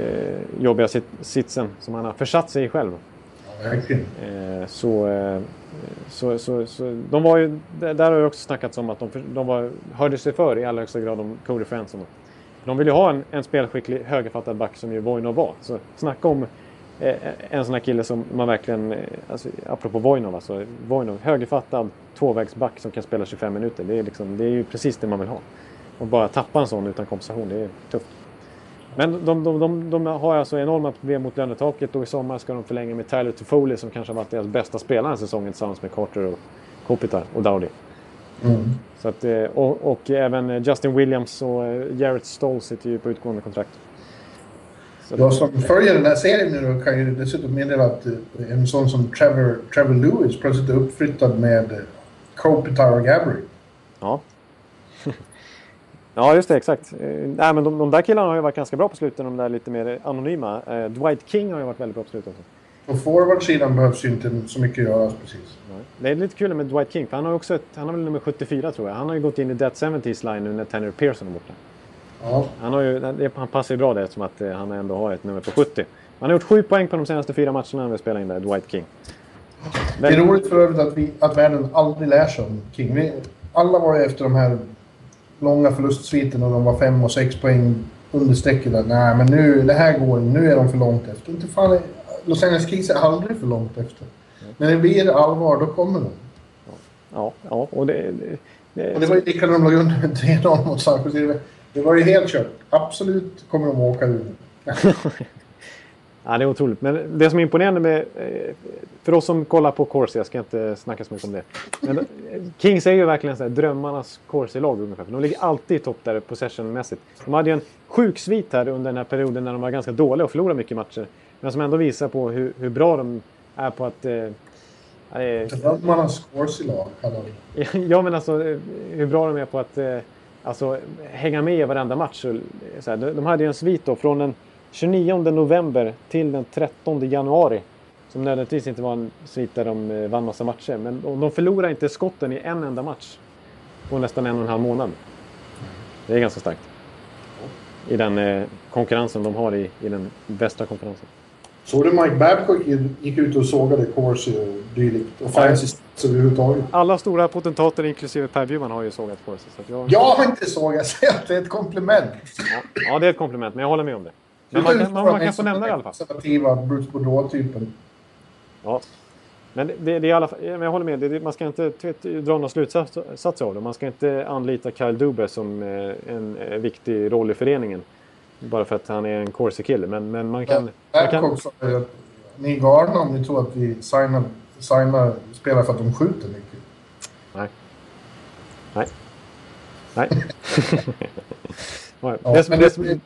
eh, jobbiga sit- sitsen som han har försatt sig i själv. Eh, så, eh, så, så, så, de var ju, där har ju också snackats om att de, de var, hörde sig för i allra högsta grad om Cody Franson. De vill ju ha en, en spelskicklig högerfattad back som ju Voinov var. Så snacka om en sån här kille som man verkligen, eh, alltså, apropå Voinov, alltså Voinov, högerfattad tvåvägsback som kan spela 25 minuter. Det är, liksom, det är ju precis det man vill ha. Och bara tappa en sån utan kompensation, det är tufft. Men de, de, de, de, har alltså enorma problem mot lönetaket och i sommar ska de förlänga med Tyler Toffoli som kanske har varit deras bästa spelare den säsongen tillsammans med Carter och Kopitar och Dowdy. Mm. Så att, eh, och, och, även Justin Williams och eh, Jarrett Stoll sitter ju på utgående kontrakt. Jag som följer den här serien nu kan ju dessutom meddela att eh, en sån som Trevor, Trevor Lewis plötsligt är uppflyttad med Kopitar och Gabry. Ja. [laughs] Ja, just det. Exakt. Eh, nej, men de, de där killarna har ju varit ganska bra på slutet, de där lite mer anonyma. Eh, Dwight King har ju varit väldigt bra på slutet också. På forwardsidan behövs ju inte så mycket göras precis. Nej. Det är lite kul med Dwight King, för han har också ett, han har väl nummer 74 tror jag. Han har ju gått in i Dead 70s line nu när Tanner Pearson är borta. Ja. Han, har ju, han passar ju bra där eftersom att eh, han ändå har ett nummer på 70. Han har gjort sju poäng på de senaste fyra matcherna när vi spelar in där, Dwight King. Det är roligt för övrigt att, vi, att världen aldrig lär sig om King. Vi, alla var ju efter de här långa förlustsviten och de var fem och sex poäng under strecket. Nej, men nu, det här går Nu är de för långt efter. Inte fan, Los Angeles Kings är aldrig för långt efter. När det blir allvar, då kommer de. Ja, ja och det... det, och det var ju likadant de låg under med 3-0 mot San Jose. Det var ju helt kört. Absolut kommer de åka ur. [laughs] Ja, det är otroligt. Men det som är imponerande med... Eh, för oss som kollar på Corsi, jag ska inte snacka så mycket om det. Men eh, Kings är ju verkligen så här, drömmarnas Corsi-lag ungefär. De ligger alltid i topp där possession-mässigt. De hade ju en sjuk svit här under den här perioden när de var ganska dåliga och förlorade mycket matcher. Men som ändå visar på hur, hur bra de är på att... Eh, Drömmarnas Corsi-lag kallar [laughs] Ja, men alltså hur bra de är på att eh, alltså, hänga med i varenda match. Så här, de hade ju en svit då från en 29 november till den 13 januari. Som nödvändigtvis inte var en svit där de eh, vann massa matcher. Men de förlorade inte skotten i en enda match. På nästan en och en halv månad. Det är ganska starkt. I den eh, konkurrensen de har i, i den västra konferensen. Såg du Mike Babcock gick ut och sågade Corsi och dylikt? Och fancy stats överhuvudtaget? Alla stora potentater inklusive Per Bjurman har ju sågat Corsi. Så jag... jag har inte sågat, [laughs] det är ett komplement. Ja, ja, det är ett komplement, men jag håller med om det. Men man kan, man, man kan få nämna det i alla fall. Konservativa Bruce Boudreau-typen. Ja. Men det, det, är i alla fall, jag håller med, det, man ska inte dra några slutsatser av det. Man ska inte anlita Kyle Dubé som eh, en eh, viktig roll i föreningen. Bara för att han är en Corsi-kille. Men, men man kan... Man kan... Också, ni är galna om ni tror att vi signar, signar spelare för att de skjuter mycket. Nej. Nej. Nej. [laughs] ja, det, som, det, som,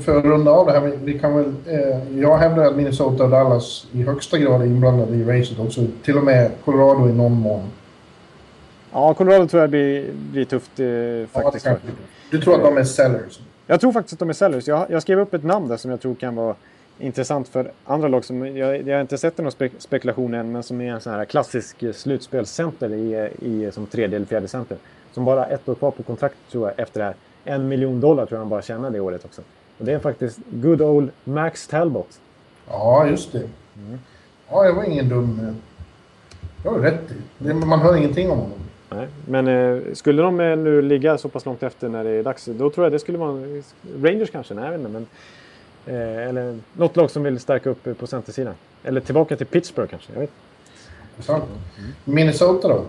för att runda av det här, vi kan väl, eh, jag hävdar att Minnesota och Dallas i högsta grad är inblandade i racet också. Till och med Colorado i någon mån. Ja, Colorado tror jag blir, blir tufft eh, faktiskt. Ja, du tror att de är sellers? Jag tror faktiskt att de är sellers. Jag, jag skrev upp ett namn där som jag tror kan vara intressant för andra lag. Som, jag, jag har inte sett någon spe, spekulation än, men som är en sån här klassisk slutspelscenter i, i, som tredje eller fjärde center. Som bara ett år kvar på kontrakt tror jag efter det här. En miljon dollar tror jag han bara tjänar det året också. Och det är faktiskt good old Max Talbot. Ja, just det. Mm. Ja, det var ingen dum... Det har du rätt i. Man hör ingenting om honom. Nej, men eh, skulle de eh, nu ligga så pass långt efter när det är dags, då tror jag det skulle vara Rangers kanske, nej jag vet inte, men eh, eller något lag som vill stärka upp på centersidan. Eller tillbaka till Pittsburgh kanske, jag vet. Mm. Minnesota då?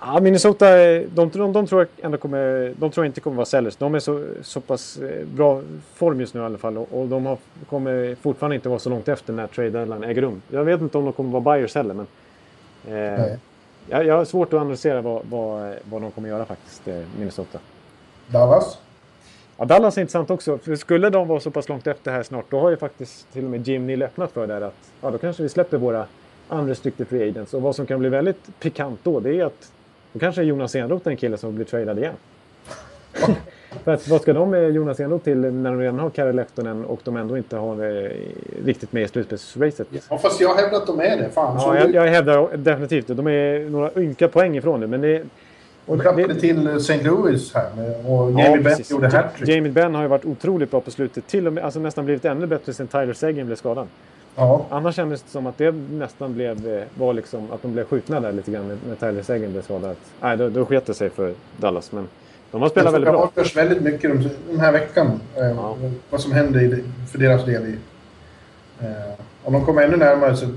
Ja, Minnesota, de, de, de, tror jag ändå kommer, de tror jag inte kommer vara sellers. De är så, så pass eh, bra form just nu i alla fall och, och de har, kommer fortfarande inte vara så långt efter när trade deadline äger rum. Jag vet inte om de kommer vara buyers heller, men eh, jag, jag har svårt att analysera vad, vad, vad de kommer göra faktiskt, eh, Minnesota. Dallas? Ja, Dallas är intressant också. För skulle de vara så pass långt efter här snart, då har ju faktiskt till och med Jim Neal öppnat för det att ja, då kanske vi släpper våra unrestricted free agents. Och vad som kan bli väldigt pikant då, det är att då kanske Jonas Enroth är en kille som blir tradad igen. [laughs] För att, vad ska de med Jonas Enroth till när de redan har Kari Lehtonen och de ändå inte har eh, riktigt med i slutspelsracet? Ja, fast jag hävdar att de är det. Fan, ja, jag, jag hävdar definitivt det. De är några ynka poäng ifrån det. Men det och de klappade det, till St. Louis här och Jamie ja, Benn gjorde hattrick. Jamie Benn har ju varit otroligt bra på slutet. Till och med alltså nästan blivit ännu bättre sen Tyler Seguin blev skadad. Ja. Annars kändes det som att det nästan blev, eh, var liksom, att de blev skjutna där lite grann när- Tyler Seguin blev skadad. Nej, då, då sket det sig för Dallas. Men de har spelat väldigt Det bra. avgörs väldigt mycket de- den här veckan. Eh, Ja. Vad som händer i det, för deras del. I, eh, om de kommer ännu närmare så... Det,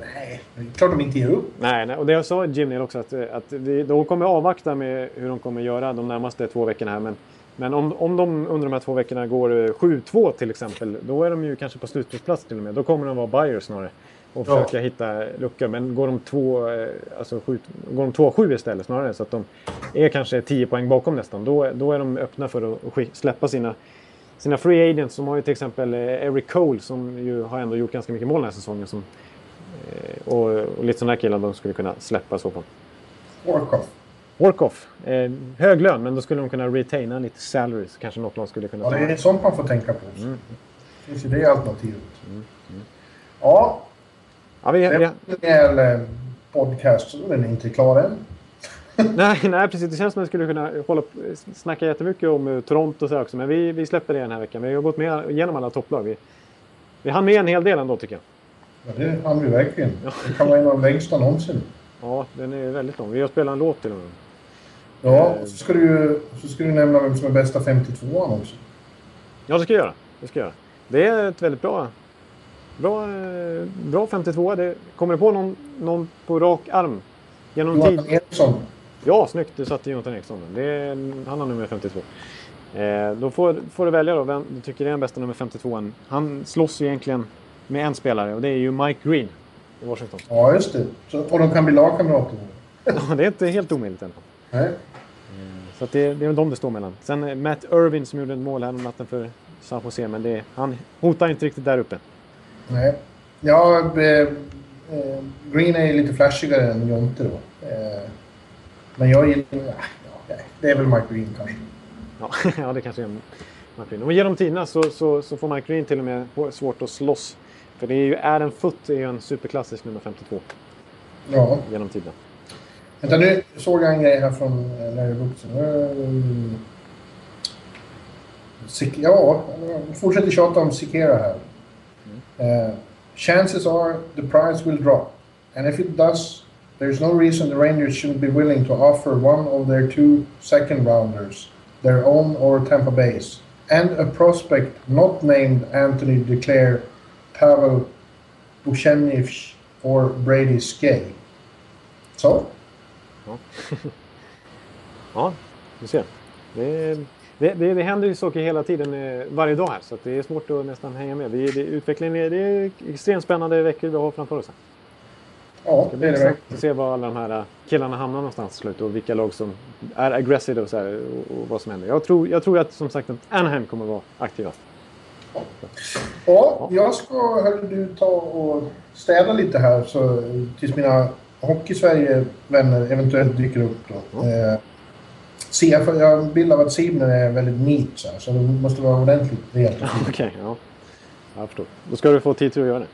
nej, det är klart de inte ger upp. Nej, nej, och det jag sa Jim Neal också att, eh, att vi, de kommer avvakta med hur de kommer göra de närmaste två veckorna här. Men, men om, om de under de här två veckorna går eh, 7-2 till exempel, då är de ju kanske på slutspelsplats till och med. Då kommer de vara buyers snarare och Ja. försöka hitta luckor. Men går de två, eh, alltså går de 2-7 istället snarare så att de är kanske 10 poäng bakom nästan, då, då är de öppna för att släppa sina sina free agents som har ju till exempel eh, Eric Cole som ju har ändå gjort ganska mycket mål den här säsongen. Som, eh, och, och lite sådana här killar de skulle kunna släppa så på. Orkoff. Workoff. Eh, hög lön, men då skulle de kunna retaina lite salary. Så kanske något lag skulle kunna Ja, det är sånt man får tänka på. Mm. Finns ju det alternativet. Ja, Ja, vi, det är en eh, podcast. så Den är inte klar än. [laughs] nej, nej, precis. Det känns som att vi skulle kunna hålla, snacka jättemycket om eh, Toronto och så också. Men vi, vi släpper det den här veckan. Vi har gått med igenom alla topplag. Vi, vi hann med en hel del ändå tycker jag. Ja, det hann vi verkligen. Det kan vara en av de längsta någonsin. Ja, den är väldigt lång. Vi har spelat en låt till och med. Ja, så ska du så ska du nämna vem som är bästa 52an också. Ja, det ska jag göra. Det ska jag göra. Det är ett väldigt bra, bra, eh, bra 52. Det kommer du på någon, någon på rak arm genom tid? Johan Eriksson. Ja, snyggt. Du satte Jonathan Eriksson. Det han har nummer 52. Eh, då får, får du välja då vem du tycker är den bästa nummer 52. Han slåss ju egentligen med en spelare och det är ju Mike Green i Washington. Ja, just det. Så, och de kan bli lagkamrater. [laughs] Ja, det är inte helt omöjligt än. Nej. Så att det, det är de det står mellan. Sen eh, Matt Irvin som gjorde ett mål här om natten för San Jose, men det, han hotar inte riktigt där uppe. Nej. Ja, eh, eh, Green är lite flashigare än Jonte då. Eh, men jag gillar... Ja, det är väl Mike Green kanske. Ja, [laughs] ja det kanske är Mike Green. Om vi ger dem tiderna så, så, så får Mike Green till och med svårt att slåss. För det är ju Adam Foot är ju en superklassisk nummer 52 Ja. genom tiderna. Vänta, nu såg jag en grej här från Larry Booksen. Ja, jag fortsätter tjata om Sikera här. Eh, chances are the price will drop. And if it does, there's no reason the Rangers shouldn't be willing to offer one of their two second rounders, their own or Tampa Bay's, and a prospect not named Anthony Declare, Pavel Buchenich or Brady Skay. Så. Ja, du ser. Det, det, det, det händer ju saker hela tiden, eh, varje dag här, så det är svårt att nästan hänga med. Vi, det, utvecklingen är, det är extremt spännande veckor vi har framför oss. Här. Ja, Det är det verkligen. att se var alla de här eh, killarna hamnar någonstans slut och vilka lag som är aggressiva och, så här, och, och vad som händer. Jag tror, jag tror att som sagt att Anaheim kommer att vara aktiva. Ja, jag ska hörru, du ta och städa lite här så, tills mina Hockey-Sverige-vänner eventuellt dyker upp. Då. Eh, se, jag får- en bild av att Simon är väldigt neat så, här, så det måste vara ordentligt och fint. [laughs] Okej, ja. Jag förstår. Då ska du få tid till att göra det.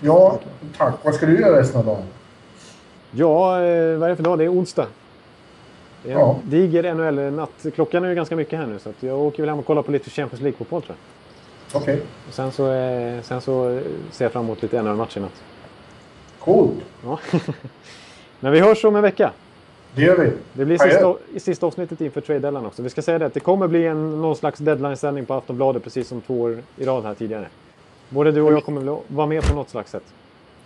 Ja, tack. Vad ska du göra resten av dagen? Ja, eh, vad är det för dag? Det är onsdag. Det är en Ja. diger NHL-natt. Klockan är ju ganska mycket här nu så jag åker väl hem och kollar på lite Champions League-fotboll tror jag. Okej, Och sen så, eh, sen så eh, ser jag fram emot lite NHL-matcher i natt. coolt. Ja. [laughs] Men vi hörs om en vecka. Det gör vi. Det blir sista, sista avsnittet inför trade deadline också. Vi ska säga det att det kommer bli en, någon slags deadline-sändning på Aftonbladet precis som två år i rad här tidigare. Både du och jag kommer vara med på något slags sätt.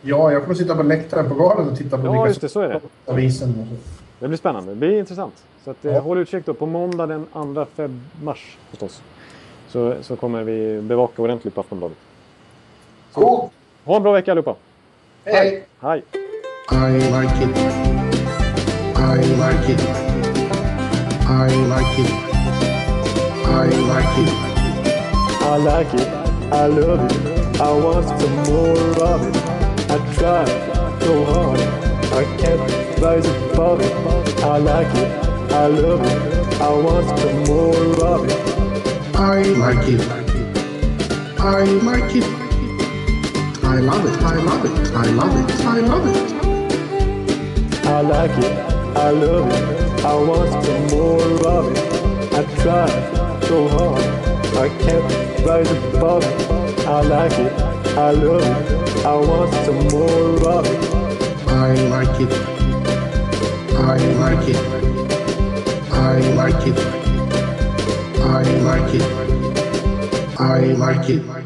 Ja, jag kommer sitta på läktaren på galen och titta på Ja, just det. Så är det. avisen. så. Det blir spännande. Det blir intressant. Så att, eh, Ja. håll utkik då. På måndag den 2 feb mars förstås. Så, så kommer vi bevaka ordentligt på Aftonbladet. Coolt! Ha en bra vecka allihopa. Hej! Hej! I like it. I like it. I like it. I like it. I like it, I love it, I want some more of it. I try so hard, I can't rise above it. I like it, I love it, I want some more of it. I like it. I like it. I love it. I love it. I love it. I love it. I like it, I love it, I want some more of it. I try so hard, I can't rise above it. I like it, I love it. I want some more of it. I like it. I like it. I like it. I like it. I like it.